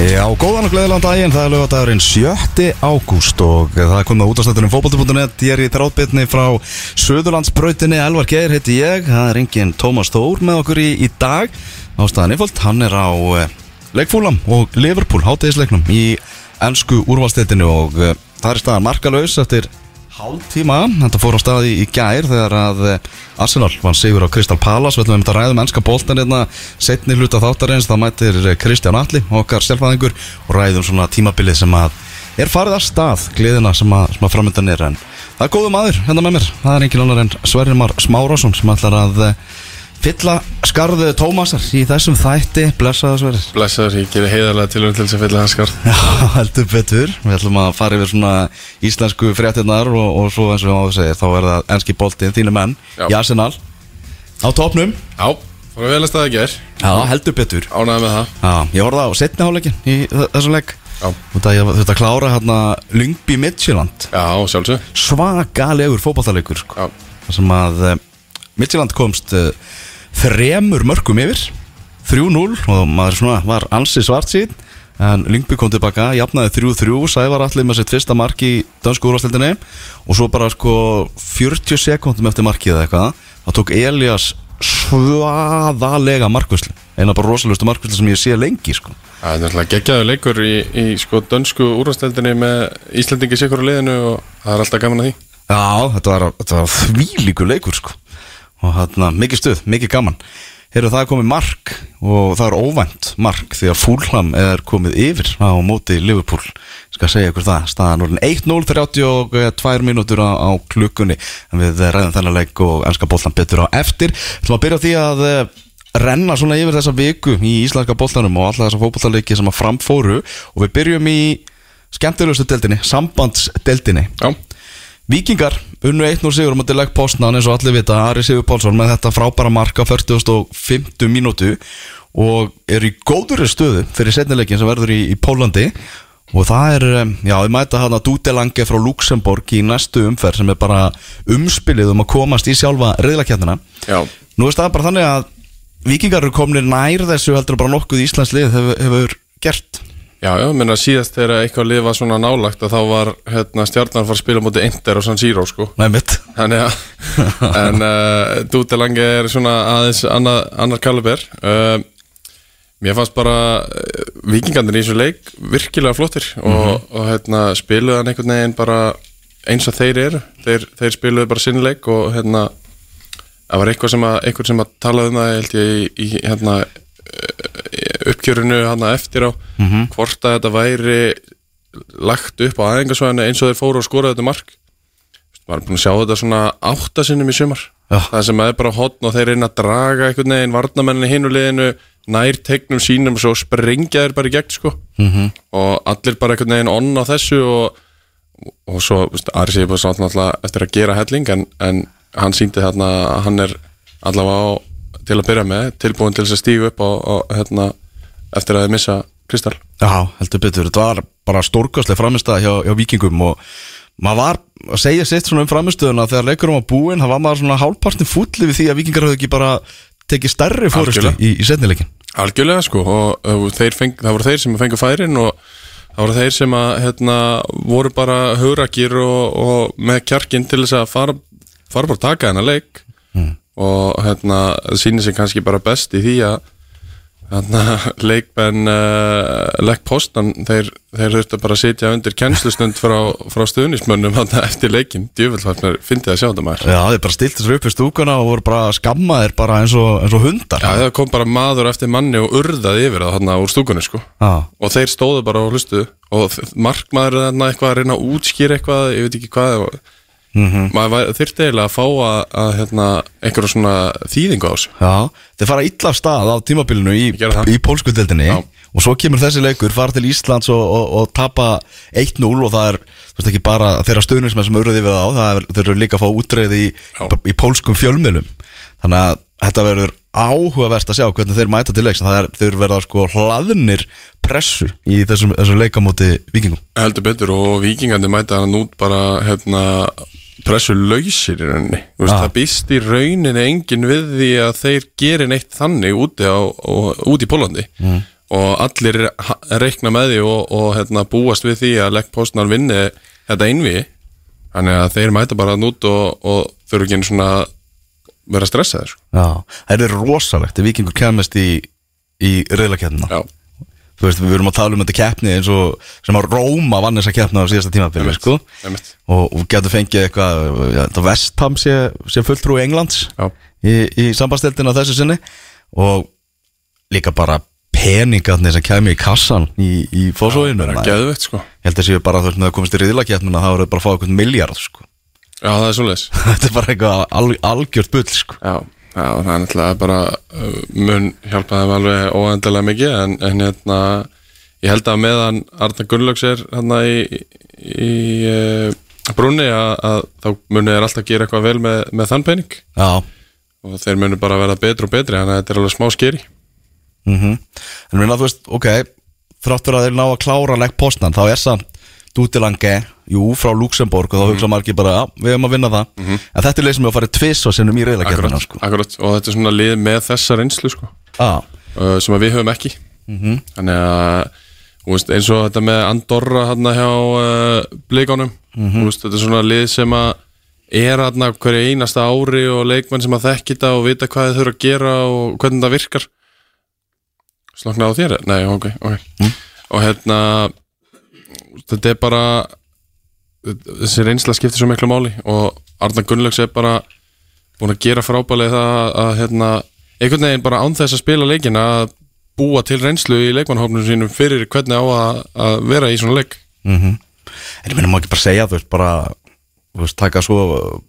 Já, góðan og gleðilegan daginn, það er lögadagurinn 7. ágúst og það er komið á útastættunum fókbalti.net Ég er í þráttbytni frá Söðurlandsbrautinni, Elvar Geir heiti ég. Það er enginn Tómas Þór með okkur í, í dag. Ástæðan yfirvöld, hann er á uh, leikfúlam og Liverpool, hátegisleiknum í ennsku úrvalstættinu og uh, það er staðan markalauðs eftir hálf tíma Þetta fór á staði í gær þegar að uh, Arsenal vann sigur á Crystal Palace. Við ætlum um að ræðum ennska boltan hérna setni hluta þáttarins, það mætir eh, Kristján Alli okkar sjálfæðingur og ræðum svona tímabilið sem að er farið að stað gleðina sem að, að framöndan er. En það er góðu maður hérna með mér. Það er engin annar en Sverrimar Smárásson sem ætlar að eh, fylla skarðu Tómasar í þessum þætti. Blessaða Sverrir. Blessaður, ég gerir heiðarlega tilhörn til þess að fylla hans skar Já, heldur betur. Við ætlum að fara yfir svona íslensku fréttinnar og, og svo eins og áður segir þá er það enski boltinn, þínu menn Já. í Arsenal. Á topnum Já, það var vel að staða að ger Já, heldur betur. Ánæði með það. Já, ég horfði á setni hálfleikin í þessum leik. Já, Út að klára hérna Lyngby Midtjylland. Já sjálfsög Svagalegur fótballtaleikur sko. Sem að uh, Midtjylland komst uh, þremur mörgum yfir. 3-0 og maður svona var ansi svart sín en Lyngby kom tilbaka, jafnaði 3-3 Sævar allir með sitt fyrsta mark í dansku úrvastildinni og svo bara sko 40 sekundum eftir markið eða eitthvað þá tók Elias svaðalega markvöslu eina bara rosalustu markvöslu sem ég sé lengi sko. Það er náttúrulega geggjaður leikur í, í sko dönsku úrvasteldinni með Íslandingi sikur á liðinu og það er alltaf gaman að því. Já, þetta var, var þvílíkur leikur sko og hérna mikið stuð, mikið gaman. Heyrðu það er komið mark og það er óvænt mark því að Fúlham er komið yfir á móti Liverpool. Ég skal segja ykkur það, staðan orðin 1-0 32 mínútur á, á klukkunni. En við ræðum þennan leik og ennska boltan betur á eftir. Þú að byrja því að eh, renna svona yfir þessa viku í íslenska boltanum og alla þessa fótballaleiki sem að framfóru og við byrjum í skemmtilegustu deildinni, sambandsdeildinni. Já, Víkingar unnu 1-0 sigur á móti legg postnan eins og allir vita Ari Sigur Pálsson með þetta frábæra marka 40.50 mínútu og er í góðuri stöðu fyrir setnileikin sem verður í, í Pólandi og það er, já, við mæta hana Dútelange frá Luxemburg í næstu umferð sem er bara umspilið um að komast í sjálfa reyðlakjarnina Nú er staðan bara þannig að Víkingar eru kominir nær þessu heldur bara nokkuð Íslands lið hefur, hefur gert já, já, menna síðast þegar eitthvað lið var svona nálagt að þá var hérna, stjarnan fara að spila mútið Inter og San Siro sko. Nei mitt. Þannig að En uh, Dútelange er svona aðeins annað, annar kaliber. Uh, Mér fannst bara uh, Víkingarnir í þessu leik virkilega flottir og, og hérna, spiluðu hann einhvern veginn bara eins og þeir eru. Þeir, þeir spiluðu bara sinn leik og hérna það var eitthvað sem að, eitthvað sem að talaði um það held ég í, í hérna uppgjörinu hérna eftir á hvort að þetta væri lagt upp á aðengasvæðinu eins og þeir fóru og skoraði þetta mark maður er búin að sjá þetta svona áttasinnum í sumar Já. það sem er bara hotn og þeir reyna að draga einhvern veginn varnamenninni hinu liðinu nær tegnum sínum og svo sprengja þeir bara í gegn sko -hmm. og allir bara einhvern veginn onn á þessu og, og svo, Ari sé bara sátt náttúrulega eftir að gera helling en, en hann síndi þarna að hann er allavega á, til að byrja með tilbúin til þess að stígu upp á, á hérna, eftir að þeir missa Kristall Já, heldur betur, þetta var bara stórkostlega framistæða hjá, hjá vikingum og maður var að segja sitt svona um framistöðuna þegar leikurum var búinn, það var maður svona hálfpartin fulli við því að vikingar hafði ekki bara tekið stærri Algjörlega. í, í setnileikin Algjörlega sko og þeir feng, það voru þeir sem fengu færin og það voru þeir sem að hérna, voru bara haurakir og, og með kjarkin til þess að fara, fara bara að taka þennan leik og hérna það sýnir sig kannski bara best í því að leikmenn uh, leggpostan þeir, þeir þurftu bara að sitja undir kennslustund frá, frá stuðnismönnum hérna, eftir leikin djöfull finnst þið að sjá þetta maður. Já, þeir bara stilt þessu upp í stúkuna og voru bara skammaðir bara eins og, eins og hundar. Já, það kom bara maður eftir manni og urðaði yfir það þarna úr stúkunni sko. Já. og þeir stóðu bara og hlustuðu. Og markmaður er þarna eitthvað að reyna að útskýra eitthvað, ég veit ekki hvað og maður var- þyrfti eiginlega að fá að, að hérna, einhverja svona þýðingu á þessu. Já, þeir fara illa af stað á tímabilinu í, í pólskudeldinni Já. og svo kemur þessi leikur, fara til Íslands og, og, og tapa 1-0 og það er þú veist ekki bara þeirra stöðnismenn sem auðvitað við á það er, þeir eru líka að fá útreið í, í pólskum fjölmjölum þannig að þetta verður áhugavert að sjá hvernig þeir mæta til leiks. Er, þeir verða sko hlaðnir pressu í þessum, þessum leikamóti vikingum heldur betur og vikingandi mæta hann út bara hérna, pressu lausir í rauninni. Veist, það býst í rauninni engin við því að þeir gerir neitt þannig úti, á, og, úti í Pólandi mm. og allir reikna með því og, og hérna, búast við því að leggpostnar vinni þetta einvi þannig að þeir mæta bara nút og, og þurfa ekki svona að vera stressaðir sko. Já, það er rosalegt ef vikingur kemist í, í reyðlakefnina Já, Þú veist, við erum að tala um þetta keppni eins og sem að Róma vann þessa keppni á síðasta Einmitt. sko? og, og getur fengið eitthvað ja, þetta Vestham sé, sé fulltrú Englands Já. í, í sambandstildina þessu sinni og líka bara peningarnir sem kemur í kassan í, í fósóinu það er ég sko held að séu bara að komast í riðlakeppnina þá eru bara að fá eitthvað miljard sko. Já, það er svoleiðis þetta er bara eitthvað al, algjört bull sko. Já, já, það er náttúrulega bara uh, mun hjálpa þeim alveg óendilega mikið en, en hérna ég held að meðan Arna Gunnlaugs er hérna í, í uh, brúnni að, að þá muni þeir alltaf gera eitthvað vel með, með þann pening. Já. Og þeir muni bara verða betri og betri þannig að þetta er alveg smá skeri. Mm En minna, þú veist, ok Þráttur að þeir ná að klára legg postan Þá er samt Dútilange, jú, frá Luxemburg Og þá hugsa margir bara, já, við erum að vinna það. En þetta er leið sem við að fara tviss og sinnum í reyðlakeppina akkurat, sko. akkurat, og þetta er svona lið með þessa reynslu sko, ah, uh, sem við höfum ekki. Þannig að veist, eins og þetta með Andorra hérna hjá uh, blíkonum þú veist, þetta er svona lið sem að er hérna hverju einasta ári og leikmenn sem að þekki þetta og vita hvað þið þurfa að gera og hvernig það virkar. Slokna á þér? Nei, ok, ok. Og hérna þetta er bara þessi reynsla skiptir svo miklu máli og Arna Gunnlaugs er bara búin að gera frábælega það að, að hérna, einhvern veginn bara án þess að spila leikin að búa til reynslu í leikmannhófnum sínum fyrir hvernig á að, að vera í svona leik. En ég minna má ekki bara segja, þú veist, bara Þú veist, taka svo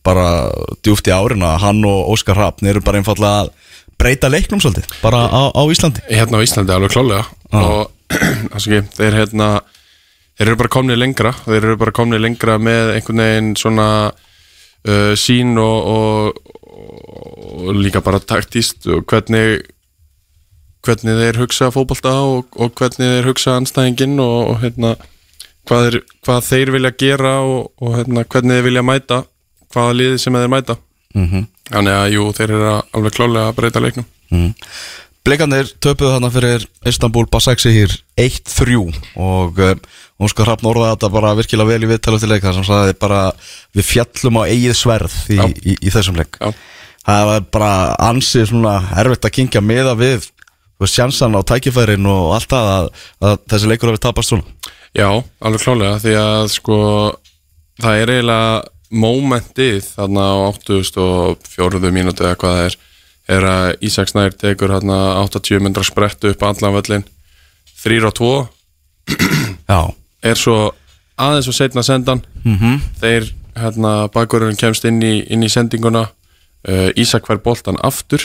bara djúft í árin að hann og Óskar Hrafn eru bara einfallega að breyta leiknum svolítið Bara á, á Íslandi. Hérna á Íslandi alveg klálega og ekki, þeir hérna þeir eru bara komnið lengra. Þeir eru bara komnið lengra með einhvern veginn svona uh, sín og, og, og líka bara taktíst og hvernig hvernig þeir hugsa fótbolta og, og hvernig þeir hugsa anstæðinginn og, og hérna hvað, þeir, hvað þeir vilja gera og, og hérna, hvernig þeir vilja mæta hvaða liði sem þeir mæta. Mm þannig að jú, þeir eru alveg klálega að breyta leiknum. Mm. Blikandir töpuðu þarna fyrir Istanbul Basaksehir 1-3 og uh, Óskar Hrafn orðaði þetta bara virkilega vel í viðtala til leik þar sem sagði bara við fjallum á eigið sverð í, Já. í, í, þessum leik Já. það var bara ansið svona erfitt að kingja meða við sjansan á tækifærin og allt það að, að þessi leikur hafi tapast svona Já, alveg klálega því að sko það er eiginlega momentið þarna á 84. mínútu eða hvað það er er að Ísak Snær tekur hérna 80 myndra sprettu upp allan völlin 3 á 2 Já, er svo aðeins og setna sendan. Mm þeir hérna bakurinn kemst inn í, inn í sendinguna uh, Ísak fær boltan aftur.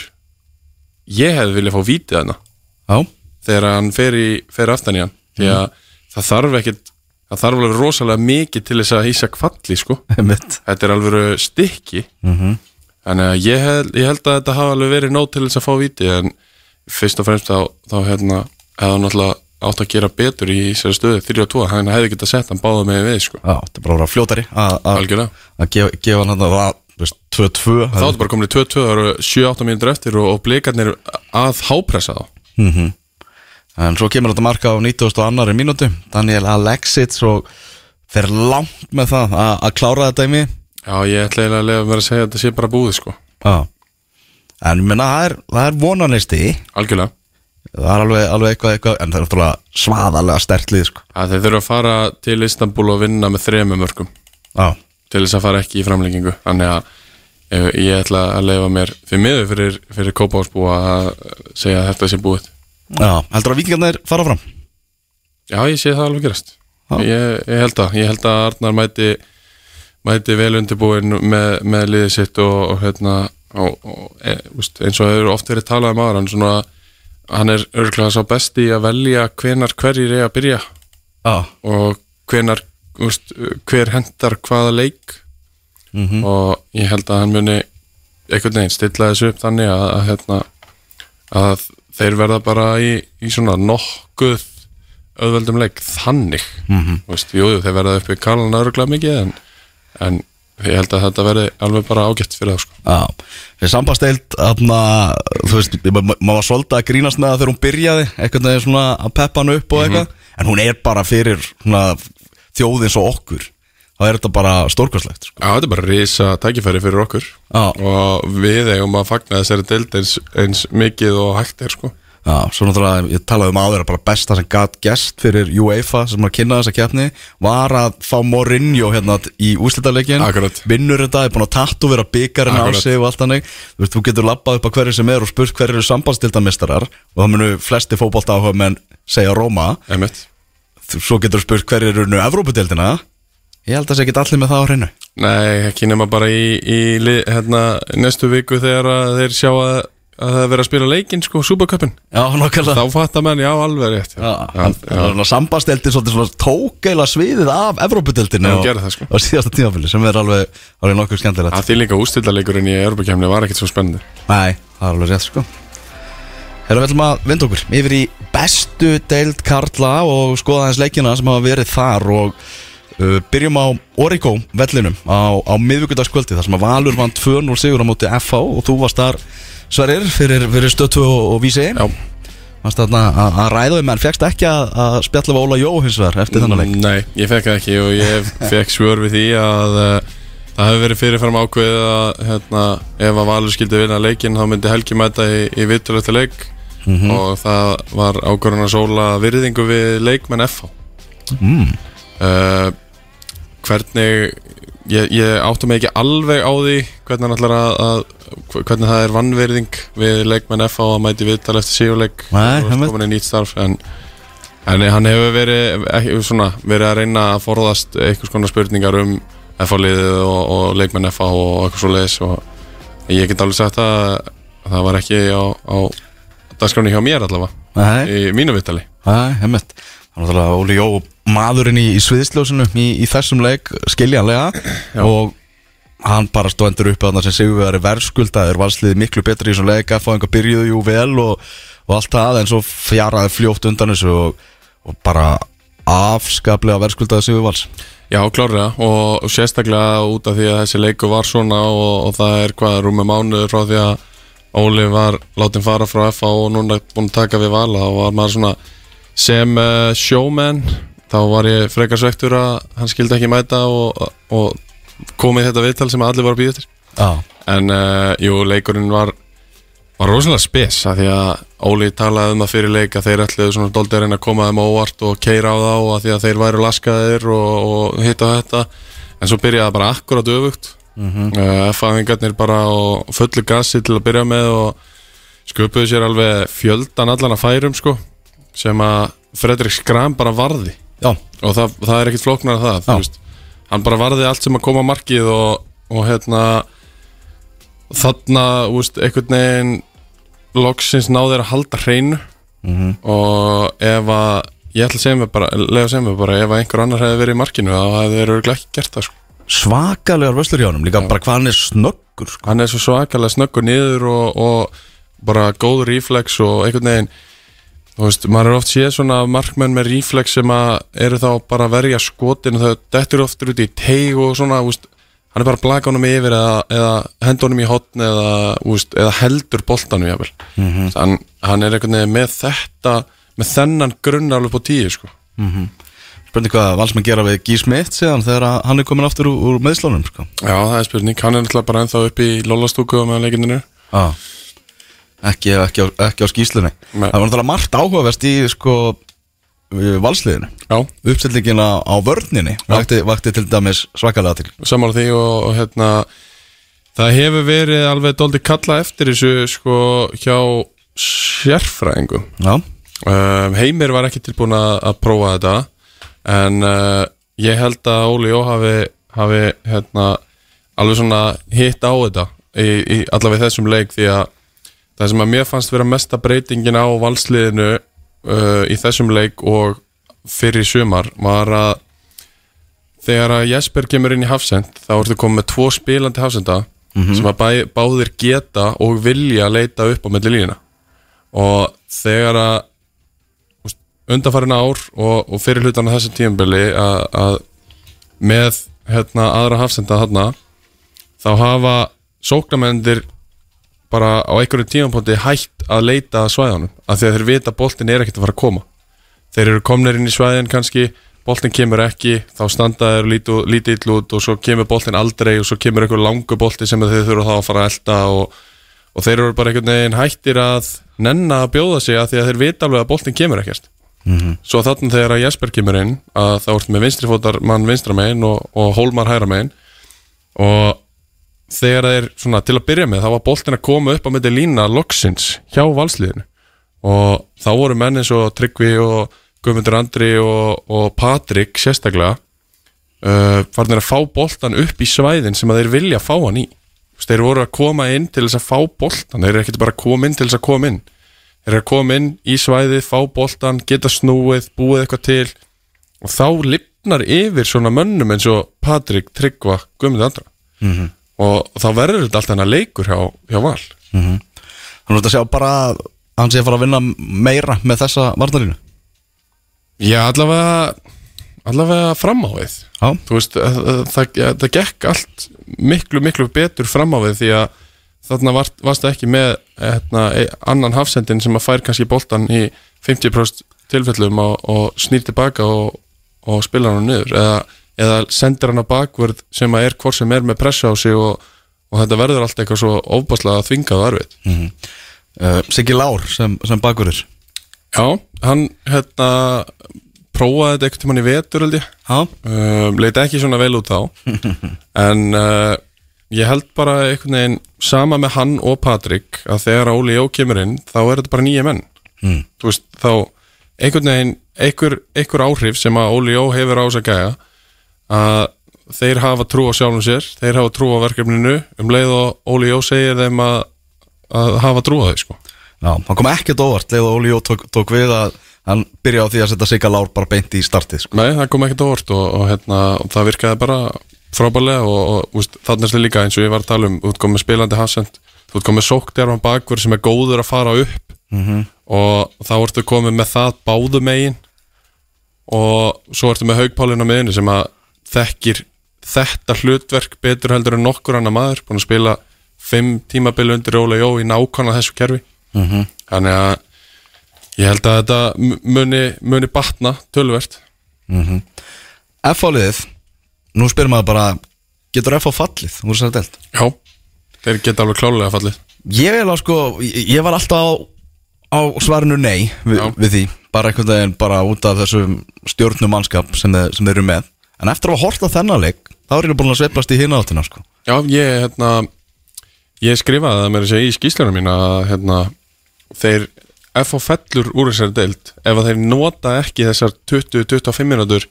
Ég hefði viljað fá vítið hana já, þegar hann fer, í, fer aftan í hann. Því að það þarf ekkit það þarf alveg rosalega mikið til þess að Ísak falli sko, þetta er alveg stykki. Mm þannig að ég held, ég held að þetta hafa alveg verið nóg til þess að fá viti en fyrst og fremst þá, þá hérna hefði hann náttúrulega átt að gera betur í þessari stöðu 3-2, hann hefði getað sett hann báða með við sko, Já, þetta er bara að vera fljótari að- að að gefa, gefa hann veist, 2-2 þá áttu bara komin í 2-2, það eru 7-8 mínútur eftir og, og blikarnir að hápressa þá. Mm En svo kemur þetta marka á 90. annari mínútu. Daniel Alexits og fer langt með það að, að klára þetta í mig já, ég ætla eiginlega að lega mér að segja að þetta sé bara búið sko, Já. En ég menna, það er, er vonanisti algjörlega Það er alveg, alveg eitthvað, eitthvað En það er náttúrulega svaðalega stertlið sko. að þeir þurfa að fara til Istanbul og vinna með þremum mörgum Já, til þess að fara ekki í framlengingu. Þannig að eh, ég ætla að leifa mér fyrir miður fyrir, fyrir Kópásbúa að segja að þetta sé búið. Já, heldur að vikingarnir fara fram já ég sé það alveg gerast. Ég, ég held að, ég held að Arnar mæti mæti vel undirbúin með, með liðið sitt og, og hérna og, og, e, úst, eins og hefur oft verið talað um aðra hann, svona, hann er örgulega sá besti í að velja hvenar hverjir er að byrja. Já, og hvenar úst, hver hendar hvaða leik. Mm og ég held að hann muni einhvern veginn stilla þessu upp þannig að, að, hérna, að þeir verða bara í, í svona nokkuð auðveldum leik þannig. Mhm. Þú veist, jú, þeir verða upp í kalan öruglega mikið en, en ég held að þetta verði alveg bara ágætt fyrir það sko. Já, við sambasteild aðna, þú veist, ma- ma- maður var svolítið að grínast með það þegar hún byrjaði eitthvað svona að peppa hann upp og eitthvað en hún er bara fyrir svona þjóðins og okkur þá er þetta bara stórkvæslegt sko. Já, þetta er bara risa tækifæri fyrir okkur Já. og við eigum að fagna þessari deild eins, eins mikið og hægt er sko. Já, svo náttúrulega, ég talaði um áður að bara besta sem gat gest fyrir UEFA sem að kynna þessa keppni var að fá Mourinho hérna í Akkurat. vinnur þetta, er búin að tattu vera byggarinn á sig og allt þannig. Þú veist, þú getur labbað upp á hverju sem er og spurt hverju eru sambandstildamistarar og það munu flesti fótbolta áhuga menn segja Róma svo getur spurt hverju eru nú Evrópudeildina. Ég held að það sé ekki allir með það á hreinu. Nei, ekki nema bara í, í hérna, næstu viku þegar að þeir sjá að, að það er verið að spila leikinn sko, Supercupin. Já, nokkarlega þá fattar menn, já, alveg rétt Já, já, Sambandsteldin svolítið svona tók eila sviðið af Evrópudeildinu Já, og- gerði það, sko. á síðasta tímafili sem er alveg, alveg nokkuð skemmtilegt. Að því líka ústildaleikurinn í Europakefni var ekkert svo spennandi. Nei, það er alveg rétt sko. Herra, við ætlum að vinda okkur yfir í bestu deild Karla og skoða hans leikina sem hafa verið þar og uh, byrjum á Origo vellinum á, á miðvíkudagskvöldi þar sem að Valur vann 2-0 sigur á móti FH og þú varst þar Sverrir fyrir, fyrir stötu og, og vísi. Að, að ræða um en fegst ekki að, að spjalla við Óla Jó hins vegar eftir þennan leik? Nei, ég fekk ekki og ég fekk svör við því að uh, það hefur verið fyrirfram ákveðið að hérna, ef að Valur skildi vinna leikinn þá myndi Helgi mæta í, í vittur eftir leik og það var ákvörðan að sóla virðingu við leikmenn FH mm. uh, Hvernig ég, ég áttu mig ekki alveg á því hvernig hann ætlar að, að hvernig það er vannvirðing við leikmenn FH að mæti viðtal eftir síguleik Nei, og komin í nýtt starf en, en hann hefur verið ekki, svona, verið að reyna að forðast einhvers konar spurningar um FH-liðið og, og leikmenn FH og eitthvað svo leiðis og ég get alveg sagt að það var ekki á, á dagskráni hjá mér allavega Nei, í mínu viðtali. Nei, hemmett Þannig að Óli Jó maðurinn í, í sviðsljósinu í, í þessum leik skiljanlega. Og hann bara stóðendur upp að hann sem sigur við að verðskuldaður valsliði miklu betri í þessum leik að fá einhver byrjuðu jú vel og, og allt það en svo fjaraði fljótt undan þessu og, og bara afskaplega verðskuldaði sigur vals Já, klárlega og, sérstaklega út af því að þessi leiku var svona og, og það er hvað rúmi mánuður frá því að Óli var látin fara frá FA og núna búin að taka við vala og var maður svona sem uh, showman þá var ég frekar svektur að hann skildi ekki mæta og komið þetta viðtal sem allir var að býða eftir. Já, en uh, jú, leikurinn var var rosalega spes að því að Óli talaði um það fyrir leik að þeir ætluðu svona doldið að reyna að koma þeim á óvart og keira á þá að því að þeir væru laskaðir og, og hitta þetta. En svo byrjaði bara akkurat öfugt. Mm -hmm. F-aðingarnir bara á fullu gasi til að byrja með og sköpuðu sér alveg fjöldan allan að færum sko sem að Fredrik Skram bara varði. Já, og það, það er ekkit flóknar að það hann bara varði allt sem að koma á markið og, og hérna þarna, veist, einhvern veginn loksins náður að halda hreinu Mhm. og ef að ég ætla að segja mig bara, að segja mig bara ef að einhver annar hefði verið í markinu þá hefði þeir örugglega ekki gert það sko. svakalegar vöslur hjá honum líka bara hvað hann er snöggur sko. hann er svo svakalega snöggur niður og, og bara góð reflex og einhvern veginn þú veist, maður er oft séð svona markmenn með reflex sem að eru þá bara að verja skotin þau dettur oft út í teig og svona, veist, hann er bara að blaka honum yfir eða, eða henda honum í hotn eða, veist, eða heldur boltanum jáfnvel Mhm. hann, hann er einhvern veginn með þetta með þennan grunn alveg på tíu sko. spurning hvað valsmenn gera við Gí Smith síðan þegar hann er komin aftur úr, úr meðslónum sko. já, það er spurning, hann er náttúrulega bara ennþá upp í lólastúku með leikindinu Já ekki, ekki, á, ekki á skýslunni Nei. Það var náttúrulega margt áhugavert í sko valsliðinu. Já, Uppstillingin á, vörninni vakti, vakti til dæmis svakalega til sammála því og, hérna það hefur verið alveg dóldi kalla eftir þessu sko hjá sérfræðingum. Já, um, Heimir var ekki tilbúin að, prófa þetta en uh, ég held að Óli Jó hafi, hafi hérna, alveg svona hitt á þetta í, í allavega í þessum leik því að það sem að mér fannst vera mesta breytingin á valsliðinu uh, í þessum leik og fyrir sumar var að þegar að Jesper kemur inn í Hafsend þá ertu komið með tvo spilandi Hafsenda sem að bæ, báðir geta og vilja leita upp á milli lína og þegar að úst, undanfarin ár og, og fyrir hlutan á þessum tímabili að, að með hérna, aðra Hafsenda þarna þá hafa sóknarmendir bara á einhverjum tímapunkti hætt að leita svæðanum af því að þeir vita að boltin er ekkert að fara að koma. Þeir eru komnir inn í svæðin kannski boltin kemur ekki, þá standa þeir lítið, ill út og svo kemur boltin aldrei og svo kemur einhver langu bolti sem þeir þurfa þá að fara að elda og, og þeir eru bara einhvern veginn hættir að nenna að bjóða sig að því að þeir vita alveg að boltin kemur ekkert. Svo þannig þegar að Jesper kemur inn að þá ertu með vinstri fótar mann vinstra megin og, og Hólmar hæra megin og þegar þeir svona til að byrja með þá var boltin að koma upp á myndi lína loksins hjá valsliðinu. Og þá voru menn eins og Tryggvi og Guðmundur Andri og, og Patrik sérstaklega uh, farnir að fá boltan upp í svæðin sem að þeir vilja fá hann í. Þú veist, þeir voru að koma inn til þess að fá boltan þeir eru ekkert bara að koma inn til þess að koma inn. Þeir eru að koma inn í svæðið, fá boltan geta snúið, búið eitthvað til. Og þá lifnar yfir svona mönnum eins og Patrik, Tryggva Guðmundur Andra. Mhm. Og þá verður þetta alltaf hennar leikur hjá, hjá val. Þannig að sjá bara að hann sé að fara að vinna meira með þessa varnalínu Já, allavega allavega fram á við. Já, þú veist, það, það, það gekk allt miklu, miklu betur fram á við því að þarna var, varstu ekki með hérna, e- annan hafsendin sem að fær kannski boltan í 50% tilfellum og, og snýr tilbaka og, og spila hann niður. Eða, eða sendir hann á bakvörð sem að er hvort sem er með pressa á sig og, og þetta verður allt eitthvað svo ofbáslega þvingað og erfið uh, Siggi Lár sem, sem bakurur Já, hann hérna prófaði þetta eitthvað tímann í vetur held ég. Já, um, leit ekki svona vel út þá. En uh, ég held bara einhvern veginn sama með hann og Patrik að þegar Óli Jó kemur inn þá er þetta bara nýja menn. Mm. veist þá einhvern veginn einhver, einhver áhrif sem að Óli Jó hefur á þess að gæja að þeir hafa trú á sjálfum sér þeir hafa trú á verkefninu um leið og Óli Jó segir þeim að, að hafa trú á þau sko Já, hann kom ekkert óvart leið og Óli Jó tók, tók við að hann byrja á því að setja Sigga Lár bara beint í startið sko. Nei, það kom ekkert orð og, og, hérna, og það virkaði bara frábælega og, og þannig þetta líka eins og ég var að tala um þú ert komið spilandi hafsend, þú ert komið sóktjarfan bakverð sem er góður að fara upp Mhm. og þá ertu komið með það báðu megin og svo ertu með haugpálinn á miðinu sem að þekkir þetta hlutverk betur heldur en nokkur annar maður búin að spila fimm tímabil undir Óla Jó í nákvæmlega þessu kerfi. Mhm. þannig að ég held að þetta mu- muni, muni batna tölvert F-áliðið, nú spyrir maður bara getur F á fallið úr þessari delt Já, þeir geta alveg klálega fallið. Ég, er sko, ég var alltaf á, á svarinu nei við, við því, bara einhvern veginn bara út af þessum stjórnum mannskap sem, þeir, sem þeir eru með en eftir að hafa hort á þennan leik þá er ég búin að sveiflast í hina áttina sko. Já, ég, hérna ég skrifaði það með að segja í skýslunum mín að hérna, þeir FH fellur úr þessari deild ef að þeir nota ekki þessar 20-25 minútur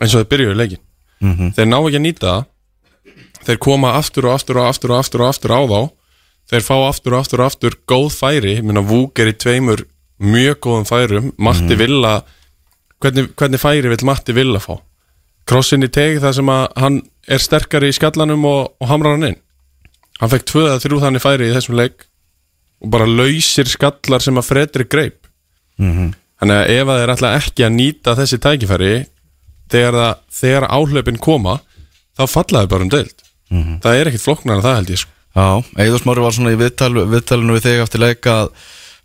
eins og þeir byrjuðu leikin Mhm. þeir ná ekki að nýta það. Þeir koma aftur og aftur og aftur og aftur og aftur á þá. Þeir fá aftur og aftur og aftur góð færi, ég meina Vúk er í tveimur mjög góðum færum. Matti Villa hvernig, hvernig færi vill Matti Villa fá krossin í teg þar sem að hann er sterkari í skallanum og, og hamrar hann inn. Hann fekk tvö eða þrjú þannig færi í þessum leik og bara lausir skallar sem að Fredrik greip. Mhm. þannig að ef að þeir ætla ekki að nýta þessi tækifæri þegar, það, þegar áhlaupin koma þá fallaði bara um deild. Það er ekkit flokknar en það held ég sko. Já, Eður Smári var svona í viðtal, viðtalinu við þig eftir leik að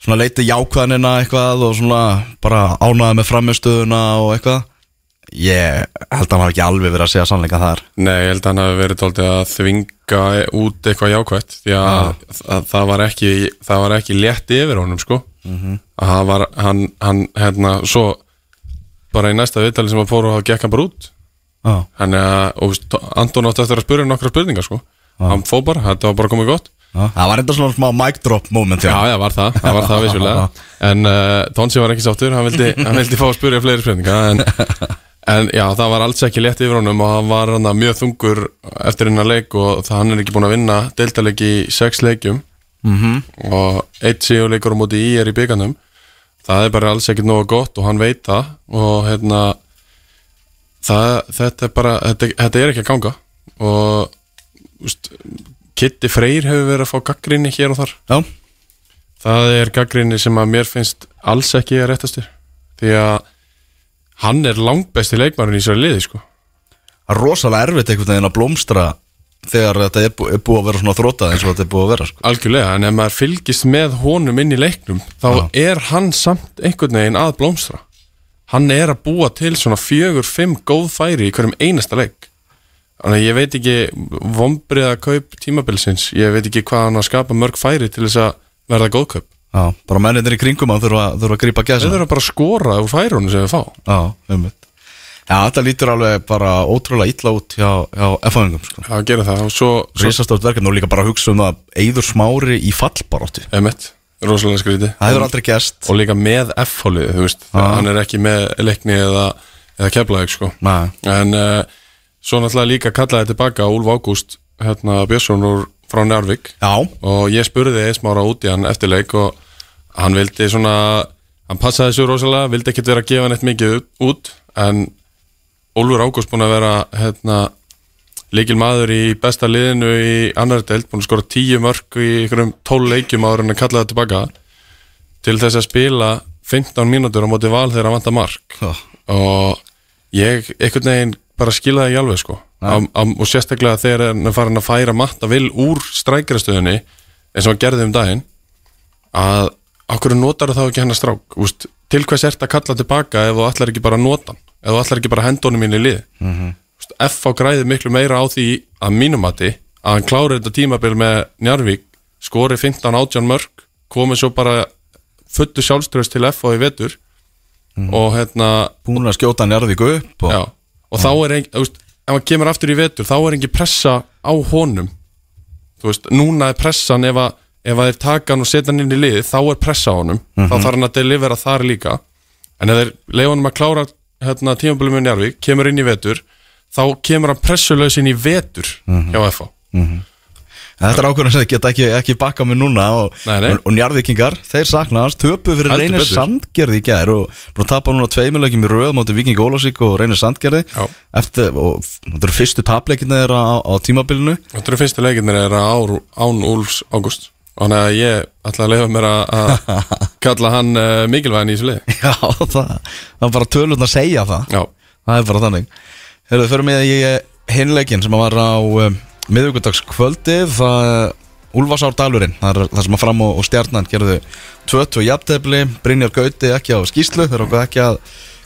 svona leiti jákvæðanina eitthvað og svona bara ánaði með framistöðuna og eitthvað ég held að hann hafi ekki alveg verið að segja sannleika þar. Nei, ég held að hann hafi verið tóltið að þvinga út eitthvað jákvætt því að, að það, var ekki, það var ekki létt yfir honum sko. Að hann var hann, hann hérna svo bara í næsta viðtali sem að fóru og gekk hann bara út. Já, Þannig að, og Anton átti eftir að spyrja nokkra spurningar sko. Hann fó bara, þetta var bara komið gott. Já. Það var enda svona smá mic drop moment Já, já, var það, það var það vissulega. En uh, Tonsi var ekki sáttur, hann vildi, hann vildi fá að spyrja fleiri spurningar en, en já, það var alls ekki létt yfir honum og hann var hann mjög þungur eftir hennar leik og það hann er ekki búin að vinna deildaleik í sex leikjum. Mhm. og eitt sigurleikur á móti í er í byggarnum það er bara alls ekkert nógu gott og hann veit það og hérna það, þetta er bara þetta, þetta er ekki að ganga. Og úst, Kitty Freyr hefur verið að fá gaggrinni hér og þar. Já, það er gaggrinni sem að mér finnst alls ekki að réttastur því að hann er langbesti leikmærin í sér liði sko. Það er rosalega erfitt einhvern veginn að blómstra þegar þetta er, bú, er búið að vera svona þrótað eins og þetta er búið að vera sko. Algjörlega, en ef maður fylgist með honum inn í leiknum þá er hann samt einhvern veginn að blómstra. Hann er að búa til svona fjögur, fimm góð færi í hverjum einasta leik. Þannig að ég veit ekki vombriða kaup tímabilsins ég veit ekki hvað hann að skapa mörg færi til þess að verða góðkaup Já, bara menninir í kringum að þurfa, þurfa að grípa Þeir gæsa þurfa bara að skora úr færunum sem við fá. Já, einmitt. Já, þetta lítur alveg bara ótrúlega illa út hjá, hjá F-fæðingum sko. að gera það. Svo, Rísastótt verkefni og líka bara að hugsa um það Eyður smári í fallbaróttu emitt, rosalega skríti Það hefur aldrei gæst og líka með F-hólið, þú veist. Hann er ekki með leikni eða, eða keflaðið sko. Nei, En uh, svo náttúrulega líka kallaði tilbaka Úlf Ágúst hérna, Björnsson frá Njárvík já, og ég spurði Eismára út í hann eftir leik og hann vildi svona hann passaði svo rosalega, vildi ekkert vera að gefa neitt mikið út- en Úlfur Ágúst búin að vera hérna, líkil maður í besta liðinu í annar deild, búin að skora tíu mörg í einhverjum tól leikjum áður en að kalla það tilbaka til þess að spila 15 mínútur á móti val þegar hann vantar mark. Já. og ég einhvern veginn bara skila það ekki alveg sko. Á, á, og sérstaklega þegar hann er farin að færa matta vil úr strækjastöðunni eins og hann gerði um daginn að okkur notar þá ekki hennar strák? Úst, til hvers ert að kalla tilbaka ef þú ætlar ekki bara að nota hann? Ef þú ætlar ekki bara honum inn í lið mm -hmm. F á græði miklu meira á því að mínumati að hann klári þetta tímabil með Njarvík skori 15-18 mörg komið svo bara fullu sjálfströðs til F á í vetur og hérna búin að skjóta Njarðvík upp og, Já, og þá er veist, ef hann kemur aftur í vetur, þá er engin pressa á honum. Þú veist, núna er pressan ef að, ef að þeir taka hann og setja hann inn í liðið, þá er pressa á honum. Þá þarf hann að delivera þar líka. En ef þeir leiða honum að klára hérna, tímabili með Njarvík, kemur inn í vetur þá kemur hann pressulegs inn í vetur hjá FH En Þetta er ákveðin sem geta ekki, ekki bakka mig núna og, og, og njarðvikingar, þeir saknast töpu fyrir reynir sandgerði í gær og að tapa núna tveimilegjum í röð móti Viking Ólásík og reynir sandgerði. Eftir, og þetta eru fyrstu tapleikinni þeirra á, á tímabilinu. Þetta eru fyrstu leikirnir er án Úlfs Ágúst Þannig að ég ætla að leifa mér að kalla hann uh, mikilvægin í þessu liði. Já, það, það er bara tölun að segja það. Já, Það er bara þannig. Herðu, fyrir mig í hinleikin sem var á um, miðvíkundagskvöldið það Úlfarsár Dalurinn það er það sem að fram og, og stjarnan gerðu 2-2 jafntefli, Brynjar Gauti ekki á skýslu, þeir eru ekki að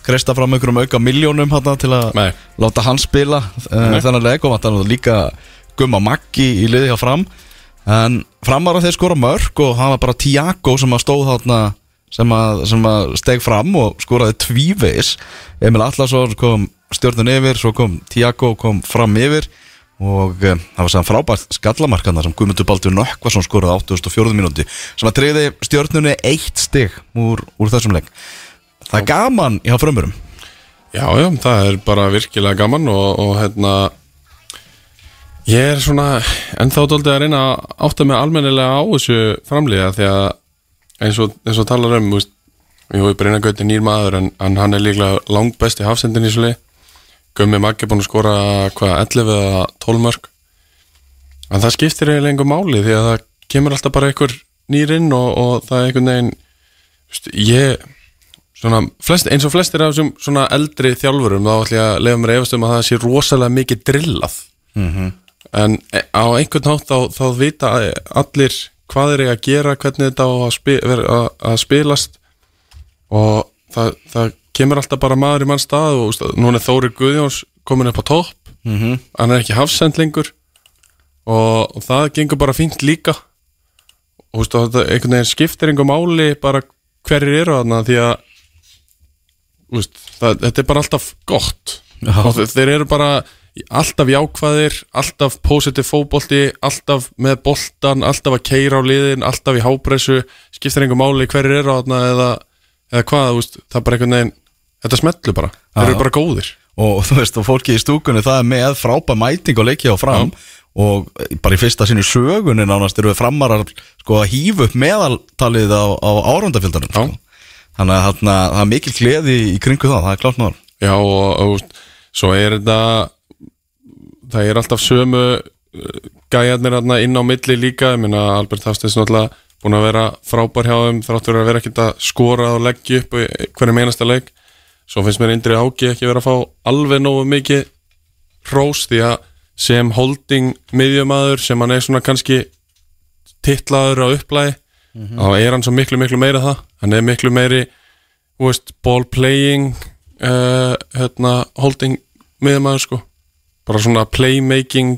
kreista fram einhverjum auka miljónum til að Nei. láta hann spila uh, þennan leik. Og líka gumma Maggi í liði hjá fram en fram var að þeir skora mörg og það var bara Tiago sem að stóð þarna sem að, að steg fram og skoraði tvívegis Emil Atlasson kom stjórnun yfir svo kom Tiago kom fram yfir og um, það var saman frábært skallamarkana sem Guðmundur Baldur Nökkvarsson skoraði 84. minúti sem að treyði stjórnunni eitt stig úr, úr þessum leik það er gaman hjá frömmurum Já, já, það er bara virkilega gaman og, og hérna ég er svona ennþá dóldi að reyna að átta mig almennilega á þessu framliða því að eins og, eins og talar um veist, ég hefur Brynja Gauti nýr maður en, en hann er líklega langt besti hafsendin í leið Gummi Maggi búin að skora hvað 11 eða 12 mörg en það skiptir eiginlega einhver máli því að það kemur alltaf bara einhver nýr inn og, og það er einhvern veginn veist, ég svona, flest, eins og flestir af þessum eldri þjálfurum þá ætlum ég að lefa mér efast um að það sé rosalega mikið drillað en e- á einhvern hátt þá, þá vita allir hvað er ég að gera hvernig þetta á að, spi, að, að spilast. Og það, það kemur alltaf bara maður í mann stað og núna er Þóri Guðjóns komin upp á topp. Mm -hmm. hann er ekki hafsend lengur. Og, og það gengur bara fínt líka. Og veist, þetta einhvern veginn skiptir einhver máli bara hverjir eru þarna því að veist, það, þetta er bara alltaf gott. Já. og þe- þeir eru bara alltaf jákvæðir, alltaf positive fótbolti, alltaf með boltan, alltaf að keira á liðin alltaf í hápressu, skiptir einhver máli hverjir eru þarna eða, eða hvað veist, það er bara einhvern veginn þetta smetlu bara, þeir Já. eru bara góðir. Og þú veist, og fólki í stúkunni það er með frábæð mæting og leiki á fram. Og bara í fyrsta sinni sögunni nánast eru við framarar sko að hýfa upp meðaltalið á, á árandafjöldanum sko. þannig að það er mikil gleði í kringu það, það er klart náður Já og, og svo er þetta það er alltaf sömu uh, gæjarnir inn á milli líka. Ég minna Albert Hafstins náttúrulega búin að vera frábær hjá þeim þráttur að vera ekkert að skora og leggja upp í hverjum einasta leik. Svo finnst mér Indri Áki ekki vera að fá alveg nógu mikið hrós því að sem holding miðjumæður sem hann er svona kannski titlaður á upplæði þá er hann svo miklu miklu meira það. Hann er miklu meiri veist, ball playing uh, hérna, holding miðjumæður sko bara svona playmaking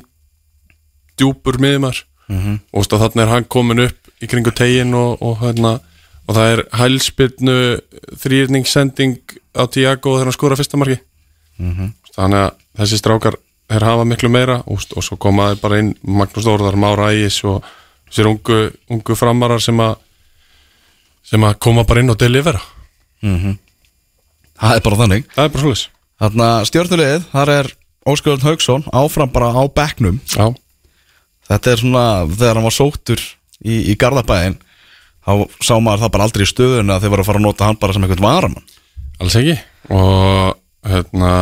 djúpur miðjumæður Mhm. og þú veist, að þarna er hann komin upp í kringu tegin og, og, hérna, og það er hælspilnu þrýrningssending á Tiago þegar hann skora fyrsta marki Mhm. þannig að þessi strákar þeir hafa miklu meira og, og svo komaði bara inn Magnús Þórðar, Mára Ægis og þessir ungu, ungu framarar sem að sem að koma bara inn og delivera. Það er bara þannig. Það er bara svolítið Þarna stjórnulegið, þar er Óskar Haugsson áfram bara á bekknum. Já, Þetta er svona, þegar hann var sóttur í, í Garðabæðin þá sá maður það bara aldrei í stöðuna að þeir voru að fara að nota hann bara sem einhvern varamann. Alls ekki. Og hérna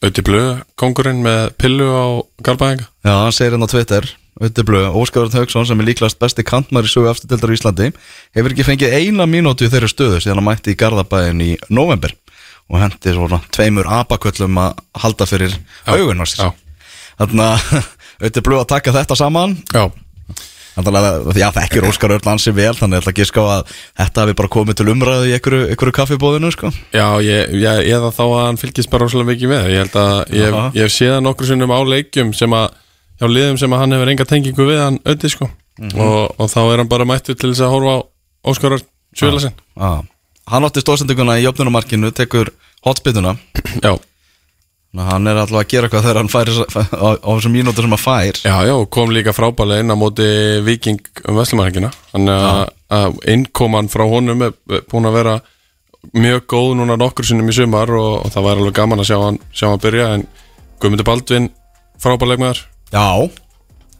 Öti Blöð, kongurinn með pillu á Garbaðinga Já, hann segir hérna á Twitter Ötti Blöð, Óskar Haugsson sem er líklast besti kantmar í sögu afstudildar í Íslandi hefur ekki fengið eina mínútu í þeirri stöðu síðan hann mætti í Garðabæðin í november og hendi svona tveimur abaköllum að halda fyrir augun á já, Þannig að Ötti Blöð að taka þetta saman. Já, Þannig að já, það ekki er Óskar Örn ansi vel Þannig að ég ætla að ská að þetta hafi bara komið til umræðu í einhverju, einhverju kaffibóðinu sko. já ég, ég, eða þá að hann fylgist bara rosalega mikið með. Ég held að ég, ég hef séð hann okkur sinnum á leikjum sem að hjá liðum sem að hann hefur enga tengingu við hann Öti sko. Og, og þá er hann bara mættur til þess að horfa á Óskarar Sjöla sinn. Já. Hann átti stóðsendinguna í jöfnunumarkinu Tekur hotspituna. Já, að Hann er alltaf að gera eitthvað þegar hann fær þessa- á, þessum mínútur sem hann fær. Já, já, kom líka frábælega inn á móti Viking um að innkoman frá honum er búin að vera mjög góð núna nokkur sinnum í sumar og, og það var alveg gaman að sjá hann, sjá hann byrja en Guðmundur Baldvin frábælega með þar Já.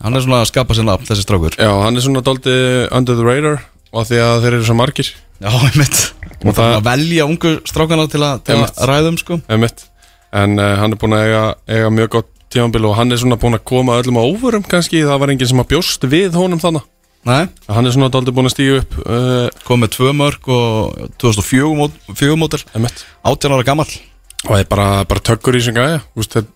Hann er svona að skapa nafn þessi strákur. Já, hann er svona daldið under the radar og því að þeir eru svo margir. Já, einmitt. Og það að velja ungu strákana til, að- til að ræðum sko. Einmitt. en uh, hann er búin að eiga, eiga mjög gott tímanbíl og hann er svona búin að koma öllum á óvörum kannski, það var enginn sem að bjóst við honum þannig Nei, hann er svona daldið búin að stíga upp uh, kom með tvö mörg og 2004 mót- fjögur mótil einmitt. 18 ára gamall. Og það er bara, bara tökkur í sem gæja. Það,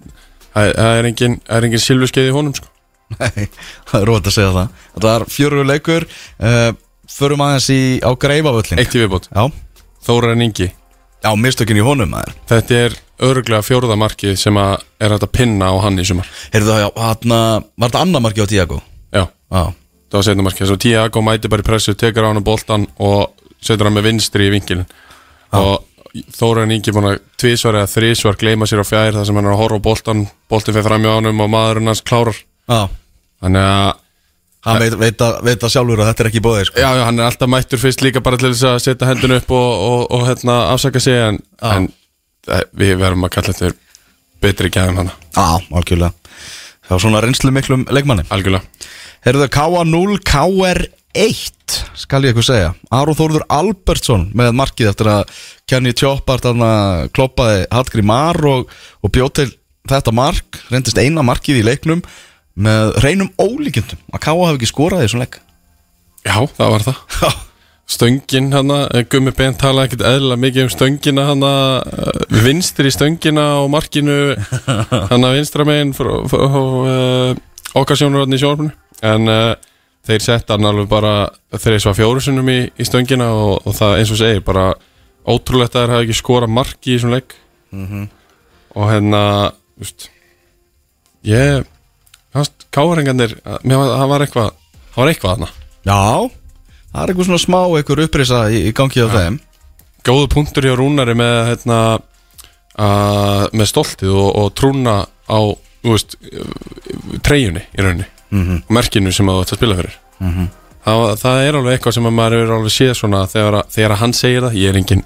það það er engin, það er engin silfuskeið í honum sko. Nei, það er rót að segja það. Þetta var fjöru leikur uh, Förum aðeins í, á greifavöllin eitt í viðbót, Já, Þóraðin Ingi. Já mistökin í honum maður. Þetta er örglega fjórða markið sem að er hægt að pinna á hann í sumar. Heyrðu það, já, hann Var þetta annar marki á Tiago? já, Já, það var setna markið. Tiago mæti bara í pressu, tekur á hann boltan og setur hann með vinstri í vinkilin og Þóraðin Ingi búin að tvísvar eða þrísvar gleyma sér á fjær þar sem hann er að horfa á boltan boltin fyrir fram í ánum og maðurinn hans klárar. Já. Þannig að Hann veit, veit, að, veit að sjálfur að þetta er ekki bóðið sko. Já, já, hann er alltaf mættur fyrst líka bara til þess að setja hendun upp og, og, og hérna, afsaka sig en, en eh, við verðum að kalla þetta betri gæðum hann Já, algjörlega. Það var svona reynslu miklum leikmanni algjörlega. Heyrðu K0 KR1 Skal ég eitthvað segja. Aron Þórður Albertsson með markið eftir að Kenny Tjópart kloppaði Hallgrí Mar og, og bjóð til þetta mark reyndist eina markið í leiknum með reynum ólíkjöndum að K.A. hafi ekki skorað í svona leik. Já, það var það. Stöngin hann, Gummi Ben talaði ekkert eðlilega mikið um stöngina hann vinstri stöngina og markinu hann að vinstra megin frá, frá uh, okkasjónur í sjónarfinu en uh, þeir setta hann alveg bara þeir svo fjóru sinnum í, í stöngina og, og það eins og segir bara ótrúlegt að þeir hafi ekki skora marki í svona leik. Og hérna þú veist, ég káringarnir það var eitthvað það var eitthvað þarna. Já, það er eitthvað svona smá eitthvað upprisa í, í gangi á þeim. Góðu punktur hjá Rúnari með hérna að, með stoltið og, og trúna á veist, treyjunni í rauninni. Mhm. og merkinu sem þú ætti að spila fyrir. Það, það er alveg eitthvað sem að maður hefur alveg séð svona þegar, að- þegar að hann segir það ég er engin,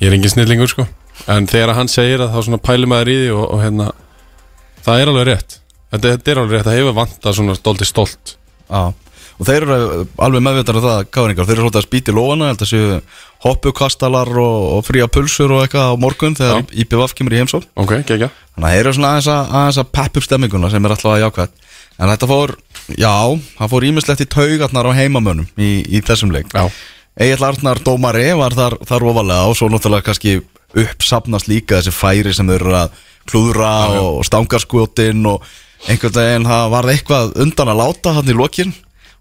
ég er engin snillingur sko. En þegar hann segir það þá svona pæli maður í því og, og hérna það er alveg rétt þetta, þetta er alveg rétt, það hefur vantað svona stolti stolt. Já, og þeir eru alveg meðvitað af það, káringar, þeir eru svolítið að spýti lóana, held að séu hoppukastalar og, og fría pulsur og eitthvað á morgun þegar Já. IPVF kemur í heimsók ok, gegja Þannig að þeir eru svona aðeins að, aðeins að peppa upp stemminguna sem er alltaf að jákvæð En þetta fór, já, það fór ímislegt í taugarnar á heimamönnum í, í þessum leik. Já. Egil Arnar Dómari var þar, þar ofalega og svo náttúrulega kannski uppsapnast líka þessi færi sem þeir eru að klúðra og stangarskvotin og einhvern veginn það varð eitthvað undan að láta hann í lokin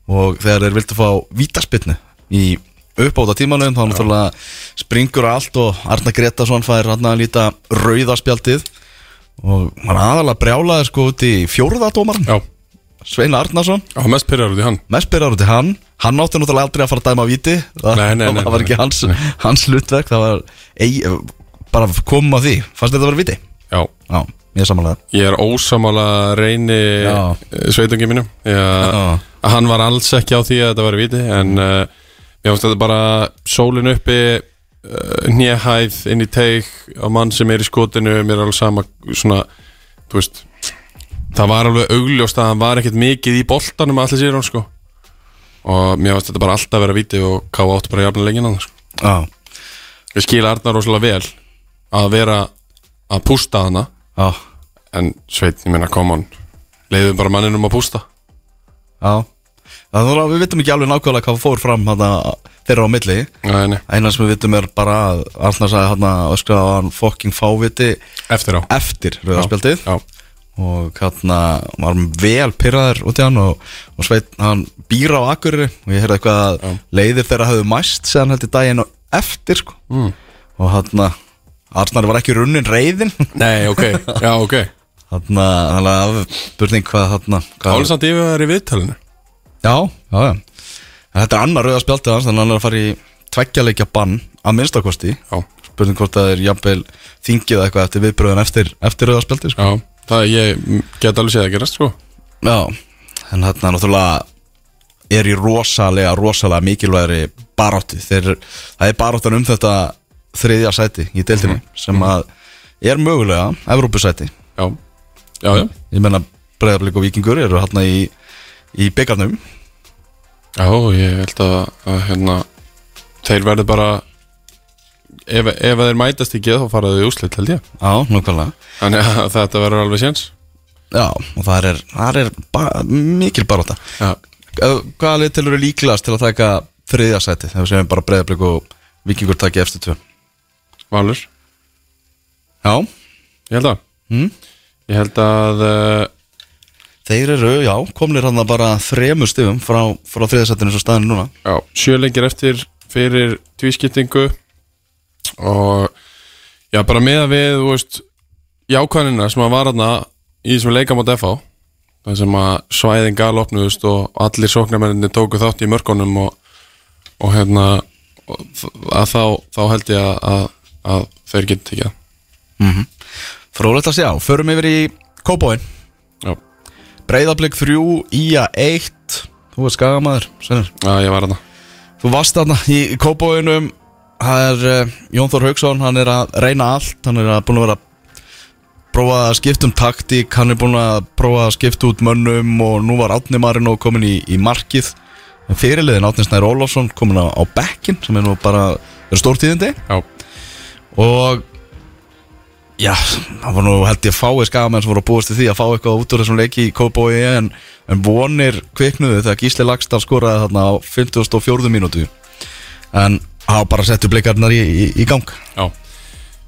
og þegar þeir vildu fá vítaspinnu í uppáta tímanum þá náttúrulega springur allt og Arna Gretarsson fær hann að líta rauðaspjaldið og hann aðalega brjálaði sko út í fjóruðadómaran Já, Svein Arnarsson. Á mest pyrrar út í hann. Mest byrjar út í hann. Hann átti náttúrulega aldrei að fara að dæma víti. Það, Nei, nei, nei, það var ekki hans, hans hlutverk það var ei, bara komum að því. Fannst þetta að vera víti? Já, Já, ég samanlega ég er ósamála reyni Já. sveitungi mínum. Að hann var alls ekki á því að þetta var viti en uh, ég finnst þetta bara sólin uppi uh, nýjahæð inn í teig á mann sem er í skotinu mér er alveg sama svona, veist það var alveg augljóst að hann var ekkert mikið í boltanum allir sér hann sko. Og mér finnst þetta bara alltaf vera viti og ká áttu bara jafnilega lengina sko. Já, ég skil Arnar rosalega vel að vera að pústa hana. Já, en sveit, ég meina, come on. Leiðum bara manninum að pústa. Já. Það er að við vitum ekki alveg nákvæmlega hvað fór fram hana, þeirra á milli. Nei, nei, Einar sem við vitum er bara að Arnar sagði hann að öskra að hann fokking fáviti eftir á. eftir rauðarspjaldið Já, og hann var vel pyrraður út í hann og, og Sveit hann býr á Akureyri. Og ég heyrði eitthvað að leiðir þeirra hafðu mæst séðan heldur daginn og eftir sko. mm. og hann Arnar var ekki runnin reyðin Nei, ok, já, ok. Þannig að spurning hvað hann Álið samt yfir að það er í viðtalinu? Já, já, já. Þetta er annar rauða spjaldið hans Þannig að hann er að fara í tveggjaleikja bann Að minnstakosti. Já, Spurning hvort það er jafnvel þingið eitthvað eftir viðbröðun eftir, eftir rauða spjaldið sko. já, það ég get alveg séð að gerast, sko. Já, en þarna náttúrulega er í rosalega, rosalega mikilvægri barátti Þeir, það er baráttan um þetta þriðja sæti í deildinni sem að er mögulega Evrópusæti. Já, já, já. Ég menna Breiðarblík og Víkingur eru hérna í, í byggarnum Já, ég held að, að hérna Þeir verður bara Ef, ef þeir mætast ekki þá fara þau í úslit held ég. Já, nokkvæmlega Þannig að þetta verður alveg séns. Já, og það er, það er ba mikil Eh, Hvaða lið til eru líklegast til að taka þriðja sæti þegar við segjum bara Breiðarblík og Víkingur taki eftir tvö Valur, Já, ég held að mm. Ég held að uh, þeir eru, já, komnir hann bara þremur stigum frá, frá þriðja sætinu svo staðinu núna Já, sjöleikir eftir fyrir tvískiptingu og já, bara með að við, þú veist jákvæðina sem að var þarna í þessum leikam á DFA það sem að svæðin gal opnuðust og allir sóknarmenninni tóku þátt í mörkunum og, og hérna og að þá, þá held ég að, að, að þeir geti tekið mm Frólægt að sjá, förum yfir í Kóbóin Já, Breiðablík 3, Ía 1 Þú er skagamæður, já, ég var þarna. Þú varst þarna í er uh, Jón Þór Hauksson Hann er að reyna allt. Hann er að búin að vera prófa að skipta um taktík. Hann er búin að prófa að skipta út mönnum Og nú var Átni Marino komin í, í markið. En Fyrirliðin Átni Snær Ólafsson komin á, á bekkin Sem er nú bara er stórtíðindi Já, Og Já, það var nú held ég fáið skagamenn sem voru að búast til því að fá eitthvað út úr þessum leiki í Kópói en, en vonir kviknuðu þegar Gísli Lagstall skoraði þarna á 54. mínútu. En hafa bara settu blikarnar í, í, í gang. Já,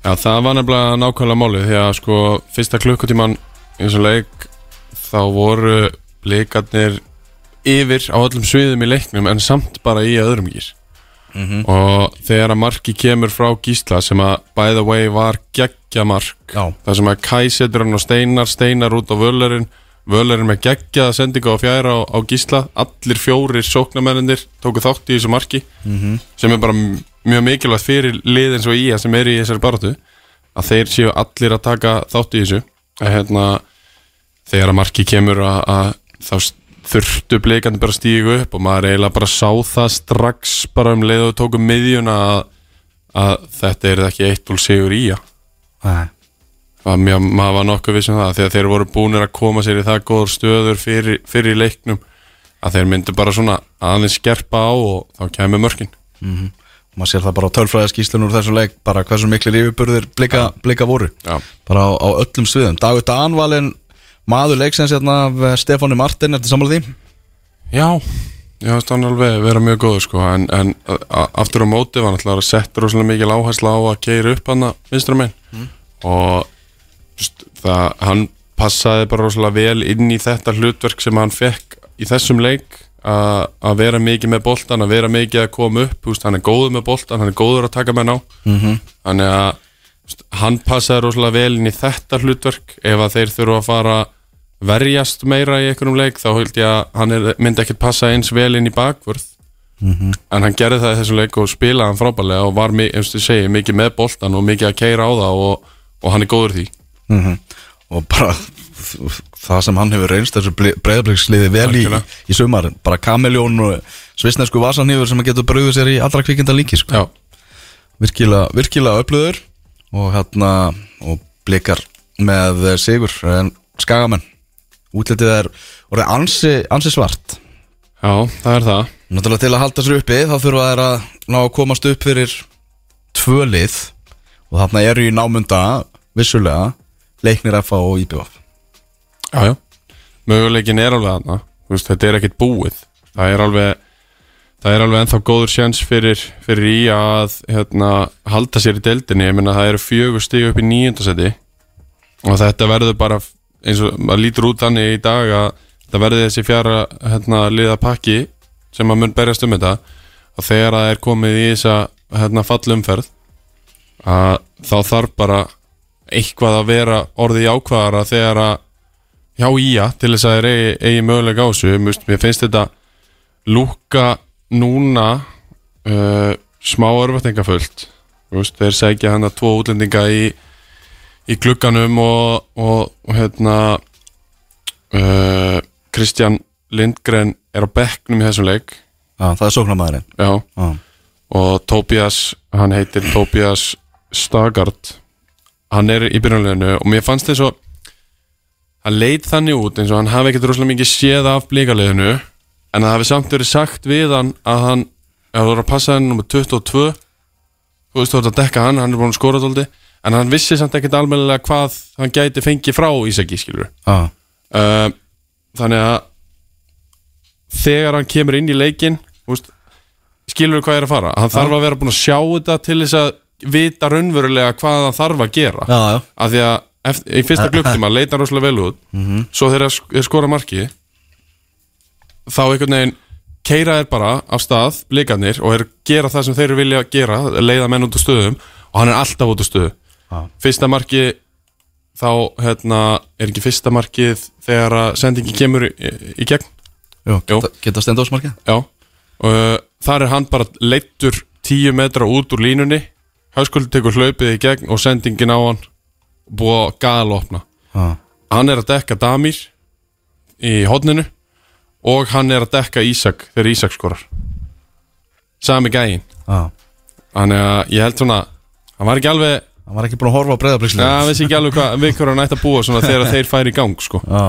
já það var nefnilega nákvæmlega málið því að sko fyrsta klukkutíman í þessum leik þá voru leikarnir yfir á öllum sviðum í leiknum en samt bara í öðrum gýr og þegar að marki kemur frá Gísla sem að by the way var geggja mark. Það sem að Kai setur hann og Steinar Steinar út á völarinn völarinn með geggjaða sendingu á fjæra á, á Gísla. Allir fjórir sóknarmennir tóku þátt í þessu marki -hmm. sem er bara mjög mikilvægt fyrir lið eins og ía sem er í þessari baratu að þeir séu allir að taka þátt í þessu. Að hérna þegar að marki kemur að, að þá þurftu bleikandi bara að stígu upp og maður eiginlega bara sá það strax bara um leið og við tókum miðjuna að, að þetta er ekki eitt úr sigur í að mjög, maður var nokkuð vissum það þegar þeir voru búinir að koma sér í það góður stöður fyrir, fyrir leiknum að þeir myndu bara svona aðeins skerpa á og þá kemur mörkin. Maður sér það bara á úr þessum leik bara hversu miklir yfirburðir blika, blika voru. Já, bara á, á öllum sviðum. Dagur Danvalin maður leiksins hérna af Stefáni Martin eftir sammála því? Já Já, það er alveg vera mjög góður sko en, en aftur á móti var náttúrulega að setja rosalega mikil áhersla á að keira upp hann að vinstra megin. Og just, það, hann passaði bara rosalega vel inn í þetta hlutverk sem hann fekk í þessum leik að að vera mikið með boltan, að vera mikið að koma upp veist, hann er góður með boltan, hann er góður að taka með ná Mhm. þannig að hann passaði rosalega vel inn í þetta hlutverk ef að þeir þurfa að fara verjast meira í einhverjum leik þá held ég að hann er, myndi ekkert passa eins vel inn í bakvörð Mhm. en hann gerði það í þessum leik og spilaði hann frábælega og var, eins og ég segi, mikið með boltan og mikið að keira á það og, og hann er góður því Mhm. og bara það sem hann hefur reynst þessu breyðabliksliði vel í, í sumar bara kameljón og svisnesku vasanýfur sem getur bröðu sér í allra kvikinda líki sko. Virkilega, virkilega öflöður og hérna og blikar með sigur en skagamenn útlitið er orðið ansi, ansi svart. Já, það er það. Náttúrulega til að halda sér uppi þá þurfa þær að ná að komast upp fyrir tvö lið. Og þarna eru í námunda vissulega leiknir FA og IBF Já, já, möguleikin er alveg þarna. Veist, þetta er ekkert búið. Það er alveg það er alveg ennþá góður sjans fyrir, fyrir í að hérna, halda sér í deildinni. Ég meina það eru fjögur stig upp í nýjöndasetti og þetta verður bara eins og maður lítur út þannig í dag að það verður þessi fjara hérna, liða pakki sem að mun berjast um þetta. Og þegar það er komið í þessa hérna, fallumferð að þá þarf bara eitthvað að vera orðið jákvæðara þegar að hjá ía til þess að þeir eigi, eigi mögulega á þessu. Must, mér finnst þetta lúka núna uh, smá örfatningafullt Vist, þeir segja hann að tvo útlendinga í, í glugganum og, og, og hérna uh, Kristján Lindgren er á bekknum í þessum leik. Já, það er sóknarmæðurinn já, Já, og Tobias, hann heitir Tobias Stagard. Hann er í byrjunleginu og mér fannst þess að hann leit þannig út eins og hann hafi ekkert rosalega mikið séð af blíkaliðinu en það hafi samt verið sagt við hann að hann, ef þú voru að passa hann nummer 22 þú veist þú voru að dekka hann, hann er búin að skora tóldi en hann vissi samt ekkert almennilega hvað hann gæti fengið frá Ísaki skilur já, uh, þannig að þegar hann kemur inn í leikin úst, skilur hvað er að fara? Hann þarf að vera búin að sjá þetta til þess að vita raunverulega hvað hann þarf að gera. Já, já. af því að eftir, í fyrsta glukktíma leita hann rosalega vel út. Svo þegar skora marki þá einhvern veginn keira er bara af stað blikarnir og er gera það sem þeir vilja gera leiða menn út úr stöðum og hann er alltaf út úr stöðu Já. fyrsta marki þá hérna, er ekki fyrsta markið þegar að sendingi kemur í, í gegn? Jú, geta, geta stendósmarkið Já. Og uh, þar er hann bara leittur 10 metra út úr línunni Hauskvöldi tekur hlaupið í gegn og sendingin á hann búið að galopna. Já, hann er að dekka Damir í hodninu og hann er að dekka Ísak þegar Ísak skorar. Sami gæin já. Þannig að ég held svona hann var ekki alveg, Hann var ekki búin að horfa á ja, breyðabliksliði hann vissi ekki alveg hvað hverju hann ætti að búa svona þegar þeir færi í gang sko. Já.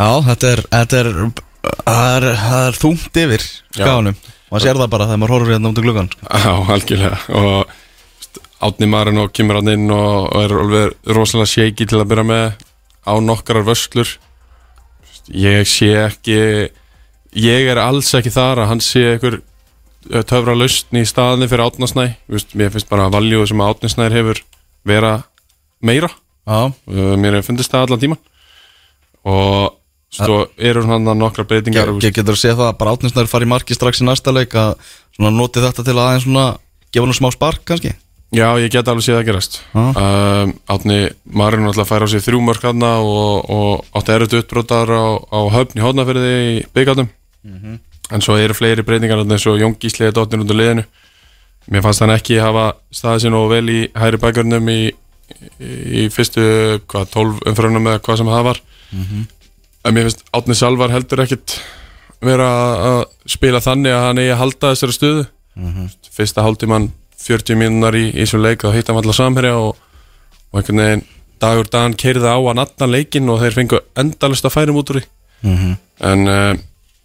Já, þetta er Þetta er Það er, það er þungt yfir Skáðanum Maður sér það bara þegar maður horfur hérna út í gluggan sko. Já, algjörlega. Og Átni Marin og kemur hann inn og, og er alveg rosalega shaky til að byrja með á nokkrar Veist, ég sé ekki ég er alls ekki þar að hann sé einhver töfra lausn í staðinni fyrir Átnasnæ Veist, mér finnst bara að valjú sem Átnasnær hefur vera meira. Uh, mér hefur fundist það allan tíman og svo eru hann nokkrar breytingar Ge ge getur að sé það að bara átninsnæður fari í marki strax í næsta leik að svona noti þetta til að aðeins svona gefa hann smá spark kannski? Já, ég get alveg séð að gerast. Já. um, Átni Marin alltaf fær á sig þrjú mörk hann og, og átti erut uppbrotar á, á höfn í hodnafyrði í byggjátum en svo eru fleiri breytingar eins og Jón Gísli er dottin út úr liðinu. Mér fannst hann ekki hafa staðið sér nógu vel í hæri bækjörnum í, í fyrstu hvað, 12 umfrönum eða hvað sem það var. En mér finnst Átni Salvar heldur ekkit vera að spila þannig að hann eigi að halda þessari stöðu. Fyrsta hálftíman 40 mínúnar í, þessum leik þá hitt hann allar samherja og, og einhvern veginn dagur dagan keirði á hann allan leikin og þeir fengu endalust að færum út úr því Mhm. en uh,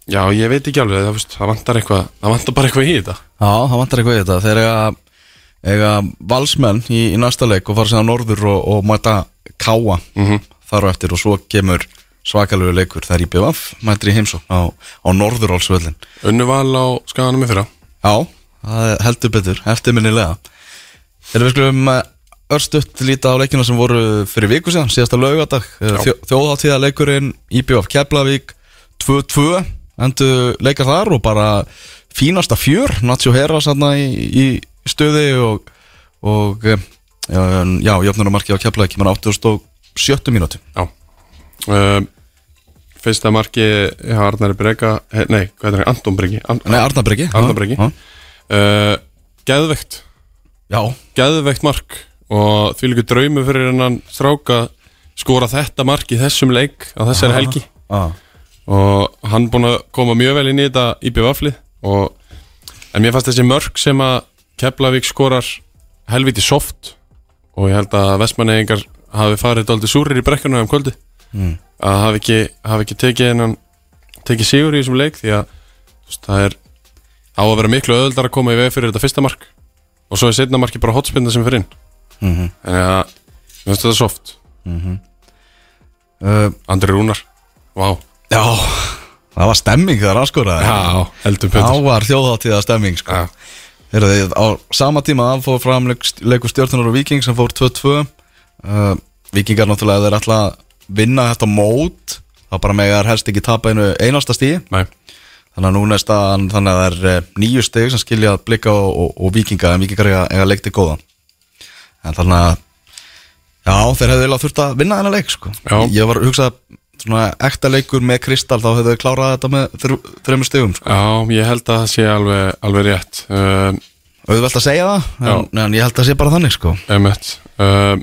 já, ég veit ekki alveg það, það vantar eitthvað, það vantar bara eitthvað í þetta. Já, það vantar eitthvað í þetta. Þeir eiga, eiga valsmenn í, í næsta leik og fara síðan norður og, og mæta káa Mhm. þar á eftir og svo kemur svakalegu leikur Það er í BVF, mætir í heimsó á, á norðurálsvöllin unnu val á skaganum í fyrra. Já, heldur betur, eftirminnilega. Þegar við skulum eh, örstutt líta á leikina sem voru fyrir viku síðan, síðasta laugadag Þjó, Þjóðháttíða leikurinn IBF Keflavík 2-2 endu leikar þar og bara fínasta fjör, Nacho Herra sanna í, í stöði og, og eh, já, já jöfnurumarki á Keflavík kemur 87 mínúti Já. Uh, Fyrsta marki hjá Arnari Brega Nei, hvað er það? Anton Bregi An Nei, Arnar Breki. Já, uh, Geðveikt. Já, Geðveikt mark Og því líka draumi fyrir hennan stráka Skora þetta mark í þessum leik Á þessari helgi. já, Og hann búinn að koma mjög vel inn í þetta í bjöfaflið og En mér fannst þessi mörk sem að Keflavík skorar helviti soft Og ég held að Vestmannegingar hafi farið dálítið súrir í brekkuna um kvöldi Mm. að hafi ekki, hafi ekki tekið hennan tekið sigur í þessum leik því að veist, það er á að vera miklu öðuldar að koma í veg fyrir þetta fyrsta mark og svo er setna marki bara hotspinna sem fyrir inn. Mhm. þannig að mér finnst þetta soft. Uh, Andri Rúnar, vá já. Það var stemming þegar hann skoraði já, heldur Það Petur var þjóðháttíða stemming sko. Heyrðu á sama tíma að fór fram leik, leikur stjórnunar og Viking sem fór 2-2 uh, Vikingar náttúrulega þeir ætla að vinna þetta mót þá bara með er helst ekki tapa einu einasta stíi Nei, þannig að núna er staðan þannig að það er eh, níu stig sem skilja að blikka og, og, og Vikinga en Vikingar eiga, eiga leikti góða. En þannig að já þeir hefðu eiginlega þurft að vinna þennan leik sko. Já. ég var að hugsa svona ekta leikur með Kristal þá hefðu þau klárað þetta með þr, þreymur stigum sko. já, ég held að það sé alveg, alveg rétt. Uh, auðvelt að segja það en, en ég held að það sé bara þannig sko. Emmett uh,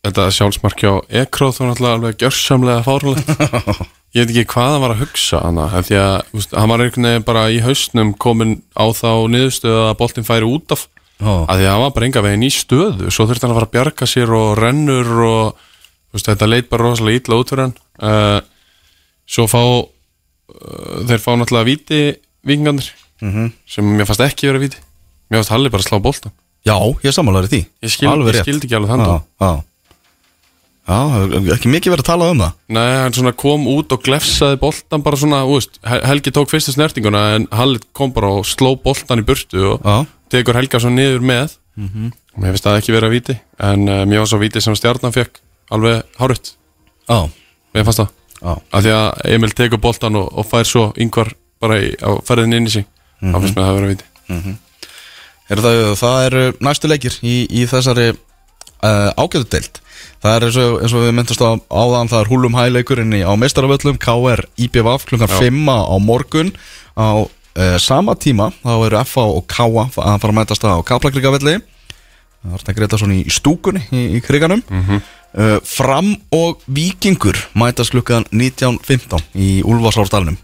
Þetta sjálfsmarki á Ekróð þú náttúrulega alveg gjörsamlega fárulegt Ég veit ekki hvað hann var að hugsa hana því að veist, hann var einhvern veginn bara í hausnum komin á þá niðurstöðu að boltinn færi út af. Að því að hann var bara enga veginn í stöðu svo þurfti hann að fara að bjarga sér og rennur og veist, þetta leit bara rosalega ítla út fyrir hann. Uh, svo fá uh, þeir fá náttúrulega víti vikingarnir Mhm. sem mér fannst ekki vera víti. Mér fannst Halli bara að slá boltan já, ég samanlæri því. Ég, skil, ég skildi ekki alveg þannig já, já. já, ekki mikið verið að tala um það. Nei, hann svona kom út og glefsaði boltan bara svona, Hel- Helgi tók fyrstu snertinguna en Halli kom bara og sló boltan í burtu og já, tekur Helga svo niður með. Og mér finnst það ekki verið að víti en uh, mér var svo víti sem stjarnan fekk alveg hárutt, já, mér fannst það. Já. af því að Emil tekur boltan og, og fær svo yngvar bara í, á ferðin inn í sig. Þá finnst mér það að vera víti Er það, það eru næstu leikir í, í þessari uh, ágæðu deild Það er eins og, eins og við myndast á áðan Það er húlum hæleikurinn í- á meistaravöllum KR klukkan Já. 5 á morgun. Á uh, sama tíma Þá eru FA og KA að fara að mætast á Kaplakrikavelli. Það er þetta Gretarsson í stúkunni í, í kriganum. Uh, Fram og Víkingur mætast klukkan 19.15 í Úlfarsárdalnum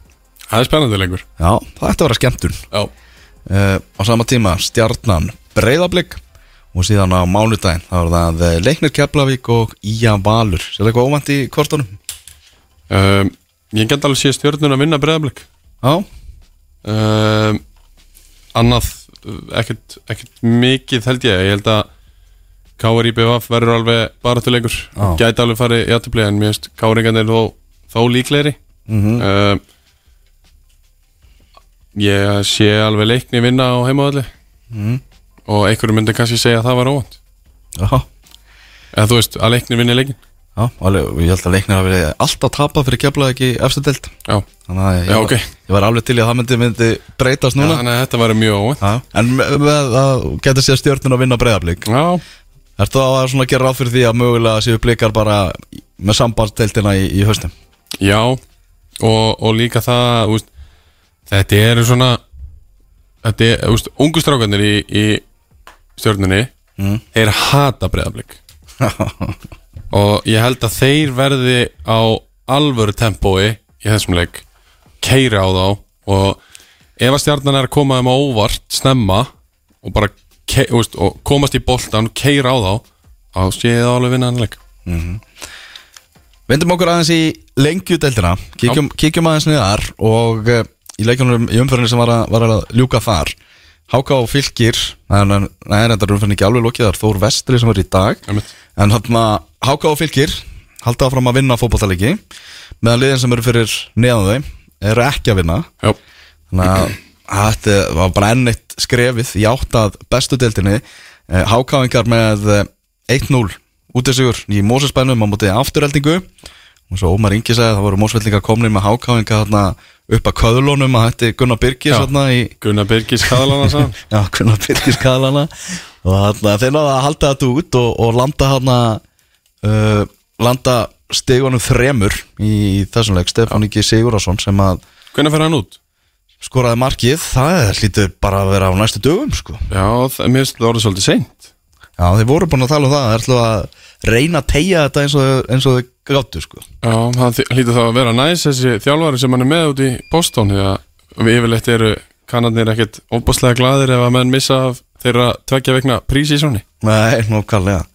Það er spennandi lengur. Já, það ætti að vera skemmtun. Já, uh, á sama tíma stjarnan breyðablík og síðan á mánudaginn þá er það eh, Leiknir Keflavík og Ía Valur. Sér það eitthvað óvænt í kortunum? um, ég get alveg sé stjörnun að vinna breyðablik Já, um, annað uh, ekkert, ekkert mikið held ég. Ég held að Káur IBVF verður alveg baratuleikur Já. gæti alveg farið í aðtöfli en mér finnst Káringan er þó, þó líklegri. Mm um, ég sé alveg leikni vinna á heimavalli Mhm. og einhverju myndi kannski segja að það var óvand já, eða þú veist að leikni vinni leikin já alveg, ég held að Leiknir hafi verið alltaf tapað fyrir í efstu deild. Já, Þannig að ég, Já, ok. ég var alveg til í að það myndi, myndi breytast núna. Þannig að þetta var mjög Já, en með, með að geta sér stjörnun að vinna breyðablík já, Ertu þá að svona gera ráð fyrir því að mögulega séu blikar bara með sambandsdeildina í, í haustum? já og, og líka það úst, þetta eru svona þetta er, úst, ungu strákanir í, í stjórnunni Mm. þeir hata breyðablik og ég held að þeir verði á alvöru tempói í þessum leik keira á þá og ef að stjarnan er að koma þeim á óvart snemma og bara ke, úst, og komast í boltan og keira á þá þá sé ég það alveg vinna hann leik Vindum okkur aðeins í lengjudeldina kíkjum, kíkjum aðeins niðar og uh, í leikjunum í umförinu sem var að, var að ljúka þar. Háka og Fylkir en, þetta er umförinu ekki alveg lokið Það er Þór Vestri sem er í dag. Einmitt. En og Fylkir halda áfram að vinna fótballtalegi meðan liðin sem eru fyrir neðan þau eru ekki að vinna. Já, Þannig að þetta var bara enn eitt skrefið í átt að bestu deildinni. Hákáingar með eh, 1-0 útisigur í Mósesbænum á móti afturheldingu og svo Ómar Ingi sagði að það voru Mósveldingar komnir með hákáinga þarna upp að köðlunum að hætti Gunnar Birgis Já. í Gunnar Birgis Kaðalana sann Já, Gunnar Birgis kaðlana. Og þeir náðu að halda þetta út og, og landa þarna uh, landa stegunum þremur í þessum leik. Stefán Ingi Sigurðarsson sem að Hvernig fer hann út? Skoraði markið það hlýtur bara að vera á næstu dögum sko. Já, það, mér finnst það orðið svolítið seint Já, þeir voru búin að tala um það þeir ætlu að reyna að tegja þetta eins og, eins og þau gáttu sko. Já, það hlýtur það að vera næs þessi þjálfari sem hann er með út í Boston því að yfirleitt eru kannarnir ekkert óbúslega gladir ef að menn missa af þeirra tveggja vegna prísísóni Nei, nokkallega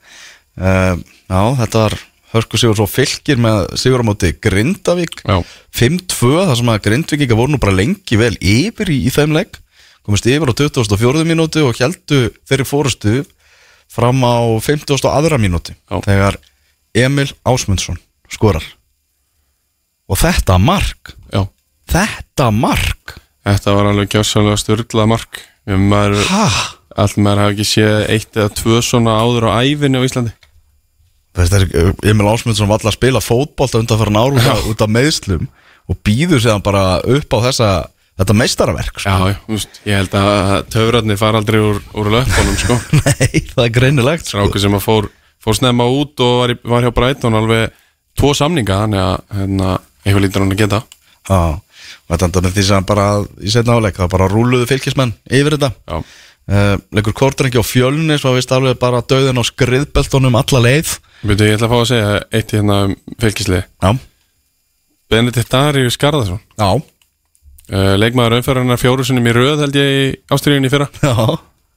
uh, Já, þetta var Hörku Sigur svo fylgir með Sigur á móti Grindavík. Já, 5-2, það sem að Grindvíkinga voru nú bara lengi vel yfir í, í þeim leik. Komist yfir á 24. mínútu og heldu þeirri fórustu fram á 50. aðra mínúti þegar Emil Ásmundsson skorar. Og þetta mark já. þetta mark. Þetta var alveg gjörsálega styrlað mark. Maður, ha, allt maður hafi ekki séð eitt eða tvö svona áður á ævinni á Íslandi Emil Ásmundsson var alltaf að spila fótbolta undan fyrir ár út, af- meðslum og býður séðan bara upp á þessa þetta meistaraverk sko. Já, veist, ég held að töfratni fara aldrei úr, úr löpunum sko. Nei, það er greinilegt sko. Stráku sem að fór, fór snemma út og var, var hjá Brighton alveg tvo samninga þannig að hérna, eitthvað lítur hann að geta. Já, og þetta með því sem bara í setna áleik, það bara rúluðu fylgismenn yfir þetta. Já, uh, Leikur kortrengi á fjölni svo vist alveg bara döðin á skriðbeltunum alla leið Veitu, ég ætla að fá að segja eitt hérna um fylgislið Já, Benedikt Dari Skarðarsson já, uh, Leikmaður auðferðarnar fjóru sinum í röð held ég í ástriðinni fyrra. Já.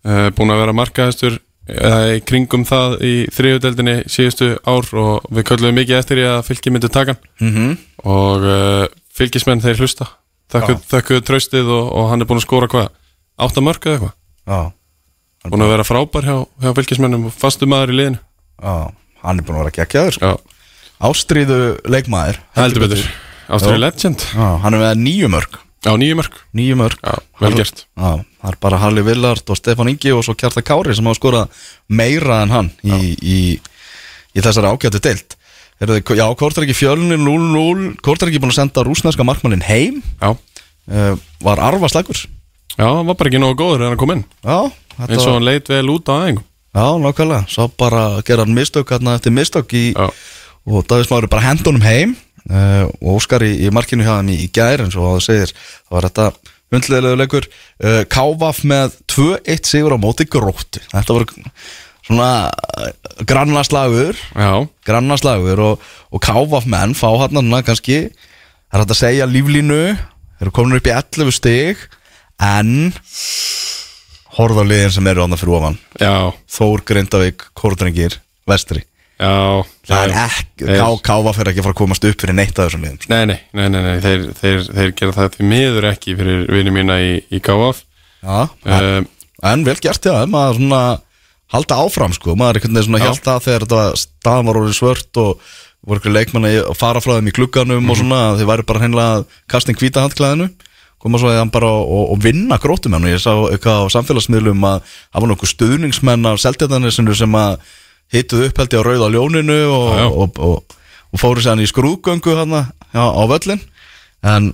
Uh, Búin að vera markaðistur eða í kringum það í þriðudeldinni síðustu ár og við köllum mikið eftir í að fylgi myndi taka mm og uh, fylgismenn þeir hlusta. Þakkuð þakku tröstið og, og hann er búin að skora hvað? Átta mörg eða eitthvað? Já, búin að vera frábær hjá, hjá fylgismennum og fastu maður í liðinu. Já, hann er búin að vera geggjaður sko. Já, Ástríðu leikmaður heldur betur. Ástriði Legend. Já, hann er með nýju mörg Já, nýju mörg Nýju mörg Já, vel gert. Já, það er bara Halli Villard og Stefán Ingi og svo Kjarta Kári sem hafa skorað meira en hann í, í, í þessari ágættu deilt Heyrðu, Já, Kort er ekki fjölunir 0-0 Kort er ekki búin að senda rúsneska markmannin heim. Já, uh, Var arfa slagur já, hann var bara ekki nógu góður þegar hann kom inn. Já, og var, hann leit vel út á aðeingum já, nákvæmlega. Svo bara gera hann mistök hérna eftir mistök í, og Davíð Smári bara henda honum heim uh, og Óskar í, í markinu hjá hann í, í gær eins og það segir, það var þetta hundleðilegu leikur. Uh, Kávaf með 2-1 sigur á móti gróttu. Þetta voru svona grannaslagur já, grannaslagur og, og Kávaf menn fá hann hann kannski það er hægt að segja líflínu þeir eru komin upp í 11 stig en horfa á liðin sem eru annað fyrir ofan já, Þór, Grindavík, Kordrengir, Vestri já Það er ekki, þeir- Ká- Káfa fyrir ekki að fara að komast upp fyrir neitt af þessum liðum sko. Nei, nei, nei, nei, nei. Þeir, þeir, þeir gera það því miður ekki fyrir vinni mína í, í KF Já, uh, en vel gert já, maður svona halda áfram sko, maður einhvern veginn svona Já. hjálta þegar þetta staðan var orðið svört og voru leikmanni að fara frá þeim í glugganum Mhm. og svona, þeir væri bara kasta inn hvíta handklæðinu koma svo að bara og, og vinna grótumenn og ég sá eitthvað á samfélagsmiðlum að það var nokkuð stuðningsmenn af seltjarnanesinu sem að hituð upp held ég á rauða ljóninu og, Já, já. og, og, og fóru sér hann í skrúðgöngu hann á völlin en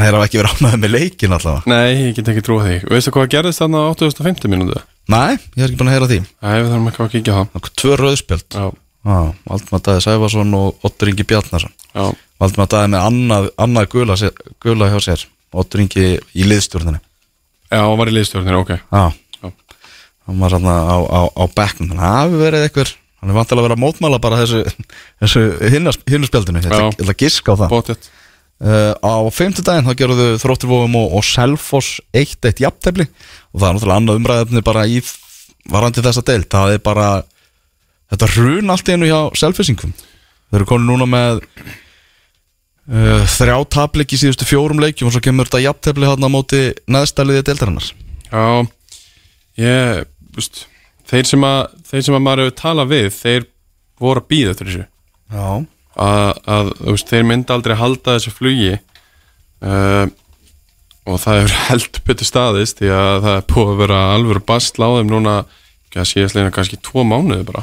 þeir hafa ekki verið ánæðið með leikin allavega. Nei, ég get ekki trúið því. Veistu hvað gerðist þarna á 850 mínútu? Nei, ég er ekki búin að heyra því. Nei, við þarfum ekki að kíkja það. Tvö Já, Valdimar Dæði Sæfarsson og Ottur Ingi Bjarnarsson já, Valdimar Dæði með annað, annað gula, gula hjá sér Ottur Ingi í liðstjórninu já, hann var í liðstjórnir, ok. Já, hann var hann á, á, á bekknum. Þannig að hafi verið eitthvað Hann er vantilega að vera að mótmála bara þessu, þessu hinnu spjaldinu. Ég ætla að giska á það. Uh, Á fimmtudaginn þá gerðu Þrótturvóum og, og Selfoss 1-1 jafntefli. Og það er náttúrulega annað umræðefni bara í varandi þessa deild. Það er bara Þetta hrun allt í einu hjá Selfissingum Þeir eru konið núna með þrjá tapleik í síðustu fjórum leikjum og svo kemur þetta jafntefli hann á móti neðstæliði deildarinnar. Já, ég, veist Þeir sem að, þeir sem að maður hefur talað við Þeir voru að býða eftir þessu. Já. Að, að veist, þeir myndi aldrei halda þessu flugi uh, og það hefur heldur betur staðist því að það er búið að vera á þeim núna síðast leina kannski tvo mánuði bara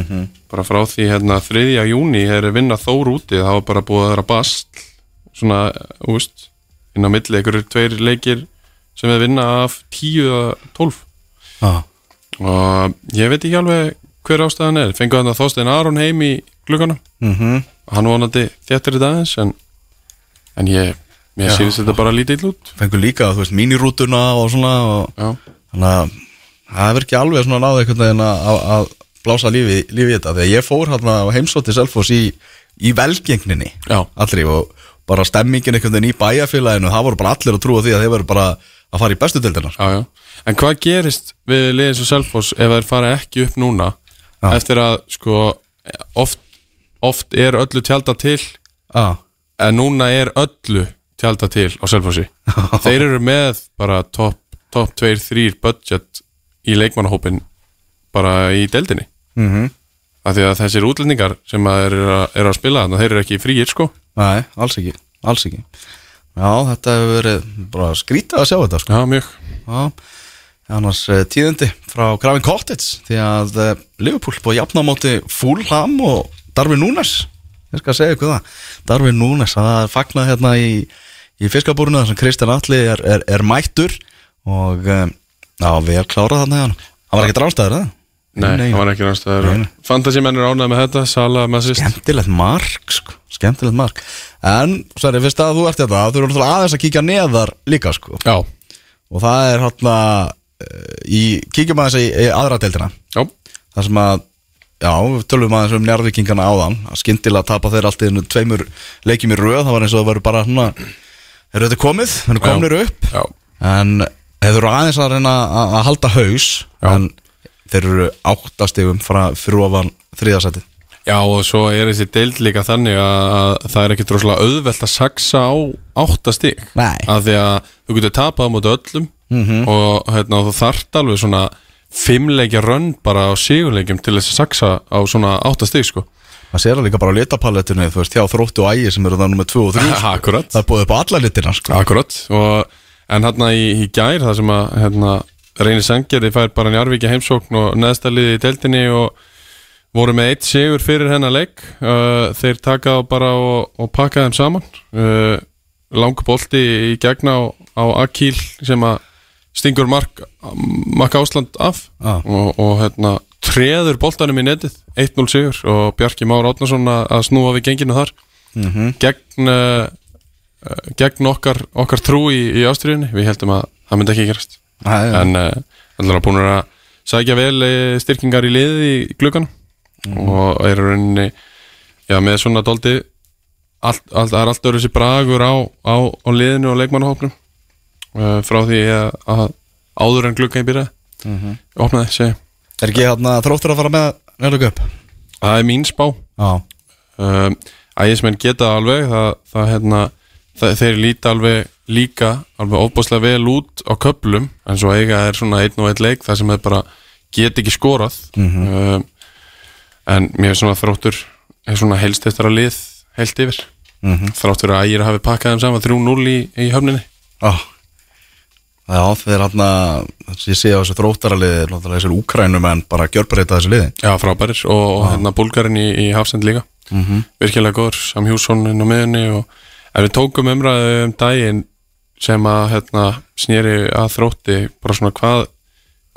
-hmm. bara frá því hérna 3. júni er vinna Þór úti það var bara búið að vera bast svona, úst inn á milli, einhverjir tveir leikir sem er vinna af 10-12 ah. og ég veit ekki alveg hver ástæðan er fengu þannig að Þorstein Aron heim í klukkanum mm -hmm. hann vonandi þjættir þetta aðeins en, en ég, mér Já. sýnist þetta bara lítið út Fengur líka, þú veist, mínirútuna og svona og, Þannig að það hefur ekki alveg svona náðu einhvern veginn að, blása lífi, lífi í þetta. Þegar ég fór hérna á heimsótti Selfoss í, í velgengninni já, allri og bara stemmingin einhvern veginn í bæjarfélaginu það voru bara allir að trúa því að þeir voru bara að fara í bestu deildina já, já. En hvað gerist við liðið svo Selfoss ef þeir fara ekki upp núna Já. eftir að sko oft, oft er öllu tjálta til ah. en núna er öllu tjálta til á Selfossi? Þeir eru með bara top, top 2-3 budget í leikmannahópin bara í deildinni mm -hmm. af því að þessir útlendingar sem að, er að spila þannig að þeir eru ekki fríir sko Nei, alls ekki, alls ekki Já, þetta hefur verið bara skrítið að sjá þetta sko. Já, mjög Já, annars uh, tíðindi frá Gravin Cottage því að uh, Liverpool búið jafna á móti Fulham og Darwin Núnes ég skal segja ykkur það Darwin Núnes, það er fagnað hérna í, í fiskabúrinu þar sem Kristján Alli er, er, er mættur og um, já, vel klárað þarna hjá hann hann var ekki drástaður, eða? Nei, það var ekki Nei, náttúrulega nei. Fantasímenn er ánægð með þetta, Sala með sýst skemmtilegt mark sko, skemmtilegt mark. En, Sverri, fyrst að þú ert þetta þú eru náttúrulega aðeins að kíkja neðar líka sko. Já, og það er hérna uh, í, kíkjum aðeins í, í aðra deildina. Já, þar sem að já, við tölum aðeins um njárvíkingana áðan. Að skyndilega tapa þeir allt í einu tveimur leikjum í röð, það var eins og það verður bara svona eru þetta komið, eru komnir upp. Já. En þeir eru að að, að frá fyrir ofan þriðasæti Já, og svo er þessi deild líka þannig að, að það er ekki droslega auðvelt að saksa á áttastig að því að þú getur tapað á móti öllum Mhm. og hérna, þú þarft alveg svona fimmleikja rönn bara á sigurleikjum til þess að saksa á svona áttastig sko það sér það líka bara á litapalettinu þú veist, hjá þróttu og ægi sem eru það nummið 2 og 3 sko. Akkurat, það er búið upp á alla litina sko. akkurat og, En hérna í, í gær það sem að hérna, Reynir Sangeri fær bara Njarvíkja heimsókn og neðstaliði í deildinni og voru með eitt sigur fyrir hennar leik. Uh, þeir taka á bara og, og pakka þeim saman. Uh, langu bolti í gegna á, á Akil sem að stingur Mark, Mark Ásland af Já. og, og hérna treður boltanum í netið. 1-0 sigur og Bjarki Már Átnason að, snúa við genginu þar. Mhm. gegn uh, uh, gegn okkar, okkar trú í, í ástriðinni við heldum að það myndi ekki gerast Já. en uh, allir að búin að sækja vel eh, styrkingar í liði í gluggan og er rauninni já, með svona doldi allt, allt, er allt öðru sér bragur á, á, á liðinu og leikmannahópnum. Uh, frá því að, að áður en gluggan í byrja Mhm. opnaði, segi er ekki hérna þróttur að fara með nefnlega upp það er mín spá. Um, ægismenn geta alveg það, það hérna það, þeir líta alveg líka alveg ofbúslega vel út á köplum en svo eiga er svona einn og einn leik það sem þeir bara get ekki skorað. Um, en mér er svona þróttur er svona helst eftir að lið heilt yfir. Mhm. þráttur að ægir hafi pakkað þeim saman 3-0 í, í höfninni. Já já, þeir hérna ég sé á þessu þróttaraliði þessir úkrænum en bara gjörbreyta þessu liði. Já frábærir. Og, og hérna búlgarinn í, í Hafsend líka. Mm -hmm. virkilega góður, Sam Hjússon inn á miðunni og ef við tókum umræðu um daginn sem að hérna, snýri að þrótti bara svona hvað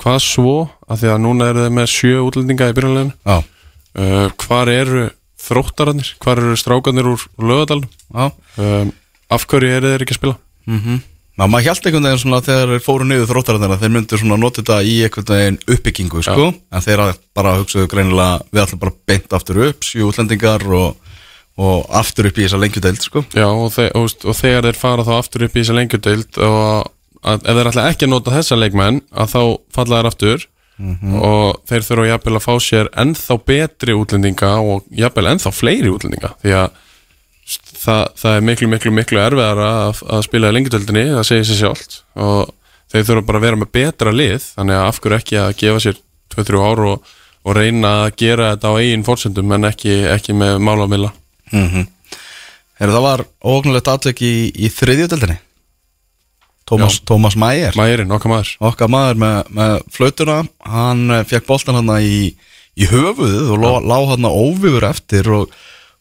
hvað svo, af því að núna eru þeir með sjö útlendinga í byrjanleginu já, uh, hvar eru þróttararnir? Hvar eru strákarnir úr, já. Um, af hverju eru þeir ekki að spila? Mm Ná, maður hjælt einhvern veginn svona þegar þeir fóru niður þróttararnir þeir myndu svona nota þetta í einhvern veginn uppbyggingu sko, en þeir að bara hugsaðu greinilega við ætlum bara beint aftur upp sjú útlendingar og, og aftur upp í þessa lengjudeild sko. Já, og, þe og, og þegar þeir fara þá aftur upp í þessa lengjudeild og að, ef þeir ætla ekki að nota þessa leikmenn að þá falla þeir aftur. Og þeir þurfa jafnvel að fá sér ennþá betri útlendinga og jafnvel ennþá fleiri útlendinga. Því að það, það er miklu, miklu, miklu erfiðar að, að spila í lengjudeldinni, það segir sér sjálft. Og þeir þurfa bara að vera með betra lið þannig að af hverju ekki að gefa sér 2-3 ár og, og reyna að gera þetta á eigin fórsendum en ekki, ekki með málamilla mm -hmm. Heru, það var ógnulegt atleik í, í þriðjudeldinni Tómas, Tómas Mæger Mærin, okkar maður. Okkar maður með, með flautuna. Hann eh, fekk boltan hann í, í höfuðið og lá, lá hann óvífur eftir og,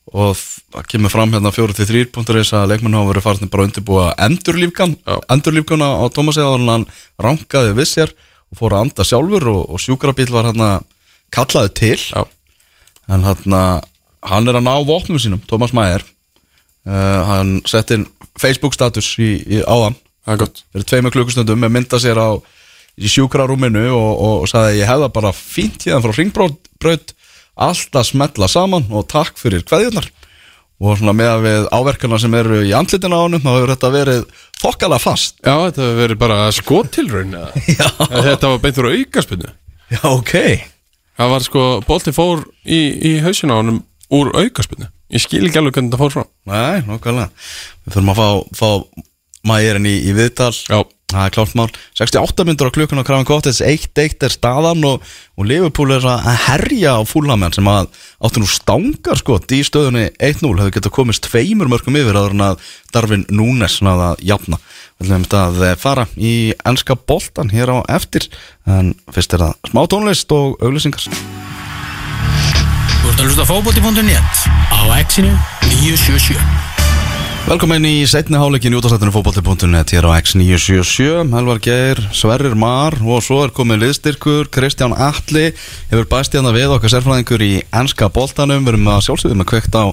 og það kemur fram hérna 4-3.is að leikmenn hafa verið farin bara undirbúa endurlífgan endurlífgana á Tómasi áður en hann rankaði við sér og fór að anda sjálfur og, og sjúkrabíl var hann að kallaði til. Já, en hann, hann er að ná vopnum sínum, Tómas Mæger uh, hann sett inn Facebook status í, í áðan. Fyrir tveimur klukkustundum með mynda sér á í sjúkrarúminu og, og, og sagði ég hefða bara fínt hérna frá ringbraut alltaf smetla saman og takk fyrir kveðjurnar. Og svona með að við áverkana sem eru í andlitina á honum þá hefur þetta verið þokkala fast. Já, þetta hefur verið bara? Já, Þetta var beint úr aukaspinnu já ok. Það var sko, bolti fór í, í hausina á honum úr aukaspinnu Ég skil ekki alveg hvernig það fór frá Nei, nokkulega Við þurfum að fá, fá mægirinn í, í viðtal. Já, Það er klárt mál. 68 myndur á klukkun á Krafin Kottins 1-1 er staðan og, og Liverpool er að herja á fúlamenn sem að áttu nú stangar sko í stöðunni 1-0 hefur getað komist tveimur mörgum yfir aður en að Darvin Núnes náða að jafna. Við ætlum þetta að fara í enska boltan hér á eftir. En fyrst er það smá tónlist og auglýsingar Þú ert að hlusta á fótbolti.net á exinu 977 Velkomin í setni háleikin í útastættinu fótbolti.net hér á X977 Helvar Geir, Sverrir Mar og svo er komið liðstyrkur Kristján Atli. Hefur bæst hérna við okkar sérfræðingur í enska boltanum. Við erum að sjálfsögum að kveikt á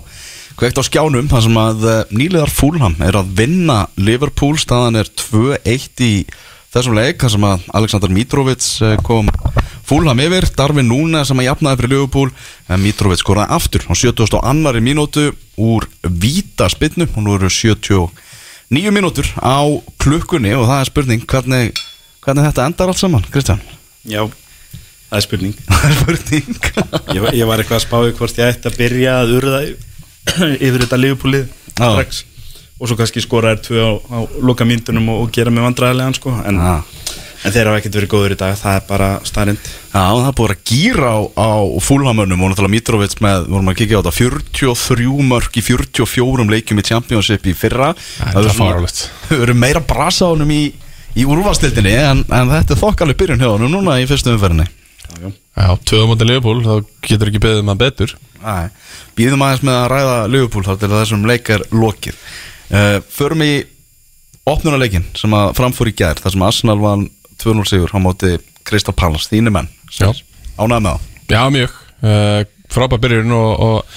kveikt á skjánum þar sem að eh, nýliðar Fúlham er að vinna Liverpool. Staðan er 2-1 í þessum leik þar sem að Aleksandr Mitrovic eh, kom Fúlham yfir, Darvin Núna sem að jafnaði fyrir Liverpool en Mitrovic skoraði aftur á 70. annari mínútu úr víta spinnu og nú eru 79 mínútur á klukkunni og það er spurning hvernig, hvernig þetta endar allt saman, Kristján Já, það er spurning Það er spurning Ég, ég var eitthvað að spáði hvort ég ætti að byrja að urða yfir þetta Já. strax og svo kannski skora þær tvö á, á loka myndunum og, og gera mig vandræðilegan sko. en, en þeir hafa ekkert verið góður í dag. Það er bara starrend Já, það er búið að gýra á, á fúlhamönnum og náttúrulega Mitrovic með, vorum að kíkja á þetta 43 mörg í 44 leikjum í Championship í fyrra. Þetta er hefur svona- fáránlegt. hefur verið meira brasa á honum í, í úrvastildinni en, en þetta er þokkalið byrjun hjá honum núna í fyrstu umferðinni. Já, töðum átti Leopold þá getur ekki beðið maður betur. Æ, Býðum aðeins með að ræða Liverpool þá til að þessum leik er lokið uh, Förum í opnunarleikin sem að framfór í gær þar sem Arsenal vann 2-0 sigur á móti Crystal Palace, þínu menn. Ánægð með það Já, mjög uh, Frábær byrjun og, og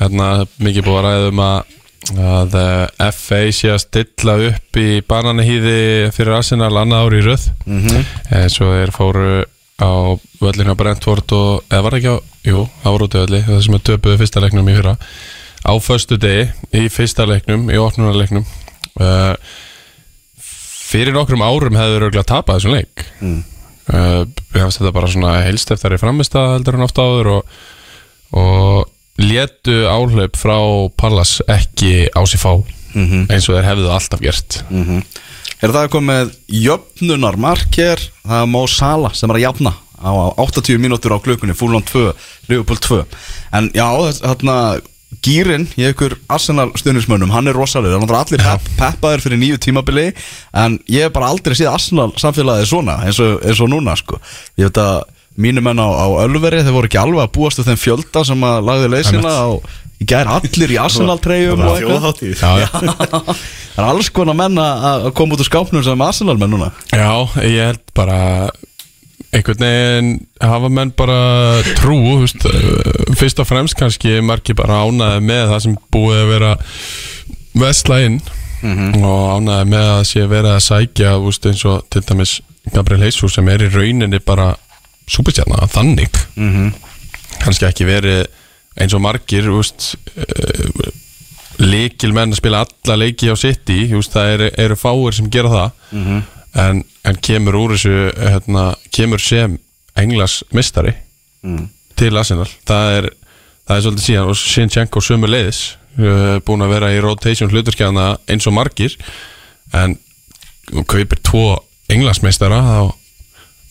hérna, mikið búið að ræða um að að uh, FA sé að stilla upp í bananahýði fyrir Arsenal annað ári í röð mm. -hmm. svo er fóru á völlinu á Brentford og eða var það ekki á, jú, það var út í völli það sem er töpuðu fyrsta leiknum í fyrra á föstu degi, í fyrsta leiknum í opnunarleiknum uh, fyrir nokkrum árum hefur örgulega tapað þessum leik. Mm. uh, ég hafst þetta bara svona helst eftir í framist að heldur en ofta áður og, og létu áhlaup frá Pallas ekki á sig fá Mhm. eins og þeir hefðu alltaf gert. Mm Er það komið jöfnunar marker það er Mo Salah sem er að jafna á 80 mínútur á klukkunni Fúlan 2, Liverpool 2 en já, þarna gýrin í ykkur Arsenal stuðnismönnum hann er rosalegur, hann er allir pepp, peppaðir fyrir nýju tímabili en ég hef bara aldrei séð Arsenal samfélagið svona eins og, eins og núna sko. Ég veit að mínu menn á, á Ölveri þeir voru ekki alveg að búast við þeim fjölda sem að lagði leysina og í gær allir í Arsenal treyjum og eitthvað. Það er alls konar menn að að koma út úr skápnum sem Arsenal menn núna. Já, ég held bara einhvern veginn hafa menn bara trú veist, fyrst og fremst kannski margir bara ánaði með það sem búið að vera vesla inn og ánaði með að sé verið að sækja veist, eins og til dæmis Gabriel Jesus sem er í rauninni bara superstjarnar, þannig. Kannski ekki verið eins og margir veist, uh, líkil menn að spila alla leiki á þú veist, það eru, eru fáir sem gera það. En, en kemur úr þessu hérna, kemur sem englas mistari til Arsenal. Það er, það er svolítið síðan og Sinchenko sömu leiðis uh, búin að vera í rotation hluturskjana eins og margir en kaupir tvo englasmeistara þá,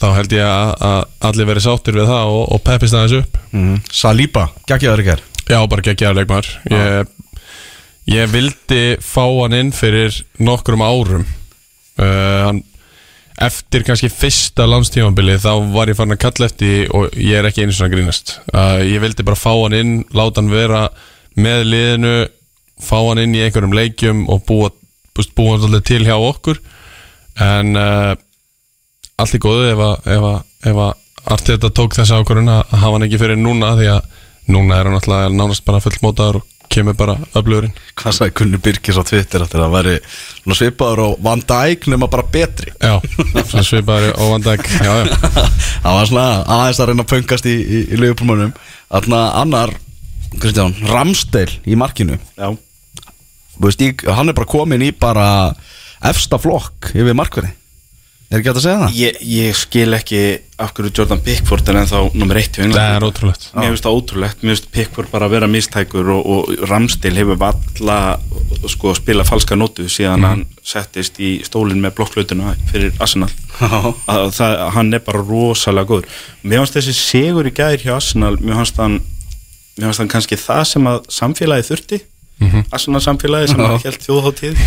þá held ég að, að allir verið sáttir við það og, og peppist aðeins upp. Mm. Saliba, geggjaður ekki er Já, bara geggjaður leikmaður. Ég, ég vildi fá hann inn fyrir nokkrum árum. Uh, hann, eftir kannski fyrsta landstífambili þá var ég farin að kalla eftir og ég er ekki einu svona grínast. Uh, ég vildi bara fá hann inn, láta hann vera með liðinu fá hann inn í einhverjum leikjum og búa, búa hann svolítið til hjá okkur. En uh, allt í góðu ef að, að Arteta tók þessa ákvörðun að hafa hann ekki fyrir núna því að núna er hann alltaf nánast bara fullmótaður og kemur bara öflugurinn. Hvað sagði Gunni Birkis á Twitter að það væri svipaður á Van Dijk nema bara betri? Já, svipaður Já, já, Það var svona aðeins að reyna að pöngast í, í, í leifupólmönum Þarna annar, Kristján, Ramsdale í markinu. Já, Þú veist, ég, hann er bara komin í bara efsta flokk yfir markverði Er ekki hægt að segja það? ég, ég skil ekki af hverju Jordan Pickford er ennþá nummer eitt í það Englandi er ótrúlegt. Mér finnst það ótrúlegt, mér finnst Pickford bara að vera mistækur og, og Ramstil hefur valla sko, spila falska nótu síðan hann settist í stólinn með blokklautuna fyrir Arsenal. Að það, hann er bara rosalega góður. Mér finnst þessi sigur í gæðir hjá Arsenal mér finnst hann, hann kannski það sem að samfélagi þurfti Arsenal samfélagi sem að held þjóðháttíð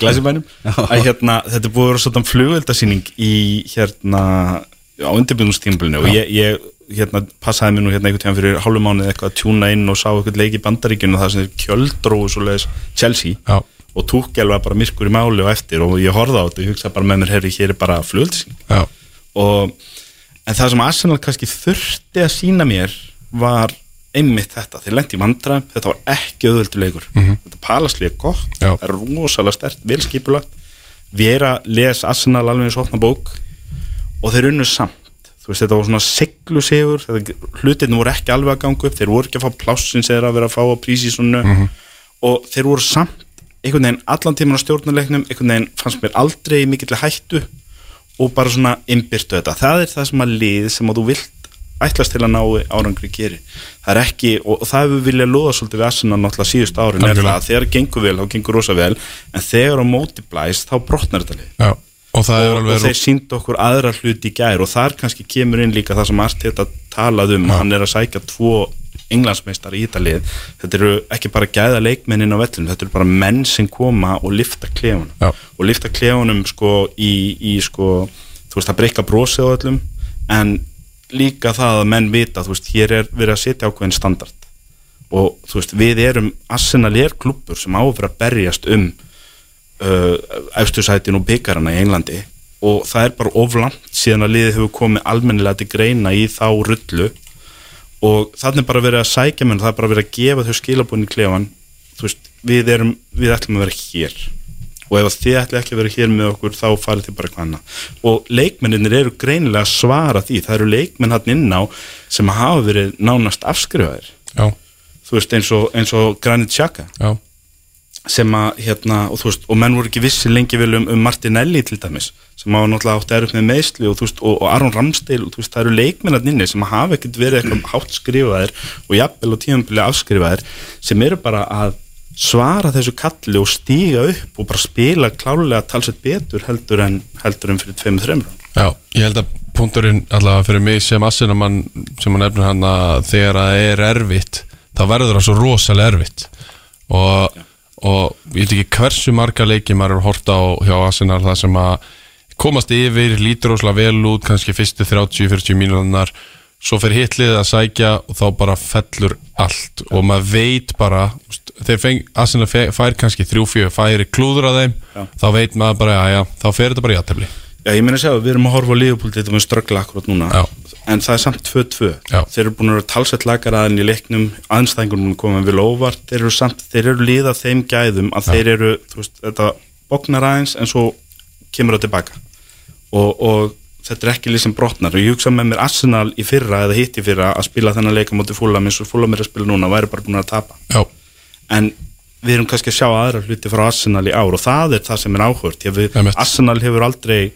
glæsibænum. Hérna, þetta er búið að vera svona flugveldasýning í hérna á undirbyrnustímbilinu og ég, ég hérna, passaði mér nú hérna einhvern tíðan fyrir hálfum mánuð eitthvað að tjúna inn og sá eitthvað leik í bandaríkjunu og það sem er kjöldróu svo leiðis Chelsea. Já, og túkjál var bara myrkur í máli og eftir og ég horfði á þetta og ég hugsaði bara með mér herri, hér er bara já, og en það sem Arsenal kannski þurfti að sína mér var einmitt þetta, þeir lendi vandra þetta var ekki auðvöldu leikur. Þetta palasli er gott, Já. það er rosalega stert velskipulagt, vera les Arsenal alveg eins og opna bók og þeir unnu samt. Veist, þetta var svona seglu sigur hlutirnir voru ekki alveg að ganga upp þeir voru ekki að fá plássins eða að vera að fá að prísi svona og þeir voru samt einhvern veginn allan tíman á stjórnuleiknum einhvern veginn fannst mér aldrei mikill hættu og bara svona innbyrtu þetta. Það er það sem að lið sem að þú vilt ætlast til að ná árangri geri. Það er ekki, og, það hefur viljað loða svolítið við Arsenal náttúrulega síðust árin er það að þegar gengur vel, þá gengur rosa vel en þegar á móti blæst, þá brotnar þetta lið. Já Og það og, og þeir síndu okkur aðra hluti í gær og þar kannski kemur inn líka það sem Arteta talað um, hann er að sækja tvo englandsmeistar í þetta lið. Þetta eru ekki bara gæða leikmennin á vellinu þetta eru bara menn sem koma og lifta klefunum Já. og lifta klefunum sko í, í sko þú veist að breyka brosið á öllum en líka það að menn vita þú veist hér er verið að setja ákveðin standard. Og þú veist við erum Arsenal er klubbur sem áfyrir að berjast um uh, efstursætin og byggarana í Englandi. Og það er bara oflant síðan að liðið hefur komið almennilega til greina í þá rullu. Og þannig bara verið að sækja menn það er bara verið að gefa þau skilabunni klefan þú veist, við erum, við ætlum að vera hér og ef þið ætlum ekki að vera hér með okkur þá farið þið bara annað. Og leikmenninir eru greinilega að svara því. Það eru leikmenn hann inn á sem hafa verið nánast afskrifaðir. Já, þú veist, eins og, og Granit Xhaka. Já, sem að, hérna, og þú veist, og menn voru ekki vissi lengi vel um, um Martinelli til dæmis sem hafa náttúrulega átt eruð með meðsli og þú veist, og, og Aron Ramsdale og þú veist, það eru leikmennarninni sem hafa ekkert verið eitthvað hátt skrifaðir og jafnvel og tíðanbili afskrifaðir sem eru bara að svara þessu kalli og stíga upp og bara spila klálega talsett betur heldur en, heldur en fyrir tveimur þreimur já Ég held að punkturinn allavega fyrir mig sem assinamann sem hann nefnir hann að þegar það er erfitt þá verður það svo rosalega erfitt. Og, og ég veit ekki hversu marga leiki maður er hort á hjá Arsenal það sem að komast yfir, lítur rosalega vel út kannski fyrstu 30-40 mínúðunar svo fyrir hitlið að sækja og þá bara fellur allt og maður veit bara úst, þegar feng, Arsenal fe- fær kannski 3-4 færi klúður að þeim Já. þá veit maður bara, já, já, þá fer þetta bara í aðtefli Já, ég meina að segja, við erum að horfa á Liverpool þetta með ströggla akkurat núna Já. en það er samt 2-2 Já. þeir eru búin að vera talsett lakar aðeins í leiknum aðeinstæðingunum koma við óvart þeir eru samt, þeir eru líða þeim gæðum að þeir eru, þú veist, þetta bóknar aðeins en svo kemur það tilbaka og, og þetta er ekki sem brotnar. Og ég hugsa með mér Arsenal í fyrra eða hitt í fyrra að spila þennan leika mútið fúlam eins og fúlam er að spila núna væri bara búin að tapa. Já, en við erum kannski að sjá aðra hluti frá Arsenal í ár og það er það sem er áhört. Arsenal hefur aldrei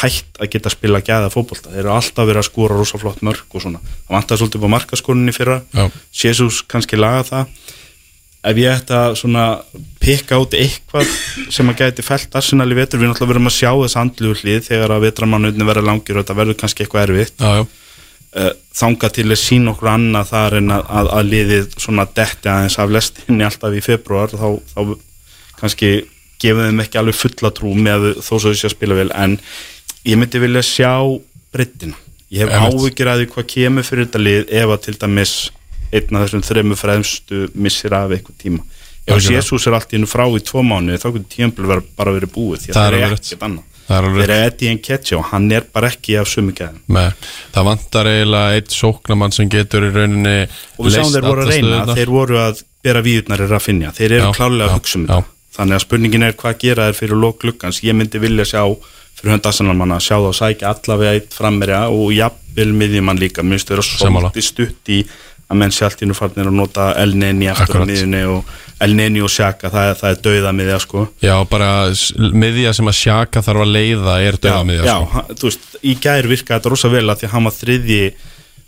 hætt að geta að spila gæða fótbolta. Þeir eru alltaf verið að skora rosa flott mörg og svona, það vantar svolítið upp á markaskoninni fyrra. Já. Jesus kannski laga það ef ég ætti að svona pikka út eitthvað sem að gæti fælt Arsenal í vetur, við náttúrulega verðum að sjá þess andlugu hlið þegar að vetramannuðin verður langir og þetta verður kannski eitthvað erfitt. Já, já, uh, þanga til að sína okkur annað þar en að, að, að liðið svona detti aðeins af lestinni alltaf í februar þá, þá kannski gefum þeim ekki alveg fulla trú með þó svo sé að spila vel. En ég myndi vilja sjá breyttina ég hef áhyggjur að því hvað kemur fyrir þetta lið ef að til dæmis einn af þessum þremmu fremstu missir af eitthvað tíma. Ef. Jésús er allt í hennu frá í tvo mánu þá getur tímpil bara verið búið því að er það er ekkert annað. Er þeir eru Eddie og hann er bara ekki af Nei, það vantar eiginlega eitt sóknamann sem getur í rauninni og við sáum þeir voru að reyna stöðurnar. þeir voru að bera víðurnar í Rafinha. Þeir eru Já, klálega að hugsa um þetta. Þannig að spurningin er hvað gera þeir fyrir lók gluggans? Ég myndi vilja sjá fyrir hönd Arsenalmanna sjá þá sækja allavega eitt frammerja og jafnvel miðjumann líka. Minnst vera Sammála. svolítið stutt í að menn sjálft innu farnir að nota El Neni aftur á Akkurat. miðjunni og El Neni og Sjaka það, er- það er dauða miðja sko. Já, bara miðja sem að sjaka þarf að leiða er döða miðja já, sko. hann- þú veist, í gær virka þetta rosa vel að því að hann var þriðji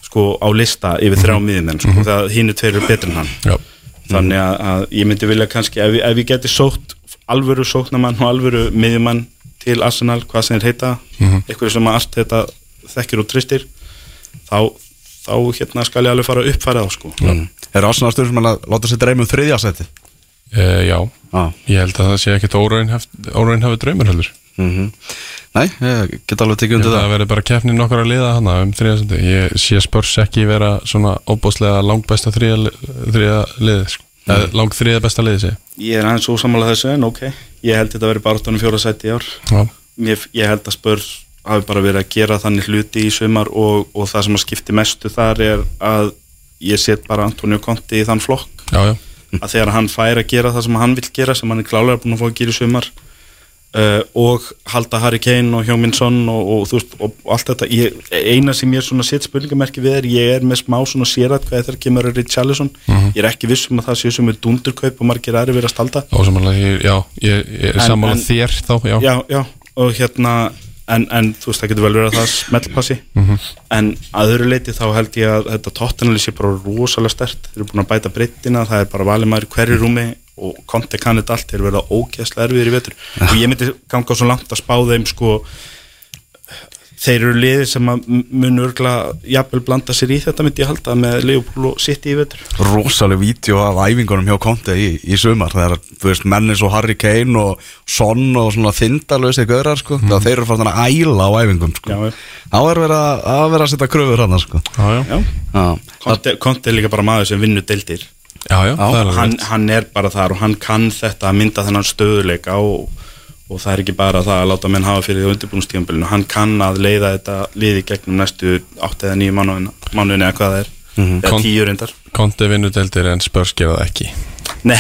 sko á lista yfir þrjá miðjumenn sko, það hinn er tveir eru betur en hann. Já, þannig að, að ég myndi vilja kannski ef, ef ég geti sótt alvöru sóknamann og alvöru miðjumann til Arsenal, hvað sem þeir heita mm eitthvað sem að allt þetta þekkir og tristir þá, þá hérna skal ég alveg fara að uppfæra þá sko mm. Er Arsenal sem að láta sér dreymum þriðja seti? e, já. Já ég held að það sé ekkit óraunhafi draumur heldur mm Nei, ég get alveg tekið Ég undir það það verði bara keppni nokkar að liða hana um þriðasendi Ég sé spörs ekki vera svona óbúslega langbesta þriða, þriða liði sko. mm. Lang þriða besta liði segi ég er aðeins ósamálað þessu en ok ég held þetta að vera baráttunum fjóra sæti í ár Já, Mér, ég held að spör hafi bara verið að gera þannig hluti í sumar og, og það sem að skipti mestu þar er að ég set bara Antonio Conti í þann flokk. Já, já, að þegar hann fær að gera það sem hann vil gera sem hann er klálega búin að fá að gera í sumar uh, og halda Harry Kane og Hjóminsson og, og, þú veist, og, allt þetta ég, eina sem ég er svona set spurningamerki við er ég er með smá svona sérat hvað þegar kemur að Richarlison. Ég er ekki viss um að það séu sem er dundurkaup og margir aðri verið að stalda Já, ég, ég er en- þér þá Já, já, já, og hérna en, en þú veist, það getur vel verið að það smellpassi. En að öðru leiti þá held ég að þetta tóttanali sé bara rosalega stert þeir eru búin að bæta breyttina, það er bara valið maður hverju rúmi og konti kann þetta allt. Þeir verða ógeðslega erfiðir í vetur. Og ég myndi ganga svo langt að spá þeim sko þeir eru liðir sem að mun örgla jafnvel blanda sér í þetta myndi ég halda með Leopold og City í vetur. Rosaleg vídeo af æfingunum hjá Conte í, í sumar þegar þú veist menn eins og Harry Kane og Son og svona þindalösi gaurar sko mm. þeir eru farin að æla á æfingum sko. Já, þá er verið að, að vera að setja kröfur hann sko. Já, já. Conte, Conte er líka bara maður sem vinnur deildir. Já, já, það er alveg hann, hann er bara þar og hann kann þetta að mynda þennan stöðuleika og, og það er ekki bara það að láta menn hafa fyrir því á undirbúinstíðanbylinu hann kann að leiða þetta liði gegnum næstu 8 eða 9 mánuðin eða hvað það er. Eða Kon- 10 reyndar. Konti vinnudeldir en spörs gera það ekki. Nei,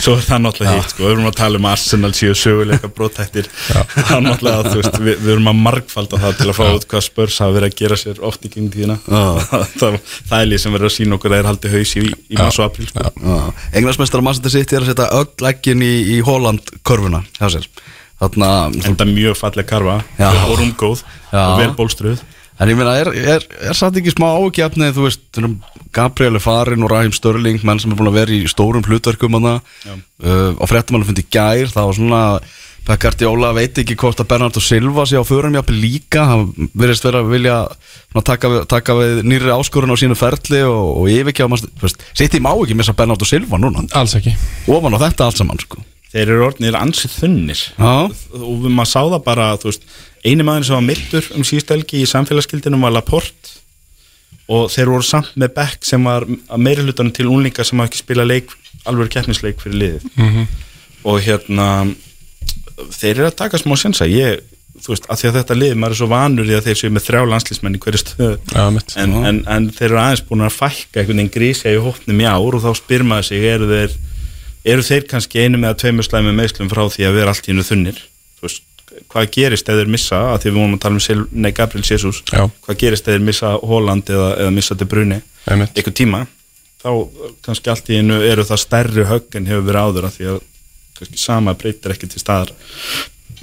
svo er það náttúrulega hitt sko. við erum að tala um Arsenal síu söguleika brótættir það er náttúrulega að, þú veist, við, við erum að margfalda það til að fá út hvað spörs hafa verið að gera sér oft í kynning tíðina. Það, það er líð sem verður að sína okkur að þeir haldi haus í, í mars og april sko. Englandsmeistar Manchester City er að setja öll ekkin í, í Holland körfuna hjá sér þarna enda mjög falleg karfa Já. og rúmgóð Já. og vel bólstruð En ég meina, er, er, er satt ekki smá ágefni, þú veist, Gabriel farin og Raheem Störling, menn sem er búin að vera í stórum hlutverkum hann uh, á fréttamannu fundi gær, það var svona Pep Guardiola veit ekki hvort að Bernardo Silva sé á förum jafnir líka, hann verðist vera að vilja svona, taka, við, taka við nýri áskorun á sínu ferli og, og yfirkjá, sitt í má ekki missa Bernardo Silva núna, Alls ekki ofan á þetta allt saman, sko. Þeir eru orðnir ansið þunnir. Já, og maður sá það bara veist, eini maður sem var mittur um síðust helgi í samfélagsgildinum var Laporte. Og þeir voru samt með Beck sem var að meiri hlutanum til unlinga sem hafa ekki spila leik, alveg keppnisleik fyrir liðið. Mhm. og hérna þeir eru að taka smá sensa ég, þú veist, að því að þetta lið maður er svo vanur í að þeir séu með þrjá landslísmenn í hverju stöðu. Mitt en, en, en þeir eru aðeins búin að fækka einhvern veginn grísja í hópnum í ár og þá spyr maður sig, eru þeir eru þeir kannski einu með að tveimur slæmi meðslum frá því að vera allt í hennu þunnir? Veist, hvað gerist eða þeir missa að því við vorum að tala um Sil nei, Gabriel Jesus Já. hvað gerist eða þeir missa Holland eða, eða missa De Bruyne einhver tíma? Þá uh, kannski allt í hennu eru það stærri högg en hefur verið áður að því að kannski sama breytir ekki til staðar.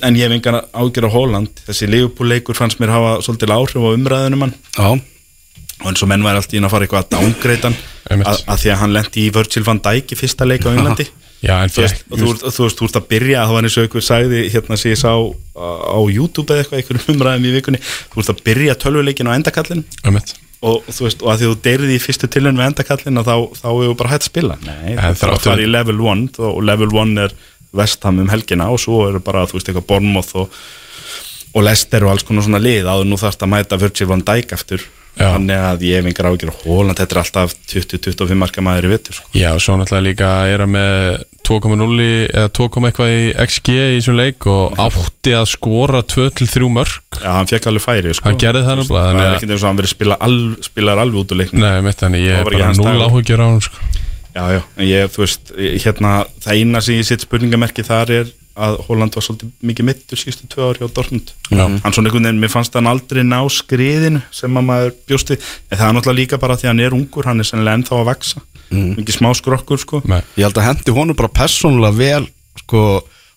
En ég hef engan ágjör á Holland. Þessi Liverpool leikur fannst mér hafa svolítið áhrif á umræðunum hann. Já, og eins og menn væri alltaf inn að fara eitthvað að dángreitan að, að því að hann lendi í Virgil van Dijk í fyrsta leik á Englandi. Já, en þú veist, þú, þú þú ert að byrja það var eins og einhver sagði hérna sem ég sá á, YouTube eða eitthvað, einhverjum umræðum í vikunni. Þú ert að byrja tölvuleikin á endakallin og þú veist, og að því þú deyrið í fyrstu tilhörn við endakallin þá, þá hefur bara hægt að spila. Nei, það þrátt að fara í level 1 og level 1 er vestam um helgina og svo eru bara, þú veist, eitthvað Bournemouth og, og Leicester og alls konar svona lið áður nú þarfst að mæta Virgil van Dijk eftir Já. þannig að ég hef engar ágjör á Hóland, þetta er alltaf 20-25 marka maður í vittur sko. Já, svo náttúrulega líka er hann með 2,0 eða 2, eitthvað í XG í þessum leik og átti að skora 2-3 mörg Já, hann fekk alveg færi sko. Hann gerði það nefnilega, Það er að- ekkert eins og hann verið spila al, spilar alveg út úr leiknum Nei, mitt þannig, ég er ekki bara hans núl dagur. áhugjur á hann sko. Já, já, en ég, þú veist, hérna, það eina sem ég sitt spurningamerki þar er að Holland var svolítið mikið mittur síðustu tvö ári á Dortmund. Já. Hann svona einhvern veginn, mér fannst hann aldrei ná skriðinu sem að maður bjósti, en það er náttúrulega líka bara því að hann er ungur, hann er sennilega ennþá að vaksa, mikið smá skrokkur, sko. Nei. Ég held að hendi honum bara persónulega vel sko,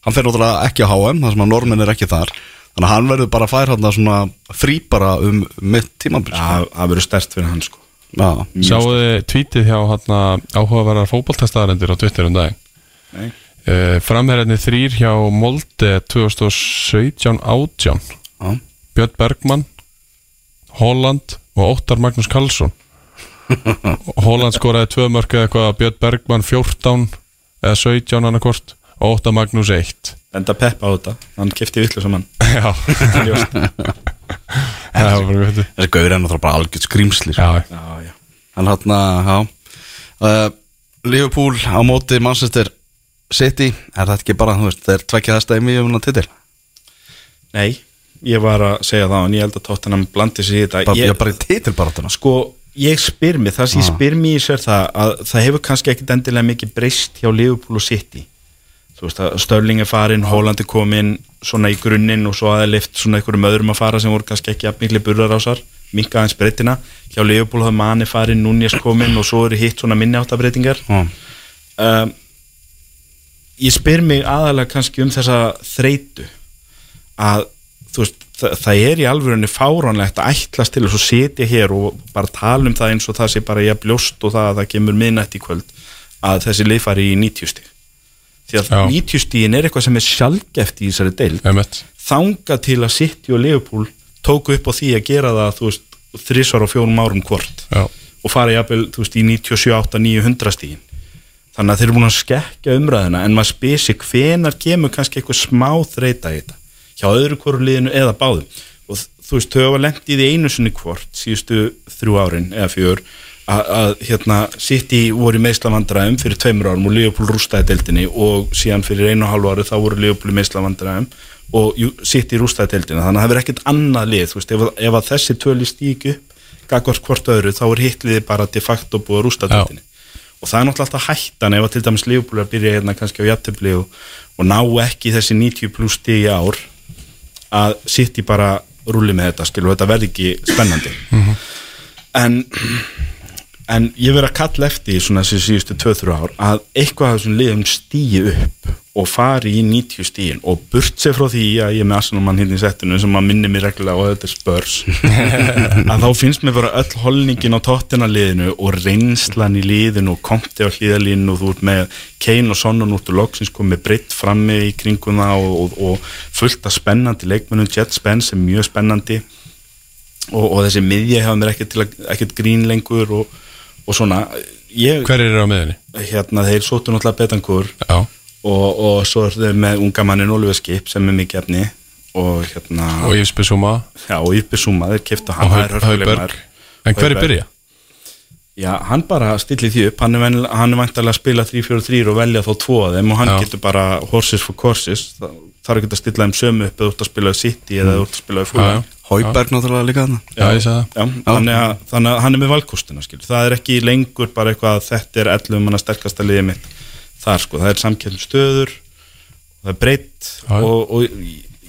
hann fer náttúrulega ekki á HM þar sem að normin er ekki þar þannig að hann verður bara að færa hann svona frí bara um mitt tímabil sko. Já, það verður stert fyrir hann, sko. Já, Sjáu þið tvítið hjá hérna, áhugaverðar fótballtestaðarendir á Twitter um daginn Nei. Uh, Framherjarnir þrýr hjá Molde 2017 átján. Já, Björn Bergmann Holland og Óttar Magnús Karlsson. Holland skoraði tvö mörg eða eitthvað Björn Bergmann 14 eða 17 annarkort og Óttar Magnús 1 Enda pepp á þetta, hann kefti villu sem hann. Já, það var bara veitu þessi gaur er náttúrulega bara algjörð skrýmsli sko. Hann já uh, Liverpool á móti Manchester City er þetta ekki bara, þú veist, þeir tvekja það stæmi um hann titil Nei, ég var að segja það, en ég held að Tottenham blandi sig í þetta. bara, Ég- ég, bara í titilbaráttuna sko, ég spyr mig, það sem ég Ah. spyr mig í sér það að það hefur kannski ekkit endilega mikið breyst hjá Liverpool og City þú veist að Störling er farin, Holland er komin svona í grunninn og svo aðeins lift svona einhverjum öðrum að fara sem voru kannski ekki miklu burðarásar, minka aðeins breytina hjá Liverpool hafði manni farin, Núñez komin og svo eru hitt svona minni áttabreitingar Já. um, ég spyr mig aðalega kannski um þessa þreitu að þú veist, það, það er í alvörunni fáránlegt að ætlast til þess að setja hér og bara tala um það eins og það sé bara ég bljóst og það að það kemur minnætt í kvöld að þessi lið fari í 90 stíg því að Já. 90 stígin er eitthvað sem er sjálfgeft í þessari deil þanga til að City og Liverpool tóku upp á því að gera það þú veist, þrísvar og fjórum árum hvort Já, og fara jafnvel, þú veist, í 97, 8, 900 stígin þannig að þeir eru búin að skekja umræðina en maður spyr sig hvenar kemur kannski eitthvað smá þreita í þetta? Hjá öðru hvoru liðinu eða báðum? Og þú veist, þau hafa lent í því einu sinni hvort síðustu þrjú árin eða fjör að, hérna City voru í meðslavandræðum fyrir tveimur árum og Liverpool rústaði deildinni og síðan fyrir einu og hálfu ári þá voru Liverpool í meðslavandræðum og City rústaði deildinni. Þannig að það verður ekkert annað lið veist, ef, ef að þessi tvöli stík upp gagvart hvort öðru þá er hitliði bara de facto búið að rústa deildinni og það er náttúrulega alltaf hættan ef að til dæmis Liverpool er að byrja hérna kannski á jafntöfli og, og ná ekki þessi 90 pluss stig í ár að City bara rúli með þetta skilur, þetta verði ekki spennandi. En en ég verið að kalla eftir svona þessi síðustu 2-3 ár að eitthvað af þessum liðum stíi upp og fari í 90 stíin og burt sér frá því að ég er með Arsenal mann hérna í settinu sem að minni mér reglulega og þetta er spörs að þá finnst mér bara öll holningin á tóttina liðinu og reynslan í liðinu og komti á hlýðalínu og þú ert með Kane og Son og núttu loksins komið breytt frammi í kringum það og, og, og fullt af spennandi leikmennum Jet Spence er mjög spennandi og, og þessi miðja hefur mér ekkert, ekkert grín lengur og, og svona ég, hver er á miðinni? hérna þeir sóttu náttúrulega betangur og, og svo er þeir með unga mannin Oliver Skip sem er mikið efni og hérna og já, og Suma, þeir keftu hann og það er Hauberg. En hver er byrja? Já, hann bara stillir því upp, hann er, er vantarlega að spila 3-4-3 og velja þá tvo af þeim og hann Já. getur bara horses for courses, það þarf ekki að stilla þeim sömu upp eða ert að spila í City eða ert að spila í já. Hauberg náttúrulega líka þarna. Já, ég sagði það. Já, þannig að, þannig að hann er með valkostina skil. það er ekki lengur bara eitthvað að þetta er 11 manna sterkasta liðið mitt þar sko, það er samkjöndum stöður það er breytt og, og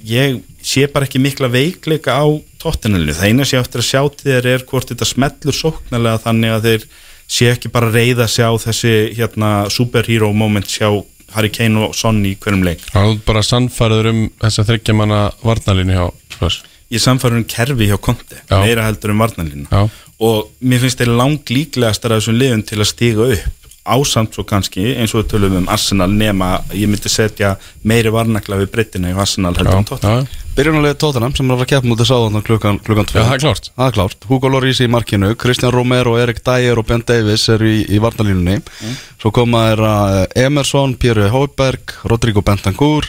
ég sé bara ekki mikla veikleika á tóttinalinu, það eina sé eftir að sjá til þeir er hvort þetta smellur sóknarlega þannig að þeir sé ekki bara reyða að sjá þessi hérna superhero moment sjá Harry Kane og Son í hverjum leik. Það er bara sannfæður um þessa þryggja manna varnalínu hjá Spurs ég samfæður um kerfi hjá Konti meira heldur um varnalínu Já, og mér finnst þeir lang líklegastar af þessum liðum til að stiga upp ásamt svo kannski eins og við tölum um Arsenal nema ég myndi setja meiri varnakla við breytina í Arsenal heldur um tóttina já. Byrjunarlega Tottenham sem er að fara að keppa mútið sáðan klukkan, klukkan 2 Já, það er klárt. Það er klárt, Hugo Lloris í markinu Kristján Romero, Erik Dyer og Ben Davis eru í, í varnalínunni Svo koma þeirra Emerson, Pierre Hoiberg Rodrigo Bentancur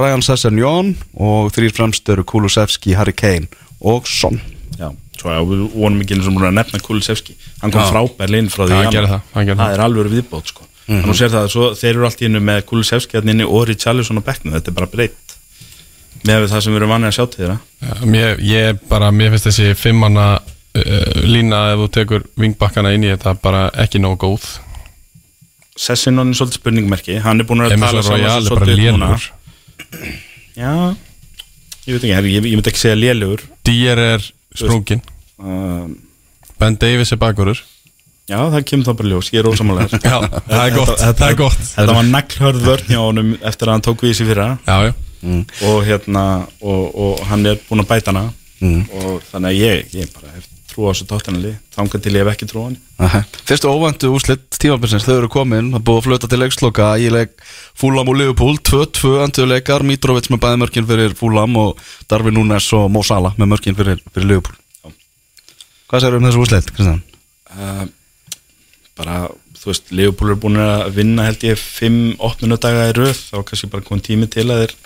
Ryan Sessegnon og þrýr fremst eru Kulusevski, Harry Kane og Son. Já, svo að við vonum ekki eins og múin að nefna Kulisevski Hann kom Já. frábær leinn frá því Já, hann gerði janúar. það, hann gerði Það það. er alveg viðbót sko. Þannig að sér það, svo, þeir eru allt í innu með Kulisevski hann inni og Richarlison á bekknu Þetta er bara breytt með við það sem við erum vanið að sjá til Já, Mér, ég bara, mér finnst þessi fimmanna uh, lína ef þú tekur vingbakkana inn í þetta bara ekki nógu góð. Sessinon er svolítið spurningmerki Hann er búin að tala er bara svolítið núna. Já, ég veit ekki, herri, ég, ég myndi ekki segja lélugur Dýr er sprungin uh, Ben Davis er bakurur Já, það kemur þá bara í ljós, ég er ósamálega Já, það er gott, það er gott. Þetta var naglhörð vörn hjá honum eftir að hann tók við þessi fyrra. Já, já, og hérna og, og hann er búin að bæta hana. Og þannig að ég, ég bara hef trú á þessu tóttanali, þangað til ég hef ekki trú á hann Aha. Fyrstu óvæntu úrslit tímabilsins, þau eru komin það búið að flöta til leiksloka. Í leik Fúlam og Liverpool, 2-2 anduðu leikar Mitrovic með bæði mörkin fyrir Fúlam og Darvin Núnes og Mo Salah með mörkin fyrir, fyrir Liverpool. Já. Hvað segir um þessu úrslit, Kristján? uh, bara, þú veist, Leopold er búin að vinna held ég fimm opnunudaga í röð, þá kannski bara komið tími til að þeir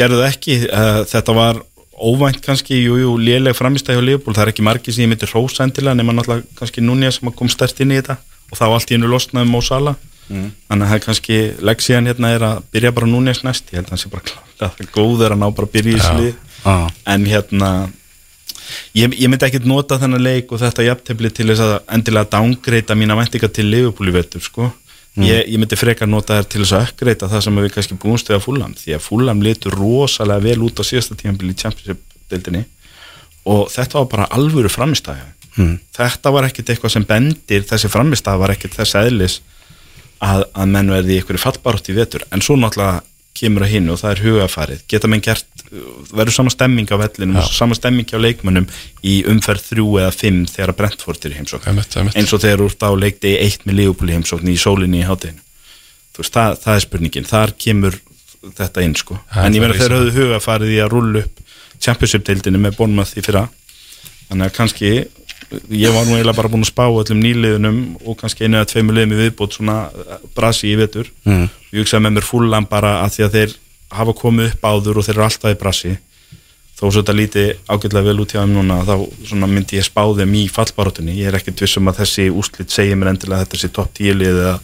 gerðu það ekki. Uh, þetta var óvænt kannski, jú, jú, léleg framistæði hjá Leopold, það er ekki margir sem ég myndi hrósa endilega nema náttúrulega kannski núnið sem að kom stert inn í þetta og þá allt í hennu losnaði Mo Salah. Þannig að það er kannski leggsíðan hérna er að byrja bara núnið næst, ég held að það sé bara klálega góður að ná bara að byrja í slið Ah. en hérna ég, ég myndi ekkert nota þennan leik og þetta jafntefli til þess að endilega dángreita mína væntinga til Liverpool í vetur sko. Ég, ég myndi frekar nota þær til þess að ökkreita það sem við kannski búumst við að fúlam því að fúlam litur rosalega vel út á síðasta tímanbili í Championship-deildinni og þetta var bara alvöru framistæði Mm. þetta var ekkert eitthvað sem bendir þessi framistæði var ekkert þess eðlis að, að menn verði einhverju fallbarótt í vetur. En svo náttúrulega kemur að hinn og það er hugafarið geta menn gert, verður sama stemming á vellinum og sama stemming á leikmönnum í umferð þrjú eða fimm þegar að Brentford er í heimsókn. Eins og þegar úr þá leikti eitt með Leopold í heimsókn í sólinni í hátteginu þú veist, það, það er spurningin. Þar kemur þetta inn sko. Er en ég þeir rísa. höfðu hugafarið í að rúlla upp Championship-deildinu með Bournemouth í fyrra. Þannig að kannski ég var nú eiginlega bara búin að spá öllum nýliðunum og kannski einu eða tveimur liðum í viðbót svona eh, brasi í vetur Mm. ég hugsaði með mér fullan bara að því að þeir hafa komið upp áður og þeir eru alltaf í brasi þó svo þetta líti ágætlega vel út hjá þeim núna þá svona myndi ég spá þeim í fallbarátunni ég er ekkert vissum að þessi úslit segja mér endilega að þetta sé topp 10 lið eða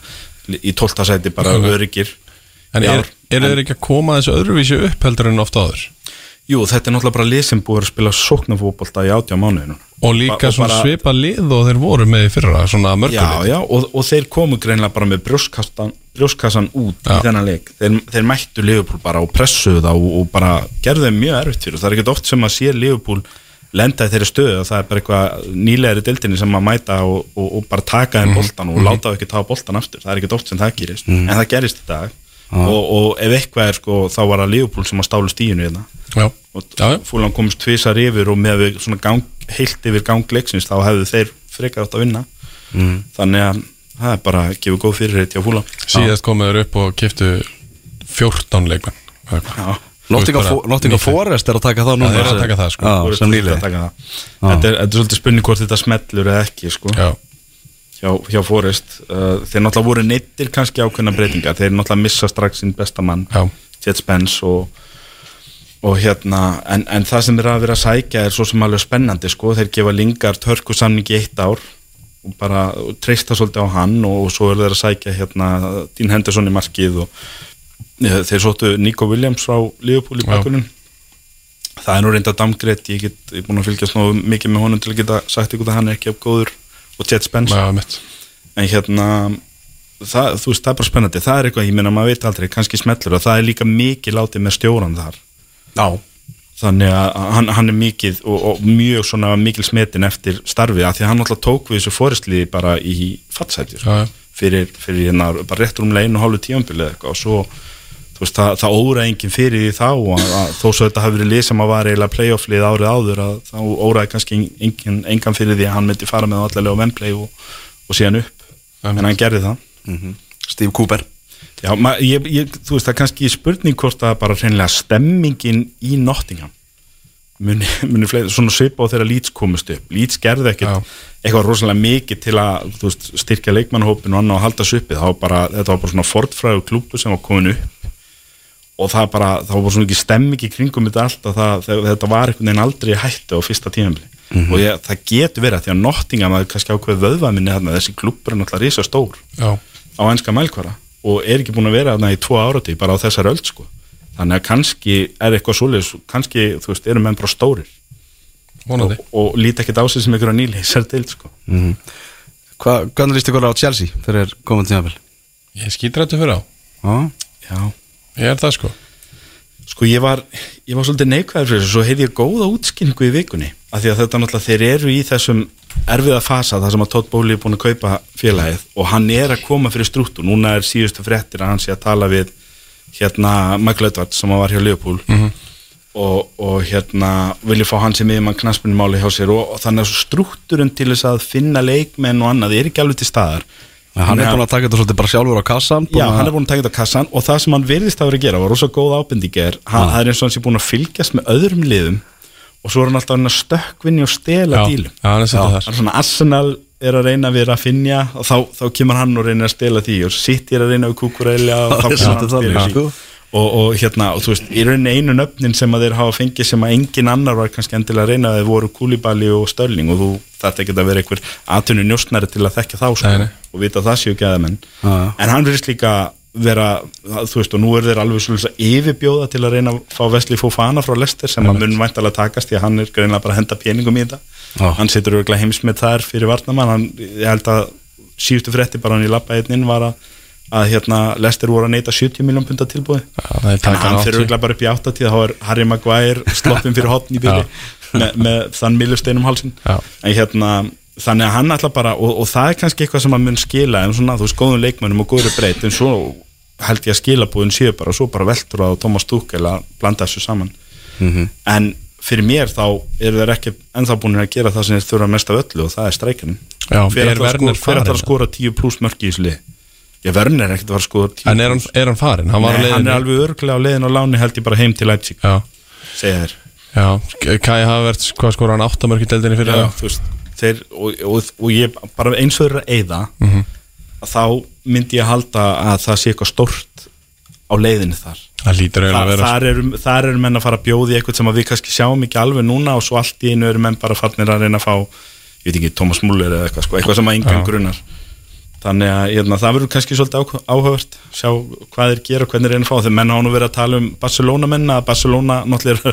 í 12. sæti bara Mhm. öryggir En er, er þeir ekki að koma þessu öðruvísi upp heldur en ofta áður? Jú, þetta er náttúrulega bara lið sem búið að spila sóknarfótbolta í átjá mánuðinu Og líka Og svona bara- svipa lið og þeir voru með í fyrra, svona Já, mörgulið já, og, og þeir komu greinlega bara með brjóskassan, út Já. í þennan leik. Þeir, þeir mættu Liverpool bara og pressuðu það og, og bara gerðu þeim mjög erfitt fyrir. Og það er ekkert oft sem að sé Liverpool lenda í þeirri stöðu og það er bara eitthvað nýlegri deildinni sem að mæta og, og, og bara taka þeim boltan og láta þau ekki tafa boltan aftur. Það er ekkert oft sem það gerist, en það gerist í dag og, og ef eitthvað er sko þá var það Liverpool sem að stálu stíinu hérna. Já, og fúlan komst tvisar yfir og með við svona gang, heilt yfir gangleiksins þá hefðu þeir frekar átt að vinna. Mm. þannig að það er bara að gefa góð fyrirheit hjá fúlan Síðast komuð þeir upp og kiftu 14 leikmenn nýfædd. Forest er að taka það núna. að taka það, sko. Sem að taka það. þetta, er, þetta er svolítið spurning hvort þetta smellur eða ekki sko, Já, hjá, hjá Forrest. Uh, þeir náttúrulega voru neittir kannski ákveðna breytingar. Þeir náttúrulega missa strax sinn besta mann já, Jet Spence og, og hérna en, en það sem er að vera að sækja er svo sem alveg spennandi sko, þeir gefa Lingard hörku samningi í eitt ár og bara og treysta svolítið á hann og svo er þeir að sækja hérna Dean Henderson í markið og ja, þeir sóttu Nico Williams frá Liverpool í Já. bakgrunum það er nú reynda damgreitt ég ég er búin að fylgjast mikið með honum til að geta sagt ykkur að hann er ekki af góður og Jet Spence. En hérna það, þú veist, það er bara spennandi, það er eitthvað ég meina maður veit aldrei, kannski smellur og það er líka mikið látið með stjóran þar. Já, þannig að hann, hann er mikið og, og mjög svona mikil smetin eftir starfið að því að hann alltaf tók við þessu fóristliði bara í já. fyrir, fyrir hérna bara rétt rúmlega einu og hálfu tíambilið eitthvað og svo veist, það, það óraði enginn fyrir því þá og að, að, þó svo þetta hafi verið lið sem að var eiginlega playoff-lið árið áður að þá óraði kannski enginn, engan fyrir því að hann myndi fara með allavega á Wembley og, og síðan upp. En hann gerði það. Steve Cooper. Já, ma, ég, ég, þú veist, það er kannski spurning hvort að bara reynilega stemmingin í Nottingham muni, muni fleiri, svona svipa á þeirra Leeds komist upp. Leeds gerði Já. eitthvað rosalega mikið til að veist, styrkja leikmannhópin og annað og halda það var bara, þetta var bara svona fortfræðu klúpu sem var komin upp og það bara, það var svona ekki stemming í kringum þetta allt að það, það, þetta var einhvern veginn aldrei hættu á fyrsta tímabili. Og ég, það getur verið að því að Nottingham það er kannski ákveð vöðvaminni þarna þessi klúpur er náttúrulega risa stór Já, á enska mælkvara og er ekki búin að vera þarna í tvo áratí bara á þessar öll sko. Þannig að kannski er eitthvað svoleiðis kannski, þú veist, eru menn bara stórir. Vonandi. Og, og líti ekkert á sig sem einhverja nýli sér til sko Hva, Hvernig líst ykkur á Chelsea þegar er komið tímabil? Ég skýtur þetta fyrir á já, Ég er það sko. Sko ég var ég var svolítið neikvæður fyrir þessu svo heyrði ég góða útskynningu í vikunni af því að þetta náttúrulega þeir eru í þessum erfiða fasa þar sem að Todd Bowley er búin að kaupa félagið og hann er að koma fyrir strúttu núna er síðustu fréttir að hann sé að tala við hérna Michael Edwards sem var hjá Liverpool og, og hérna vilja fá hann sem yfirmann knaspunumáli hjá sér og, og þannig að strútturinn til þess að finna leikmenn og annað er ekki alveg til staðar hann er búin að taka þetta svolítið bara sjálfur á kassan Já, hann er búin að taka þetta á kassan og það sem hann virðist að vera að gera var rosa góð ábending er, hann, er eins og hann sé búin að fylgjast með öðrum liðum og svo er hann alltaf að stökkvinni og stela Já, dílum. Já, hann er svolítið það þar. er svona Arsenal er að reyna við að finja og þá, þá kemur hann og reynir að stela því og City er að reyna við kúkureyla og þá er kemur hann að stela því. sko. Og, og hérna, og þú veist, í rauninni einu nöfnin sem að þeir hafa fengið sem að engin annar var kannski endilega að reyna þeir voru Kúlibali og Störling og þú þetta ekki að vera einhver atvinnu njóstnari til að þekka þá sko, Nei, nei. og vita að það séu gæðamenn Já, já. en hann verðist líka vera þú veist og nú er þeir alveg svolítið að yfirbjóða til að reyna að fá Vesli Fofana frá Lester sem að mun væntalega takast því að hann er greinlega bara að henda peningum í þetta Já. hann situr örgulega heimsmið þar fyrir varnamann hann, ég held að síðustu frétti bara hann í labba einn inn var að, að hérna, Lester voru að neyta 70 miljón punda tilbúi það þannig að hann fyrir örgulega bara upp í 80 þá er Harry Maguire sloppin fyrir hotn í bíli með, með þann millusteinum hálsin Já. en hérna þannig að hann ætla bara og, og það er kannski eitthvað sem að mun skila en svona þú veist góðum leikmönnum og góður breyt en svo held ég að skilabúðin séu bara og svo bara veltur á Thomas Tuchel að blanda þessu saman. En fyrir mér þá eru þeir ekki ennþá búin að gera það sem þeir þurfa mest af öllu og það er er ætlar að að skora 10 pluss mörk í þessu lið Já, Werner er ekkert að að skora 10 En er hann, er hann farin? Hann Nei, hann er alveg örglega á leiðin á láni held ég bara heim til Leipzig Já, segja þeir já Kai Havertz, hvað skora hann áttamörk í deildinni fyrir Já, það? þú veist, þeir, og, og, og ég bara eins og þeir eru að eyða Mhm. að þá myndi ég halda að það sé eitthvað stórt á leiðinni þar Það lítur eiginlega Þa, að vera þar, eru, þar eru menn að fara að bjóði eitthvað sem að við kannski sjáum ekki alveg núna og svo allt í einu eru menn bara farnir að reyna að fá ég veit ekki, Thomas Muller eða eitthvað sko, eitthvað sem að Já. grunar þannig að ég, það verður kannski svolítið áhu- áhugavert sjá hvað þeir gera og hvernig þeir reyna að fá þeir menn hafa nú verið að tala um Barcelona menn að Barcelona náttúrulega eru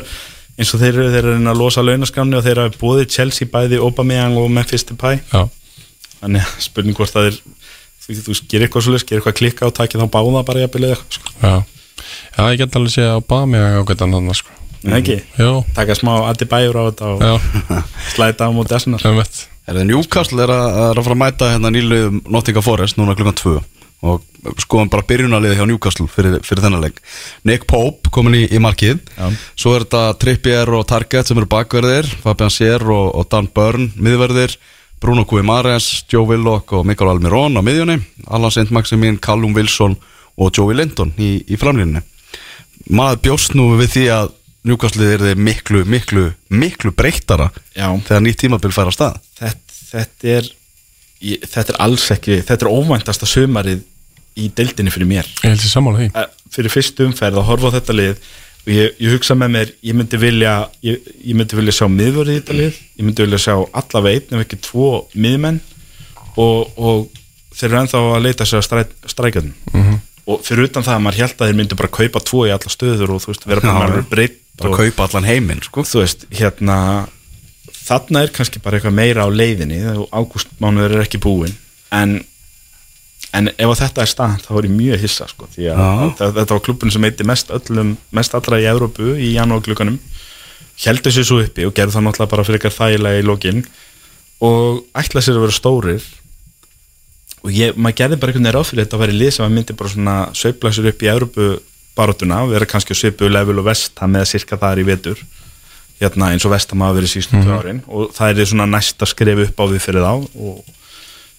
eins og þeir eru þeir eru að reyna að losa launaskránni og þeir hafa búið Chelsea bæði Aubameyang og Memphis Depay. Já, þannig að spurning hvort það er þú, þú gerir eitthvað svolítið, gerir eitthvað klikka og takið þá báða bara jafnvel eða eitthvað sko. já. Já, ég get alveg séð á Bami á getan hann sko. Taka smá Adebayor á þetta og slæta á það er það Newcastle er að, að fara að mæta hérna nýliðum Nottingham Forest núna klukkan 2 og skoðum bara byrjunarliði hjá Newcastle fyrir, fyrir þennan leik Nick Pope komin í, í markið Já. svo er þetta Trippier og Target sem eru bakverðir Fabian Sier og, og Dan Byrne miðverðir Bruno Guimares, Joe Willock og Mikael Almiron á miðjunni Alan St. Maximin, Callum Wilson og Joey Linton í, í framlýninni maður bjóst nú við því að Newcastle er þeir miklu, miklu, miklu breyttara Já. þegar nýtt tímabil fær á stað. Þetta, þetta er ég, þetta er alls ekki, þetta er óvæntasta sömarið í deildinni fyrir mér. Ég held sér sammála því. Fyrir fyrstu umferð að horfa á þetta lið og ég, ég hugsa með mér, ég myndi vilja ég, ég myndi vilja sjá miðvörð í þetta lið. Ég myndi vilja sjá allavega einn ef ekki tvo miðmenn og, og þeir eru ennþá að leita sér að stræ, strækjum -hmm. og fyrir utan það að maður held að þeir myndi bara kaupa tvo í alla stöður og þú veist, vera bara breytt bara og, kaupa allan heiminn sko. þú veist, hérna þarna er kannski bara eitthvað meira á leiðinni og ágústmánuður er ekki búinn en en ef þetta er stað þá er ég mjög hissa sko, því að Já. þetta, var klubbun sem eitti mest öllum, mest allra í Evrópu í janúarglökanum heldur sér svo uppi og gerði það náttúrulega bara fyrir eitthvað þægilega í lokin og ætla sér að vera stórir og ég, maður gerði bara einhvern veginn ráð fyrir þetta að vera lið sem að myndi bara svona sveifla sér upp í Evrópu barátuna, vera kannski á svipu level og vestam eða cirka þar í vetur. Hérna eins og vestam hafa verið sístu mm árin. Og það er því svona næsta skref upp á við fyrir þá og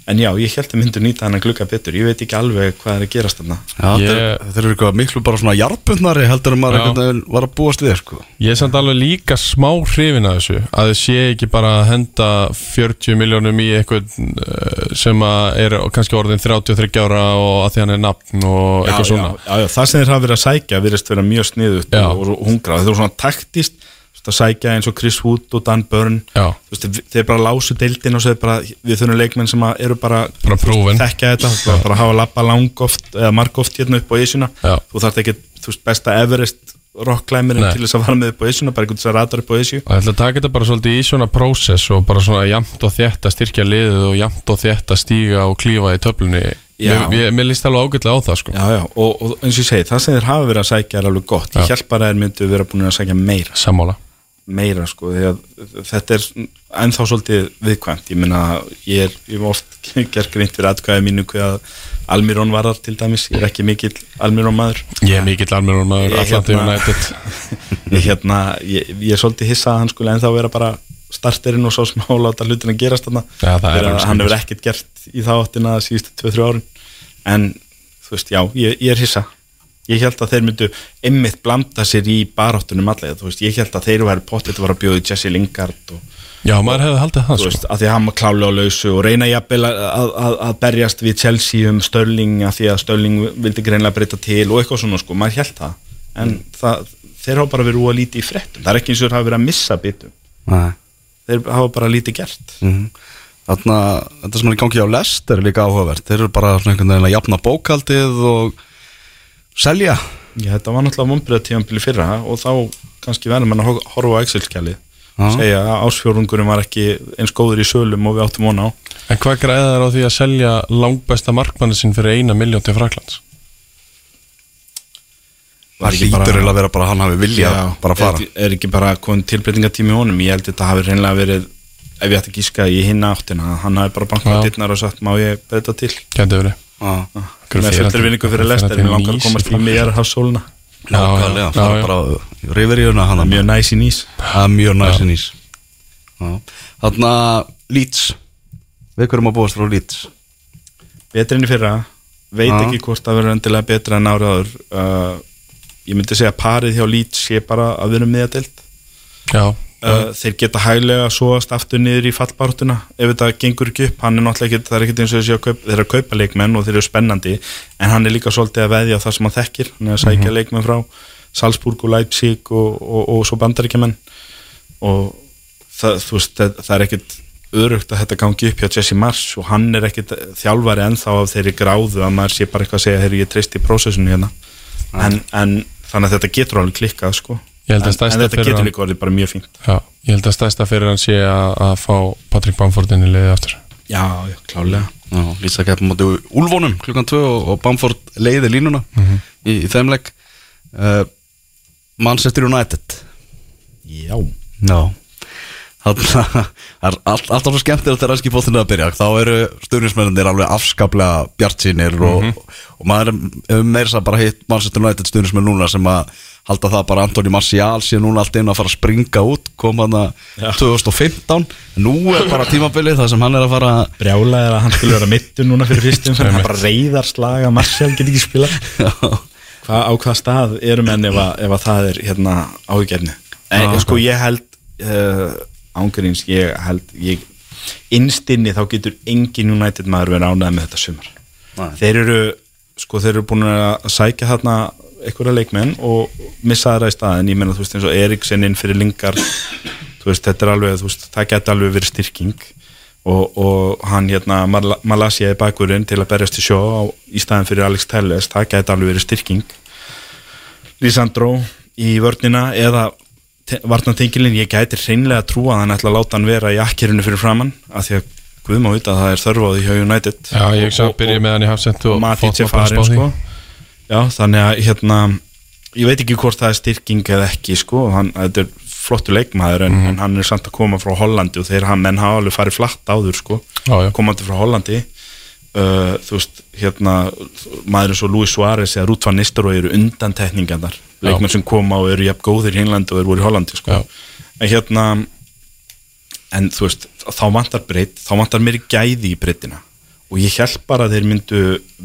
en já, ég held að myndu nýta hann að glugga betur ég veit ekki alveg hvað er að gerast þarna Já, Ég- þeir, eru eitthvað miklu bara svona jarpundnari heldur en maður Já. veginn var að búast við sko. Ég er samt alveg líka smá hrifin að þessu að þið sé ekki bara að henda 40 miljónum í eitthvað uh, sem að er kannski orðin 33 ára og að því hann er nafn og eitthvað svona já, já, já, það sem þeir hafa verið að sækja virðist vera mjög sniðut Já. og, hungrað, þeir eru svona taktist veist, að sækja eins og Chris Wood og Dan Byrne. Veist, þeir bara lásu deildin og segir bara við þurfum leikmenn sem að eru bara, Bara proven. þekkja þetta, veist, bara hafa lappa langoft eða margoft hérna upp á Ísuna þú þarf ekki, þú veist, besta Everest rocklæmirinn til þess að vara með upp á Ísuna bara einhvern þess að ratar upp á Ísju ég ætla að taka þetta bara svolítið í svona prósess og bara svona jamt og þétt að styrkja liðið og jamt og þétt að stíga og klífa í töflunni. Mér, mér, líst alveg ágætlega á það sko. Já, já, og, og eins og ég segi, það sem þeir hafa verið að sækja er alveg gott, ég bara að þeir myndu vera búin að sækja meira. Sammála meira sko þetta er ennþá svolítið viðkvæmt. Ég meina ég er, ég hef oft gert greint fyrir atkvæði mínu hvað Almirón varar til dæmis, ég er ekki mikill Almirón maður. Ég er mikill almennur maður Ég hérna- ég, hérna, ég, ég er svolítið hissað að hann skulle ennþá vera bara starterinn og svo smá láta hlutin að gerast þarna. Það er hann hefur ekkert gert í þá áttina síðustu 2-3 árin. En þú veist, já, ég, ég er hissa ég held að þeir myndu einmitt blanda sér í baráttunum allega, þú veist, ég held að þeir væri pottið að vera að bjóða í Jesse Lingard og já, maður hefði haldið það þú sko. veist, að því að hann var klálega á lausu og reyna jafnvel að, að, að, að berjast við Chelsea um Störling að því að Störling vildi greinlega breyta til og eitthvað svona sko, maður held það. En það, þeir hafa bara verið úr að líti í fréttum. Það er ekki eins og þeir hafa verið að missa bitum. Nei. þeir hafa bara lítið gert. Mhm. Þarna, þetta sem er í gangi á lest er líka áhugavert. Þeir eru bara svona einhvern veginn að jafna bókaldið og selja. Já, þetta var náttúrulega vombriða tíðanbili fyrra og þá kannski verður mann að ho- horfa á Excel-skjalið. Já. segja að ásfjórungurum var ekki eins góður í sölum og við áttum vona á. En hvað græða þær á því að selja langbæsta markmanni sinn fyrir eina miljón til Fraklands Var það bara- eiginlega að vera bara að hann hafi vilja bara að fara. er, er ekki bara komin tilbreytingatími í honum? Ég held að þetta hafi reynlega verið ef ég ætti að gíska í hinna áttina að hann hafi bara bankað Já. dittnar og sagt má ég breyta til? Gæti verið. Já. Með fer hann fullur til- vinningu fyrir til mér langar að komast í miðjar hafsóluna Nákvæmlega, það er bara hérna hann mjög næs í nýs er mjög næst í nýs Þarna Leeds. Við hverjum að búast frá Leeds? Betri enn í fyrra. Veit ekki hvort það verður endilega betra en árið áður. Uh, ég myndi segja að parið hjá Leeds sé bara að vera miðadelt já, uh, þeir geta hæglega svoast aftur niður í fallbártuna ef þetta gengur ekki upp, hann er ekki það er ekki eins og þessi að kaupa, þeir að kaupa leikmenn og þeir eru spennandi, en hann er líka svolítið að veðja á það sem hann þekkir, hann er að sækja leikmenn frá Salzburg og Leipzig og, og, og svo bandaríkjaman og það, veist, það, það er ekkit örugt að þetta gangi upp hjá Jesse Mars og hann er ekkit þjálfari ennþá af þeirri gráðu að maður sé bara eitthvað að segja ég treyst í prósessinu hérna. En, en þannig að þetta getur alveg klikkað sko en, en þetta getur hann- líka orðið bara mjög fínt. Já, ég held að stæsta fyrir hann sé að, að fá Patrick Bamford inn í liðið aftur. Já, já, klálega. Að keppa móti Úlfónum klukkan 2 og, og Bamford leiði línuna í, í þeimleik uh, Manchester United. Já. Já. Það er allt, alltaf svo skemmtilegt þegar ennski bóttinu að byrja. Þá eru stjórnismennir alveg afskaplega bjartsýnir og, og maður hefur meira bara hitt Manchester United stjórnismenn núna sem að halda það bara Antoni Martial sé núna allt inn að fara að springa út kom hann að 2015 nú er bara tímabilið það sem hann er að fara Brjála er að hann skulle vera mittur núna fyrir fyrstum hann bara reyðar slag að Marcial get ekki spila Hva, á hvað stað eru menn ef að, ef að það er hérna áhugjörni en Já. sko ég held uh, ángurins, ég held ég, innstinni þá getur engin United maður verið ánægð með þetta sumar. Nei. þeir eru sko þeir eru búin að sækja þarna einhverja leikmenn og missa þeirra í staðin ég meina þú veist eins og Eriksen inn fyrir Lingard þú veist þetta er alveg þú veist það geti alveg verið styrking. Og, og hann hérna Mal Malaysia í bakvörðin til að berjast í sjó á, í staðin fyrir Alex Telles það geti alveg verið styrking. Lisandro í vörnina eða varnatengilin, ég gæti hreinlega að trúa að hann ætla að láta hann vera í akkirinu fyrir framann af því að Guð má vita að það er þörf á því hjá United. Já, ég sá að byrja með hann í hafsend og og Matic fótbolta er farin sko. Já, þannig að hérna ég veit ekki hvort það er styrking eða ekki sko, hann, þetta er flottu leikmaður en, Mhm. en hann er samt að koma frá Hollandi og þeir hann menn hafa alveg farið flatt áður sko, Já, já. komandi frá Hollandi uh, þú veist, hérna maður eins og Luis Suárez eða Ruth van Nistelrooy eru undantekningarnar leikmenn sem koma og eru jafn góðir í Englandi og eru voru í Hollandi sko. Já. en hérna en þú veist, þá vantar breytt þá vantar meiri gæði í breyttina og ég held bara að þeir myndu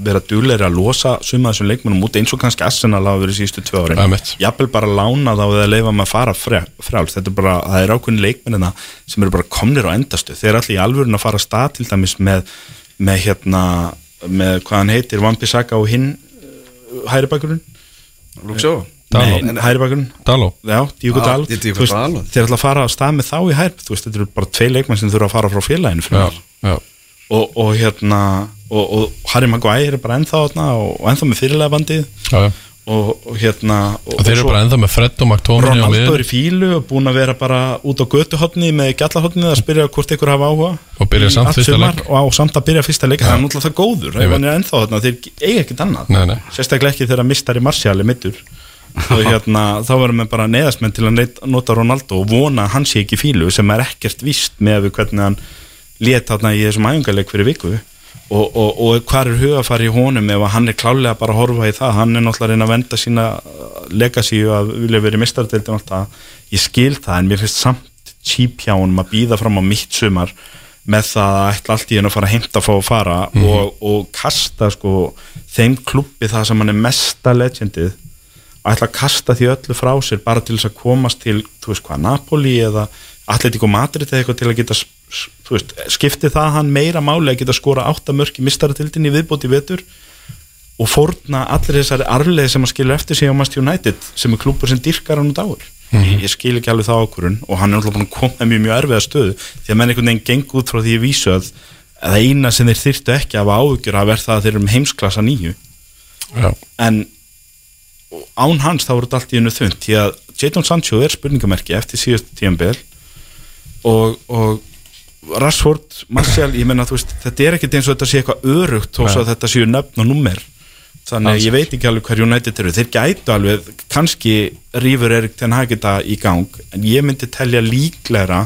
vera dugleiri að losa suma þessum leikmennum út eins og kannski Arsenal hafa verið síðustu tvö árin. Einmitt. jafnvel bara lána þá eða leifa maður að fara frjáls þetta er bara, það er ákveðin leikmennina sem eru bara komnir á endastu þeir er allir í alvörun að fara að stað til dæmis með, með hérna með hvað hann heitir, Vampisaka og hinn uh, hæri bakurinn Dalot. Nei, hæri bakurinn Daló Já, Þú veist, Dalot. Þeir ætla að fara að stað með þá í hær Þú veist, þetta eru bara tvei leikmenn sem þurfa að fara frá félaginu og, og hérna og, og Harry Maguire er bara ennþá og, ennþá með fyrirlega bandið. Já, já. og, og hérna og, þeir eru bara ennþá með Fred og McTominay Ronaldo er í fílu og búin að vera bara út á götuhotni með gjallahotni að spyrja hvort ykkur hafa áhuga Og byrja samt fyrsta leik. og samt að byrja fyrsta leik. Það er náttúrulega það góður. Er ennþá þarna. Þeir eiga ekkert annað. Nei, nei. sérstaklega ekki þegar mistari Martial er mittur og hérna þá verðum við bara neðasmenn til að nota Ronaldo og vona að hann sé ekki fílu sem er ekkert víst með hvernig hann lét þarna í þessum æfingarleik fyrir viku. Og, og, og hvað er hugafari í honum ef hann er klálega bara að horfa í það? Hann er náttúrulega að reyna að venda sína legacy að vilja verið mistardeildin og allt það. Ég skil það en mér finnst samt cheap hjá honum að býða fram á mitt sumar með það að ætla allt í hennu að fara að heimta að fá að fara og, og kasta sko þeim klubbi það sem hann er mesta legendið að ætla að kasta því öllu frá sér bara til þess að komast til, þú veist hvað, Napoli eða Atletico Madrid eða eitthvað til að geta veist, skipti það hann meira máli að geta skora áttamörk í mistaratildinni viðbóti vetur og fórna allir þessari arfleði sem að skilja eftir sig á Manchester United sem er klúpur sem dyrkar hann út áur ég, ég skil ekki alveg það ákvörun og hann er náttúrulega búin að koma mjög mjög erfiða stöðu. Því að menn einhvern veginn geng út frá því ég vísu að að það eina sem þeir þyrftu ekki að hafa áhugjur að verða það að þeir eru um heimsklassa nýju Já, en án hans þá voru þetta allt í hennu þund því að Jadon Sancho er spurningamerki eftir síðast tíðanbel og, og Rashford, Martial, ég menna veist þetta er ekkert eins og þetta sé eitthvað örugt þó að þetta séu nöfn og nummer þannig að ég veit ekki alveg hver United eru. Þeir gætu alveg, kannski rýfur Erik Ten Hag þetta í gang en ég myndi telja líklegra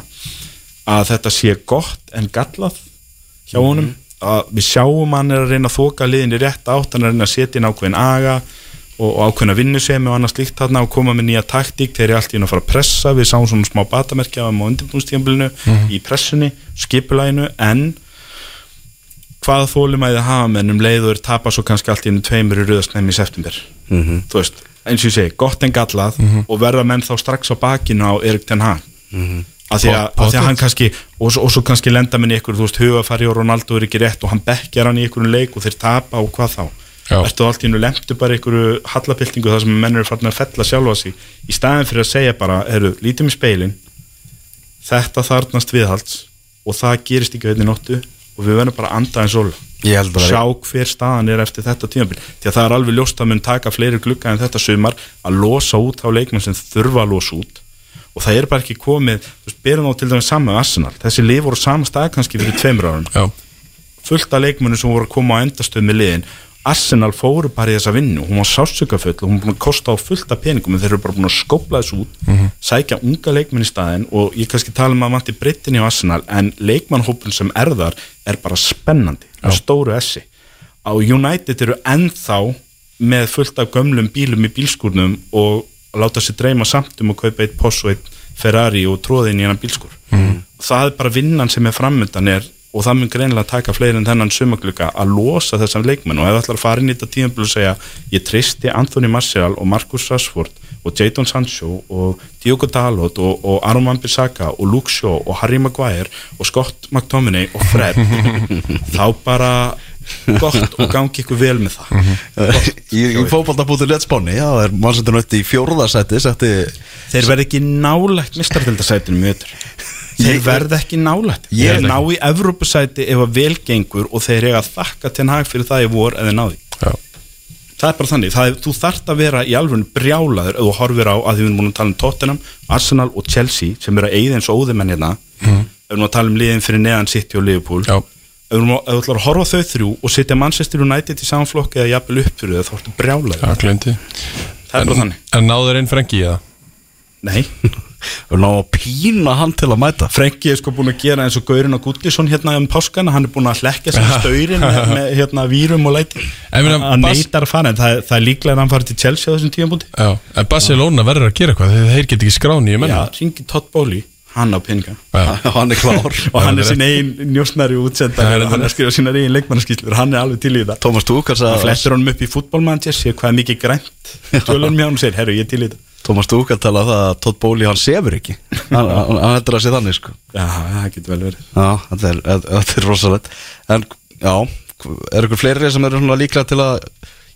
að þetta sé gott en gallað hjá honum. Að við sjáum hann er að reyna að þoka liðin í rétt átt, hann er að reyna að setja inn ákveðin aga og, og ákveðina vinnusemi og annað slíkt þarna og koma með nýja taktík. Þeir eru allt í hann að fara að pressa, við sáum svona smá batamerkja á undirbúnstíðanbílinu í pressunni, skipulæginu en hvað þólum að þið hafa menn um leiður tapa svo kannski allt í hennu tveimur í rauðasnæmi í september. Mhm. þú veist, eins og ég segi, gott en gallað og verða menn þá strax á bakinu á Erik Ten Hag. Að því að, að því að hann kannski og, og svo kannski lenda minn í ykkur, þú veist, hugafari og Ronaldo er ekki rétt og hann bekkjar hann í ykkur leik og þeir tapa og hvað þá. Ertu allt í hennu lemtu bara ykkur hallapiltingu þar sem menn eru farin að fella sjálfa sig? Í staðin fyrir að segja bara, eru, lítum í speilin þetta þarnast viðhalds og það gerist ekki auðvitað nóttu og við verðum bara að anda eins og sjá hver staðan er eftir þetta tímabil. Því að það er alveg ljóst að mun taka fleiri glugga en þetta sumar að losa út á leikmenn sem þurfa að losa út. Og það er bara ekki komið, þú veist, byrjum þá til dæmis saman Arsenal, þessi lið voru á sama stað kannski fyrir tveimur árum, fullt af leikmennu sem voru að koma á endastöð með liðin Arsenal fóru bara í þessa vinnu, hún var sásökafull og hún búin að kosta á fullt af peningum en þeir eru bara búin að skópla þessu út sækja unga leikmenn í staðin og ég kannski tala um að vanti breytin í Arsenal en leikmannhópun sem er þar er bara spennandi, með stóru essi. Á United eru ennþá með fullt af gömlum bílum í bílskúrnum og láta sér dreyma samt um að kaupa eitt Porsche og eitt Ferrari og tróða inn í hennan bílskúr. Mm. það er bara vinnan sem er framöndan er og það mun greinilega taka fleiri en þennan sumagluka að losa þessan leikmenn. Og ef það ætlar að fara inn í þetta tíðanbíl og segja ég tristi Anthony Martial og Marcus Rashford og Jadon Sancho og Diogo Dalot og, og Aron Wan-Bissaka og Luke Shaw og Harry Maguire og Scott McTominay og Fred þá bara gott og gangi ykkur vel með það. Í, í fótbolta.net spáni, já, það er mannsendur nötti í fjórðarsætti setti þeir verð ekki nálægt mistardildasætinu mjög þeir Ég- verð ekki nálægt. Ég- ná í Evrópusæti ef að vel gengur og þeir eiga að þakka til hag fyrir það í vor eða náði já, það er bara þannig, það er, þú þarft að vera í alveg brjálaður ef þú horfir á að við erum búin að tala um Tottenham, Arsenal og Chelsea sem eru að eigða eins og óðumenn hérna. Ef við erum að tala um liðin fyrir neðan City og Liverpool. Já, ef við erum að, að horfa þau þrjú og setja Manchester United í samflokk eða jafnvel upp fyrir þau, þá ertu brjálaður. Já, glendi það er bara þannig, En náður einn frengi í það? nei og ná að pína hann til að mæta. Frenki er sko búin að gera eins og Gaurin og Gullisson hérna um páskana, hann er búin að hlekka sig í staurin með, með hérna vírum og læti. En meina, hann neitar að fara en það, það er líklega að hann fari til Chelsea á þessum tíðanbúti Já, en Barcelona verður að gera eitthvað. Þeir get ekki skráni í menn. Já, ringi Todd Bowley hann á peninga. Já. hann er klár. Og hann er sín eigin njósnari útsendar Já, hann er að skrifa sína eigin leikmannskýslur hann er alveg til í það. Tómas Dúkars hann flestir honum upp í fútbolmanager sér hvað er mikið grænt tölunum hjá hann og segir, herru, ég er til í þetta Tómas Dúkars tala um það að Todd Bóli hann sefur ekki. Hann, hann, hann heldur að sé þannig sko. Já, það getur vel verið. Já, þetta er, þetta er rosalegt. En já, er ykkur fleiri sem eru svona líklega til að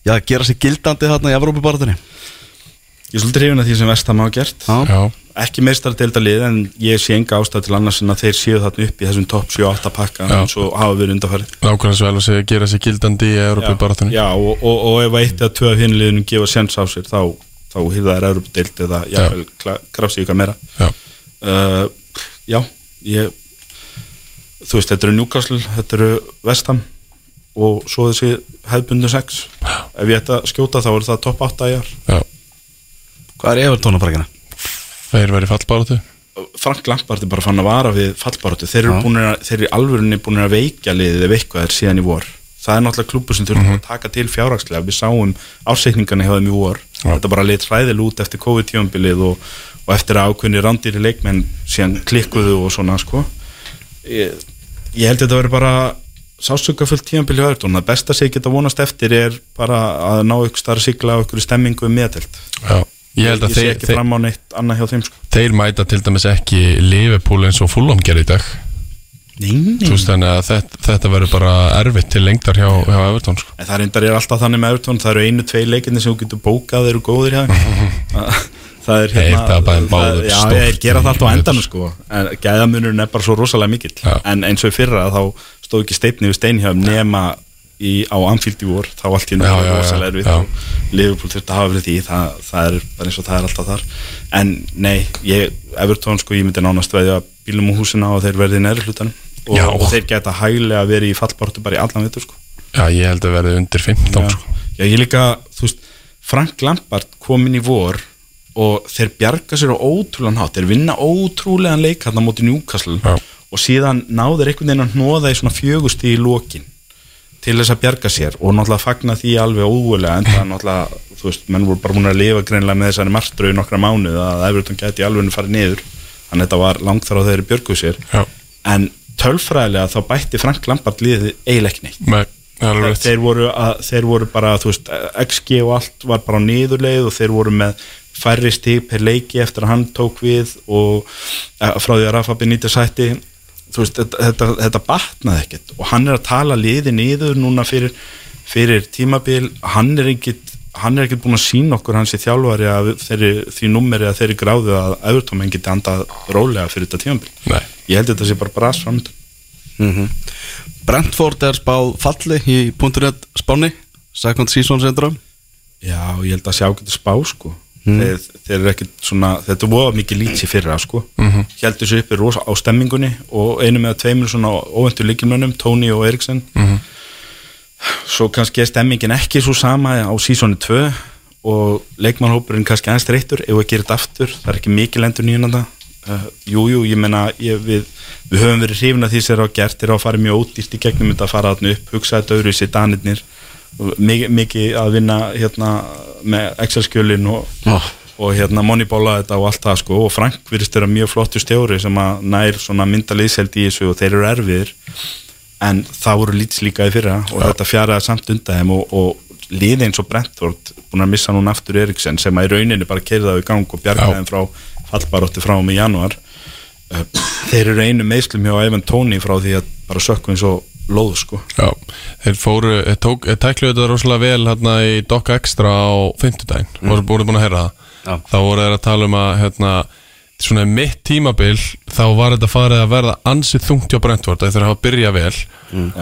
já, gera sig gildandi þarna í Evrópubaratunni? ég er svolítið hrifin að því sem Vestam hafa gert. Já, Já, ekki meistar deilda lið en ég sé enga ástæð til annars en að þeir séu þarna upp í þessum topp 7-8 pakka Já. eins og hafa verið undarfærið nákvæmlega svo vel að segja gera sér gildandi í Európa baratunni Já, og, og, og ef eitt eða tvö af hinliðunum gefa séns á sér þá, þá hýrða þær Európa deild eða í ykkar meira. Já, uh, Já, ég þú veist, þetta eru Newcastle þetta eru Vestham og svo þessi hefðbundu 6 ef ég ætta að skjóta þá er það topp 8 í ár. Já. Hvað er Evertón á brakina? Þeir verið fallbaratu Frank Lampard er bara fann að vara við fallbaróttu þeir eru að, þeir eru alvörunni búin að veikja liðið ef eitthvað er síðan í vor. Það er náttúrulega klubur sem þurfum að taka til fjárhagslega. Við sáum árseikningarna hjá þeim í vor Já. þetta bara lit hræðil út eftir COVID-tífambilið og, og eftir að ákveðni randýri leikmenn síðan klikkuðu og svona sko. Ég, ég held að þetta verður bara sásugafullt tífambilið hjá Evertón það besta sem ég geta vonast eftir er bara að ná ykkur starf sigla á ykkur stemmingu um meðtelt ég held að ég sé þeir, ekki þeir, fram á neitt annað hjá þeim sko. þeir mæta til dæmis ekki Liverpool eins og Fulham gerir í dag. Þú veist þannig að þetta, þetta verður bara erfitt til lengdar hjá, hjá Evertón sko. En það reyndar er alltaf þannig með Evertón Það eru einu, tvei leikinni sem þú getur bókað Þeir eru góðir hjá þeim Það er hérna báðum það- Já, ég gera það alltaf á vetur. sko. En gæðamunurinn er bara svo rosalega mikill. Já. En eins og í fyrra þá stóð ekki steitni við stein hjá þeim Nema í, á Anfield í vor. Þá allt í náttúrulega rosalega erfitt og Liverpool þurfti að hafa fyrir því. Það, það er bara eins og það er alltaf þar. En nei, ég, Evertón sko Ég myndi nánast veðja bílum og húsina Og þeir verði í neðri hlutanum og, og þeir geta hæglega verið í fallbartu bara í allan vitur sko Já, ég held að verði undir 15 Já. sko. Já, ég líka, þú veist Frank Lampard kom inn í vor og þeir bjarga sér á ótrúlegan hátt þeir vinna ótrúlegan leik hann á móti Newcastle Já. og síðan náður einhvern veginn að hnóða í svona fjögusti í lokin til þess að bjarga sér og náttúrulega fagna því alveg ógulega en það náttúrulega, þú veist, menn voru bara múin að lifa greinlega með þessari martröðu nokkra mánuð að Everton gæti alveg farið niður þannig að þetta var langt þar á þeirri björguð sér Já, en tölfræðilega þá bætti Frank Lampard liðið ekki rétt. þeir voru, að, þeir voru bara veist, XG og allt var bara á niðurleið og þeir voru með færri stíp per leiki eftir að hann tók við og eh, frá því að Rafa Benítez hætti. Veist, þetta, þetta, þetta batnaði ekkert og hann er að tala liði niður núna fyrir, fyrir tímabil. Hann er ekkert hann er ekkert búin að sína okkur hans í þjálfari þeirri, því númeri að þeirri gráðu að auðvitaðmenn geti andað rólega fyrir þetta tímabil. Nei, ég held að þetta sé bara bras framöndan Mm Brentford er spáð falli í .net spáni second season syndrom Já, ég held að sjá getur spá sko. Þeir, þeir eru ekkit svona þetta voru mikið lítsi fyrra sko. Mm -hmm. heldur sér uppi rosa á stemmingunni og einu með tveimur svona óvendur líkilmönnum Tony og Eriksen. Svo kannski er stemmingin ekki svo sama á sísoni 2 og leikmannhópurinn kannski aðeins reittur ef við gerum þetta aftur, það er ekki mikið lendur nýjönda uh, Jú, ég menna við, við höfum verið hrifin að því sem er á gert. Þeir á að fara mjög ódýrt í gegnum þetta að fara þarna upp, hugsa þetta öðru í sér danirnir mikið, mikið að vinna hérna með Excel-skjölin og, oh. og hérna moneybóla þetta og allt það sko. Og Frank virðist vera mjög flottu stjóri sem að nær svona mynda liðseldi í þessu og þeir eru erfiðir. En það voru lítið líka í fyrra og þetta fjaraði samt undan þeim og, og liði eins og Brentford búin að missa núna aftur Eriksen sem að í rauninni bara keirði það í gang og bjargaði þeim frá fallbarótti frá um í januar Uh, þeir eru einu meðslum hjá Evan Tóni frá því að bara sökku eins og lóð sko. Já Þeir fóru, þeir tók, þeir tækluðu þetta rosalega vel hérna í Doc Extra á fimmtudaginn, mm. voru búin að heyra það. Já. þá voru þeir að tala um að hérna, svona mitt tímabil þá var þetta farið að verða ansið þungt hjá Brentford þeir hafa byrjað vel.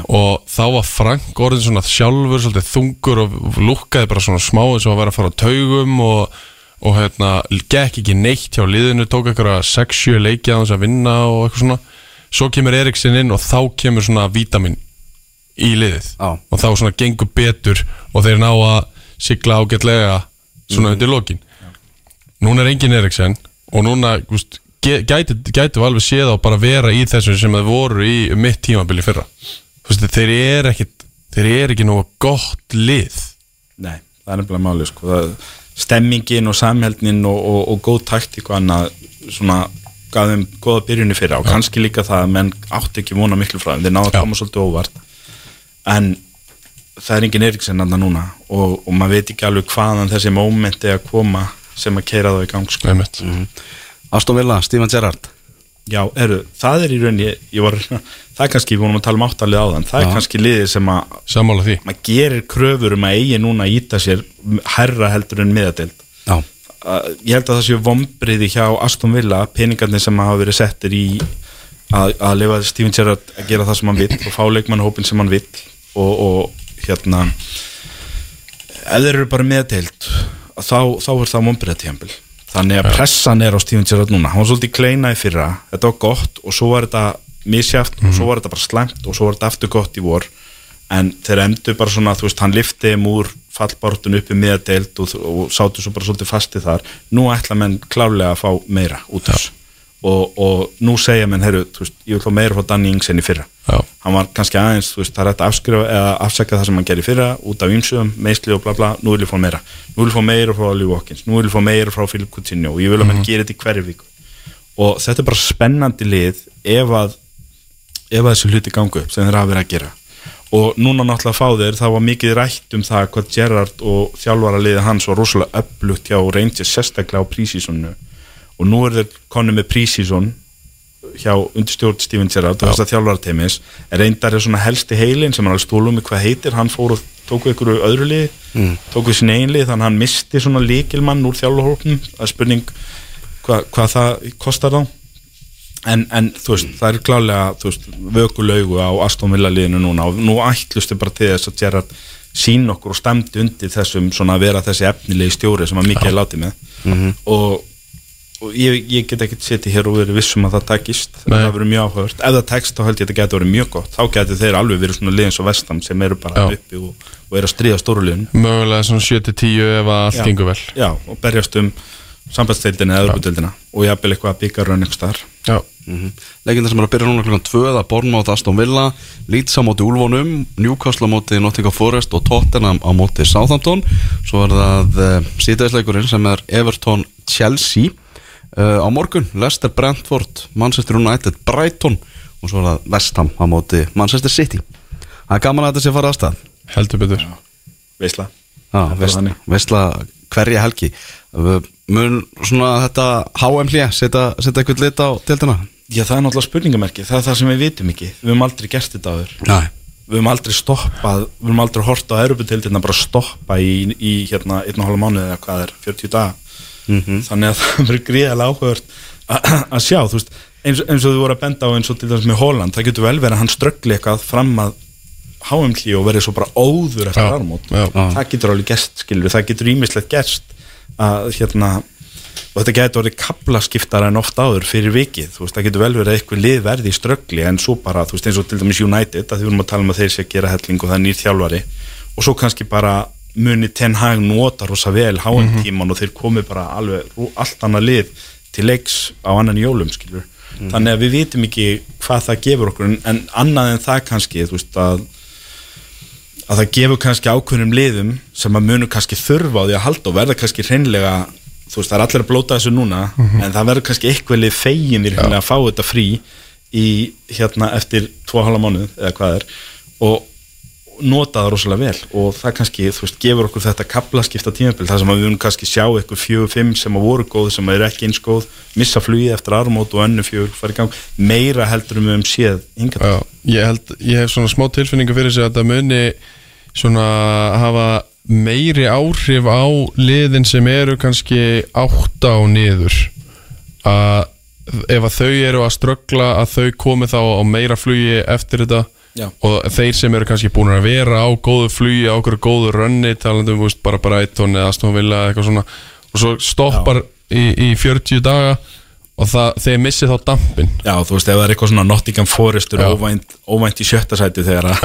Og þá var Frank orðin svona sjálfur svolítið þungur og lukkaði bara svona smá eins og að vera að fara á taugum og, og hérna, gekk ekki neitt hjá liðinu, tók eitthvað 6-7 leiki að hans að vinna og eitthvað svona. Svo kemur Eriksen inn og þá kemur svona vítamin í liðið. Já. og þá svona gengur betur og þeir ná að sigla ágætlega svona undir lokin. Núna er engin Eriksen og núna gúst, gæti, gæti alveg séð á bara vera í þessu sem þeir voru í mitt tímabili fyrra. Þú veist, þeir er ekki þeir er ekki nógu gott lið. Nei, það er nefnilega máli sko. það, stemmingin og samhældnin og, og, og góð taktík og annað svona gaf þeim góða byrjunni fyrir á, kannski líka það að menn átti ekki vona miklu frá þeim, þeir náðu að koma svolítið óvart. En það er engin Eriksen andan núna og, og maður veit ekki alveg hvaðan þessi mómenti að koma sem að keira þá í gang sko. Einmitt. Aston Villa, Steven Gerrard Já, eru, það er í rauninni var, það er kannski, við vorum að tala um áttalið áðan það Já. er kannski liðið sem að maður gerir kröfur um að eigi núna íta sér herra heldur en miðadeild. Já, ég held að það séu vombriði hjá Aston Villa, peningarnir sem hafa verið settir í að, að lifa Steven Gerrard að gera það sem hann vill og fá leikmannhópin sem hann vill og, og hérna ef þeir eru bara meðdeild þá, þá er það vombriða tíðanbíl þannig að pressan er á Steven Gerrard núna. Hann var svolítið kleina í fyrra, þetta var gott og svo var þetta misjáft og svo var þetta bara slæmt og svo var þetta aftur gott í vor. En þeir endur bara svona, þú veist, hann lifti þeim úr fallbártun upp í miðadeild og, og sátu svo bara svolítið fasti þar. Nú ætla menn klálega að fá meira út af þessu og, og nú segja þú veist, ég vil fá meira frá Danny Ings enn í fyrra. Já. hann var kannski aðeins, veist, það er hægt að afskrifa eða afsaka það sem hann gerir í fyrra út af ymsum, meðsli og bla bla, nú vil ég fá meira. Nú vil ég fá meira frá Ollie Watkins, nú vil ég fá meira frá Philip Coutinho og ég vil að menn gera þetta í hverju viku. Og þetta er bara spennandi lið ef að ef að þessu hluti gangu upp sem þeir hafa verið að gera. Og núna náttúrulega fá þeir það var mikið rætt um það hvað Gerrard og þjálfara liðið hans var rosalega upplugt hjá Rangers sérstaklega á prísísonu og nú er þeir konni með prísíson hjá undirstjórn Steven Gerrard og þess að þjálfara teimis. En reyndar er svona helsti heilin sem er alveg stólum með hvað heitir, hann fór og tók við ykkur öðru lið, mm. tók við sin ein lið þannig að hann misti svona líkilmann úr þjálfarhópnum, það er spurning hva, hvað það kostar þá. En, en þú veist, það er klálega vökulaugu á Aston Villa liðinu núna og nú ætlustu bara til þess að Gerrard sín okkur og stemdi undir þessum svona að vera þessi efnilegi stjóri sem að mikið er látið með. Og, og ég, ég get ekkert setið hér og verið vissum að það takist. Nei. það verið mjög áhugavert, ef það tekst þá held ég að þetta getur verið mjög gott, þá getur þeir alveg verið svona liðins og vestam sem eru bara Já. uppi og, og eru að stríða stóru liðin Mögulega svona 7-10 ef að allt Já. gengur vel. Já, og berjast um sambandsdeildina eða öðrubudeildina og jafnvel eitthvað að byggja raun eitthvað starf Já, mm Leikindar sem er að byrja núna klukkan 2 Það Bornmátt Aston Villa Leeds á móti Úlfónum Newcastle á móti Nottingham Forest og Tottenham á móti Southampton. Svo er það uh, síðdæðisleikurinn sem er Everton Chelsea uh, á morgun Leicester Brentford Manchester United Brighton og svo er það West Ham á móti Manchester City. Það er gaman að þetta sé að fara að stað. Heldur betur. Er veist, þannig. veistla hverja helgi. Uh, Mun svona þetta HM hlje setja, setja eitthvað lit á tildina? Já, það er náttúrulega spurningamerki, það er það sem við vitum ekki. Við höfum aldrei gert þetta áður. Nei. Við höfum aldrei stoppað, við höfum aldrei hort á Europatildina bara stoppa í, í hérna, einn og hálfa mánuði eða hvað er, 40 daga Þannig að það verður gríðarlega áhugavert að sjá, þú veist eins, eins og þú voru að benda á eins og til dæmis með Holland það getur vel verið að hann ströggli eitthvað fram að HM-klí og verið svo bara óður eftir Já, armót, já. það getur alveg gerst skilur, það getur ímislegt gerst að hérna og þetta getur orðið kaplaskiptara en oft áður fyrir vikið, þú veist, það getur vel verið að eitthvað lið verði í ströggli en svo bara, þú veist, eins og til dæmis United, að því við erum að tala um að þeir sé að gera helling og það er nýr þjálfari og svo kannski bara muni Ten Hag nota rosa vel háum tíman og þeir komi bara alveg allt annað lið til leiks á annan jólum, skilur þannig að við vitum ekki hvað það gefur okkur en, annað en það kannski, þú veist, að að það gefur kannski ákveðnum liðum sem að munu kannski þurfa á því að halda og verða kannski hreinlega þú veist það er allir að blóta þessu núna en það verður kannski eitthvað lið fegin við hreinlega að fá þetta frí í hérna eftir tvo halva mánuð eða hvað er. Og nota það rosalega vel og það kannski þú veist gefur okkur þetta kaplaskipta tímabil þar sem við munum kannski sjá eitthvað fjögur, fimm sem að voru góð sem að eru ekki eins góð missa flugið eftir armót og önnu fjögur fara í gang. Meira heldur um um séð hingað. Já, ég held, ég hef svona smá tilfinningu fyrir sig að þetta muni svona hafa meiri áhrif á liðin sem eru kannski átta og niður. Að ef að þau eru að ströggla að þau komi þá á meira flugi eftir þetta Já. og þeir sem eru kannski búin að vera á góðu flugi, á okkur góðu rönni talandi um, þú veist, bara bara eitt eða Aston Villa eða eitthvað svona og svo stoppar í, í 40 daga og það, þeir missi þá dampin Já, þú veist, ef það er eitthvað svona Nottingham Forestur Já. óvænt, óvænt í sjötta sæti þegar að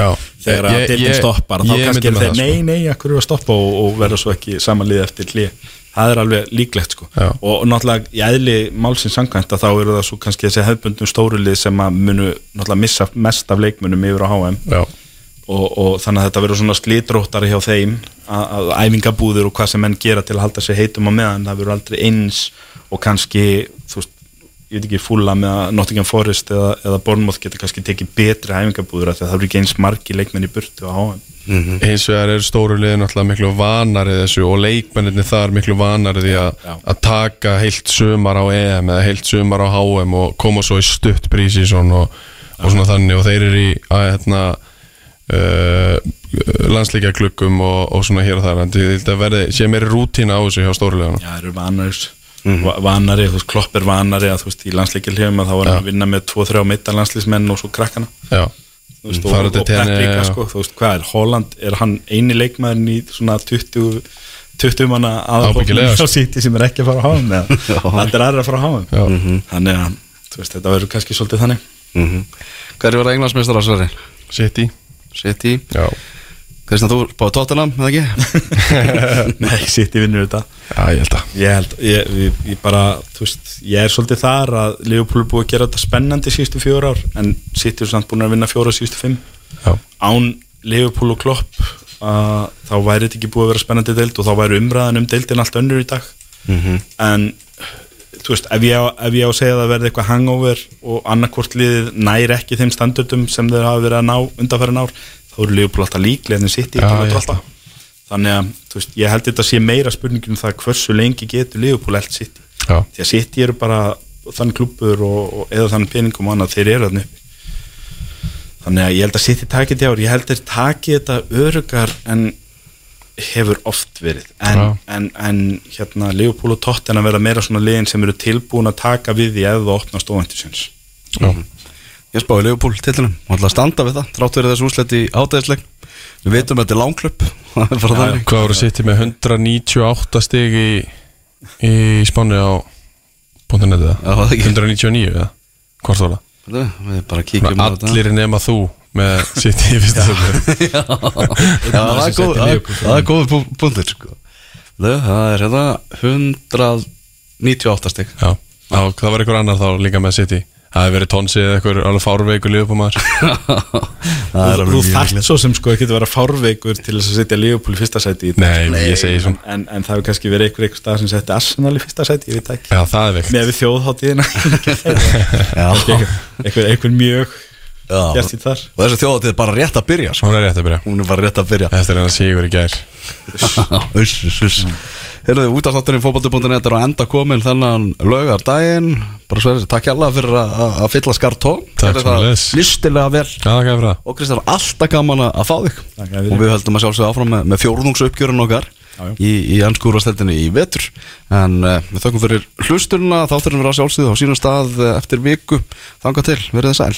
ég- stoppar þá kannski er þeir, það, nei, sko. nei, akkur eru að stoppa og, og verða svo ekki samanlið eftir hlið það er alveg líklegt sko. Já. og náttúrulega í eðli málsins sangkvæmt að þá eru það svo kannski þessi hefbundum stórulið sem að munu náttúrulega missa mest af leikmunum yfir á HM og, og þannig að þetta verður svona slítróttari hjá þeim að, að æfingabúður og hvað sem menn gera til að halda sig heitum á meðan það verður aldrei eins og kannski ég veit ekki fúla með að Nottingham Forest eða, eða Bournemouth geta kannski tekið betri æfingabúður af því að það eru ekki eins margi leikmenn í burtu á HM Hins vegar eru stóru liðin alltaf miklu vanari þessu og leikmenninni þar miklu vanari því að, taka heilt sumar á EM eða heilt sumar á HM og koma svo í stutt prísísson og, og svona þannig og þeir eru í að hérna uh, landsleikja klukkum og, og svona hér og þar. En þetta verði, sé meiri rútína á þessu hjá stóru liðunum. Já, það eru vanari va- vanari, þú veist, klopp er vanari að þú veist, í landsleikilhefum að þá var hann að vinna með 2-3 meita landsleismenn og svo krakkana. Já, þú veist, og, og Pep tenni, líka, já. sko, þú veist, hvað er, Holland er hann eini leikmaðurinn í svona 20 20 manna sko. á síti sem er ekki að fara á háum það er aðra að fara á háum Já. þannig að, þú veist, þetta verður kannski svolítið þannig. Mm Hvað er verið englandsmeistar á Sverri? City. City. Já, Kristján, þú báði Tottenham, eða ekki? Nei, City vinnur þetta. Já ég held að. Ég held, ég, ég, ég bara, þú veist, ég er svolítið þar að Liverpool er búið að gera þetta spennandi síðustu fjóra ár en er samt búin að vinna fjóra síðustu fimm. Já, án Liverpool og Klopp að þá væri þetta ekki búið að vera spennandi deild og þá væri umræðan um deildin allt önnur í dag. En þú veist, ef ég, ef ég á að segja að það verði eitthvað hangover og annarkvort liðið næri ekki þeim standardum sem þeir hafa verið að ná undanfærin ár, þá eru Liverpool alltaf líklega en sitt í ekki að þannig að, veist, ég held þetta sé meira spurningin um það hversu lengi getur Liverpool eld sitt já, því að City eru bara þann klubur og, og eða þann peningum og annað, þeir eru þannig uppi. Þannig að ég held að City takið þetta ár. Ég held að þeir takið þetta örugar en hefur oft verið. En, en, en hérna Leopold og Tottenham verða meira svona liðin sem eru tilbúin að taka við því ef það opnast óvæntisins já. Ég spáði Leopold tillunum og ætla að standa við það Trátt verið þessu úslet í átæðisleik Við veitum að þetta er langklöpp Hvað voru City með 198 stig í, í Spáni á? Já, það ekki. 199 eða? Hvort var það? Allir nema þú með City í fyrsta seti Já, það er góð það er punktur sko. Það er hérna 198 stygg Já, það var einhver annar þá líka með City Það hefði verið tónsi eða einhver alveg fárveikur liðbúmaður Það er þú þarft svo sem sko ekki að vera fárveikur til þess að setja í fyrsta sæti í Nei, ég segi svona. En, en það hefur kannski verið einhver einhver stað sem setti Arsenal í fyrsta sæti, ég veit ekki. Já, það er veikt með við þjóðháttíðina einhver mjög Já. gert í þar. Og þessi þjóðatíð er bara rétt að byrja sko. Hún er rétt að byrja. Hún er bara rétt að byrja Er uss, uss Herðu, útastátturinn fótbolti.net er á enda komin þennan laugardaginn. Bara sverið, takk hjá fyrir að að fylla skartó Takk sömuleiðis. Listilega vel. Það kemur það. Og Kristján, alltaf gaman að að fá þig. Takk fyrir. Og við höldum að sjálfsögða áfram með, með fjórðungsuppgjörun okkar Já. Í, í ennskúrasteltinni í vetur. En uh, við þökkum fyrir hlusturina Þátturinn vera sjálfsögðu á sínum stað eh, eftir viku. Þanga til, verið þið sæl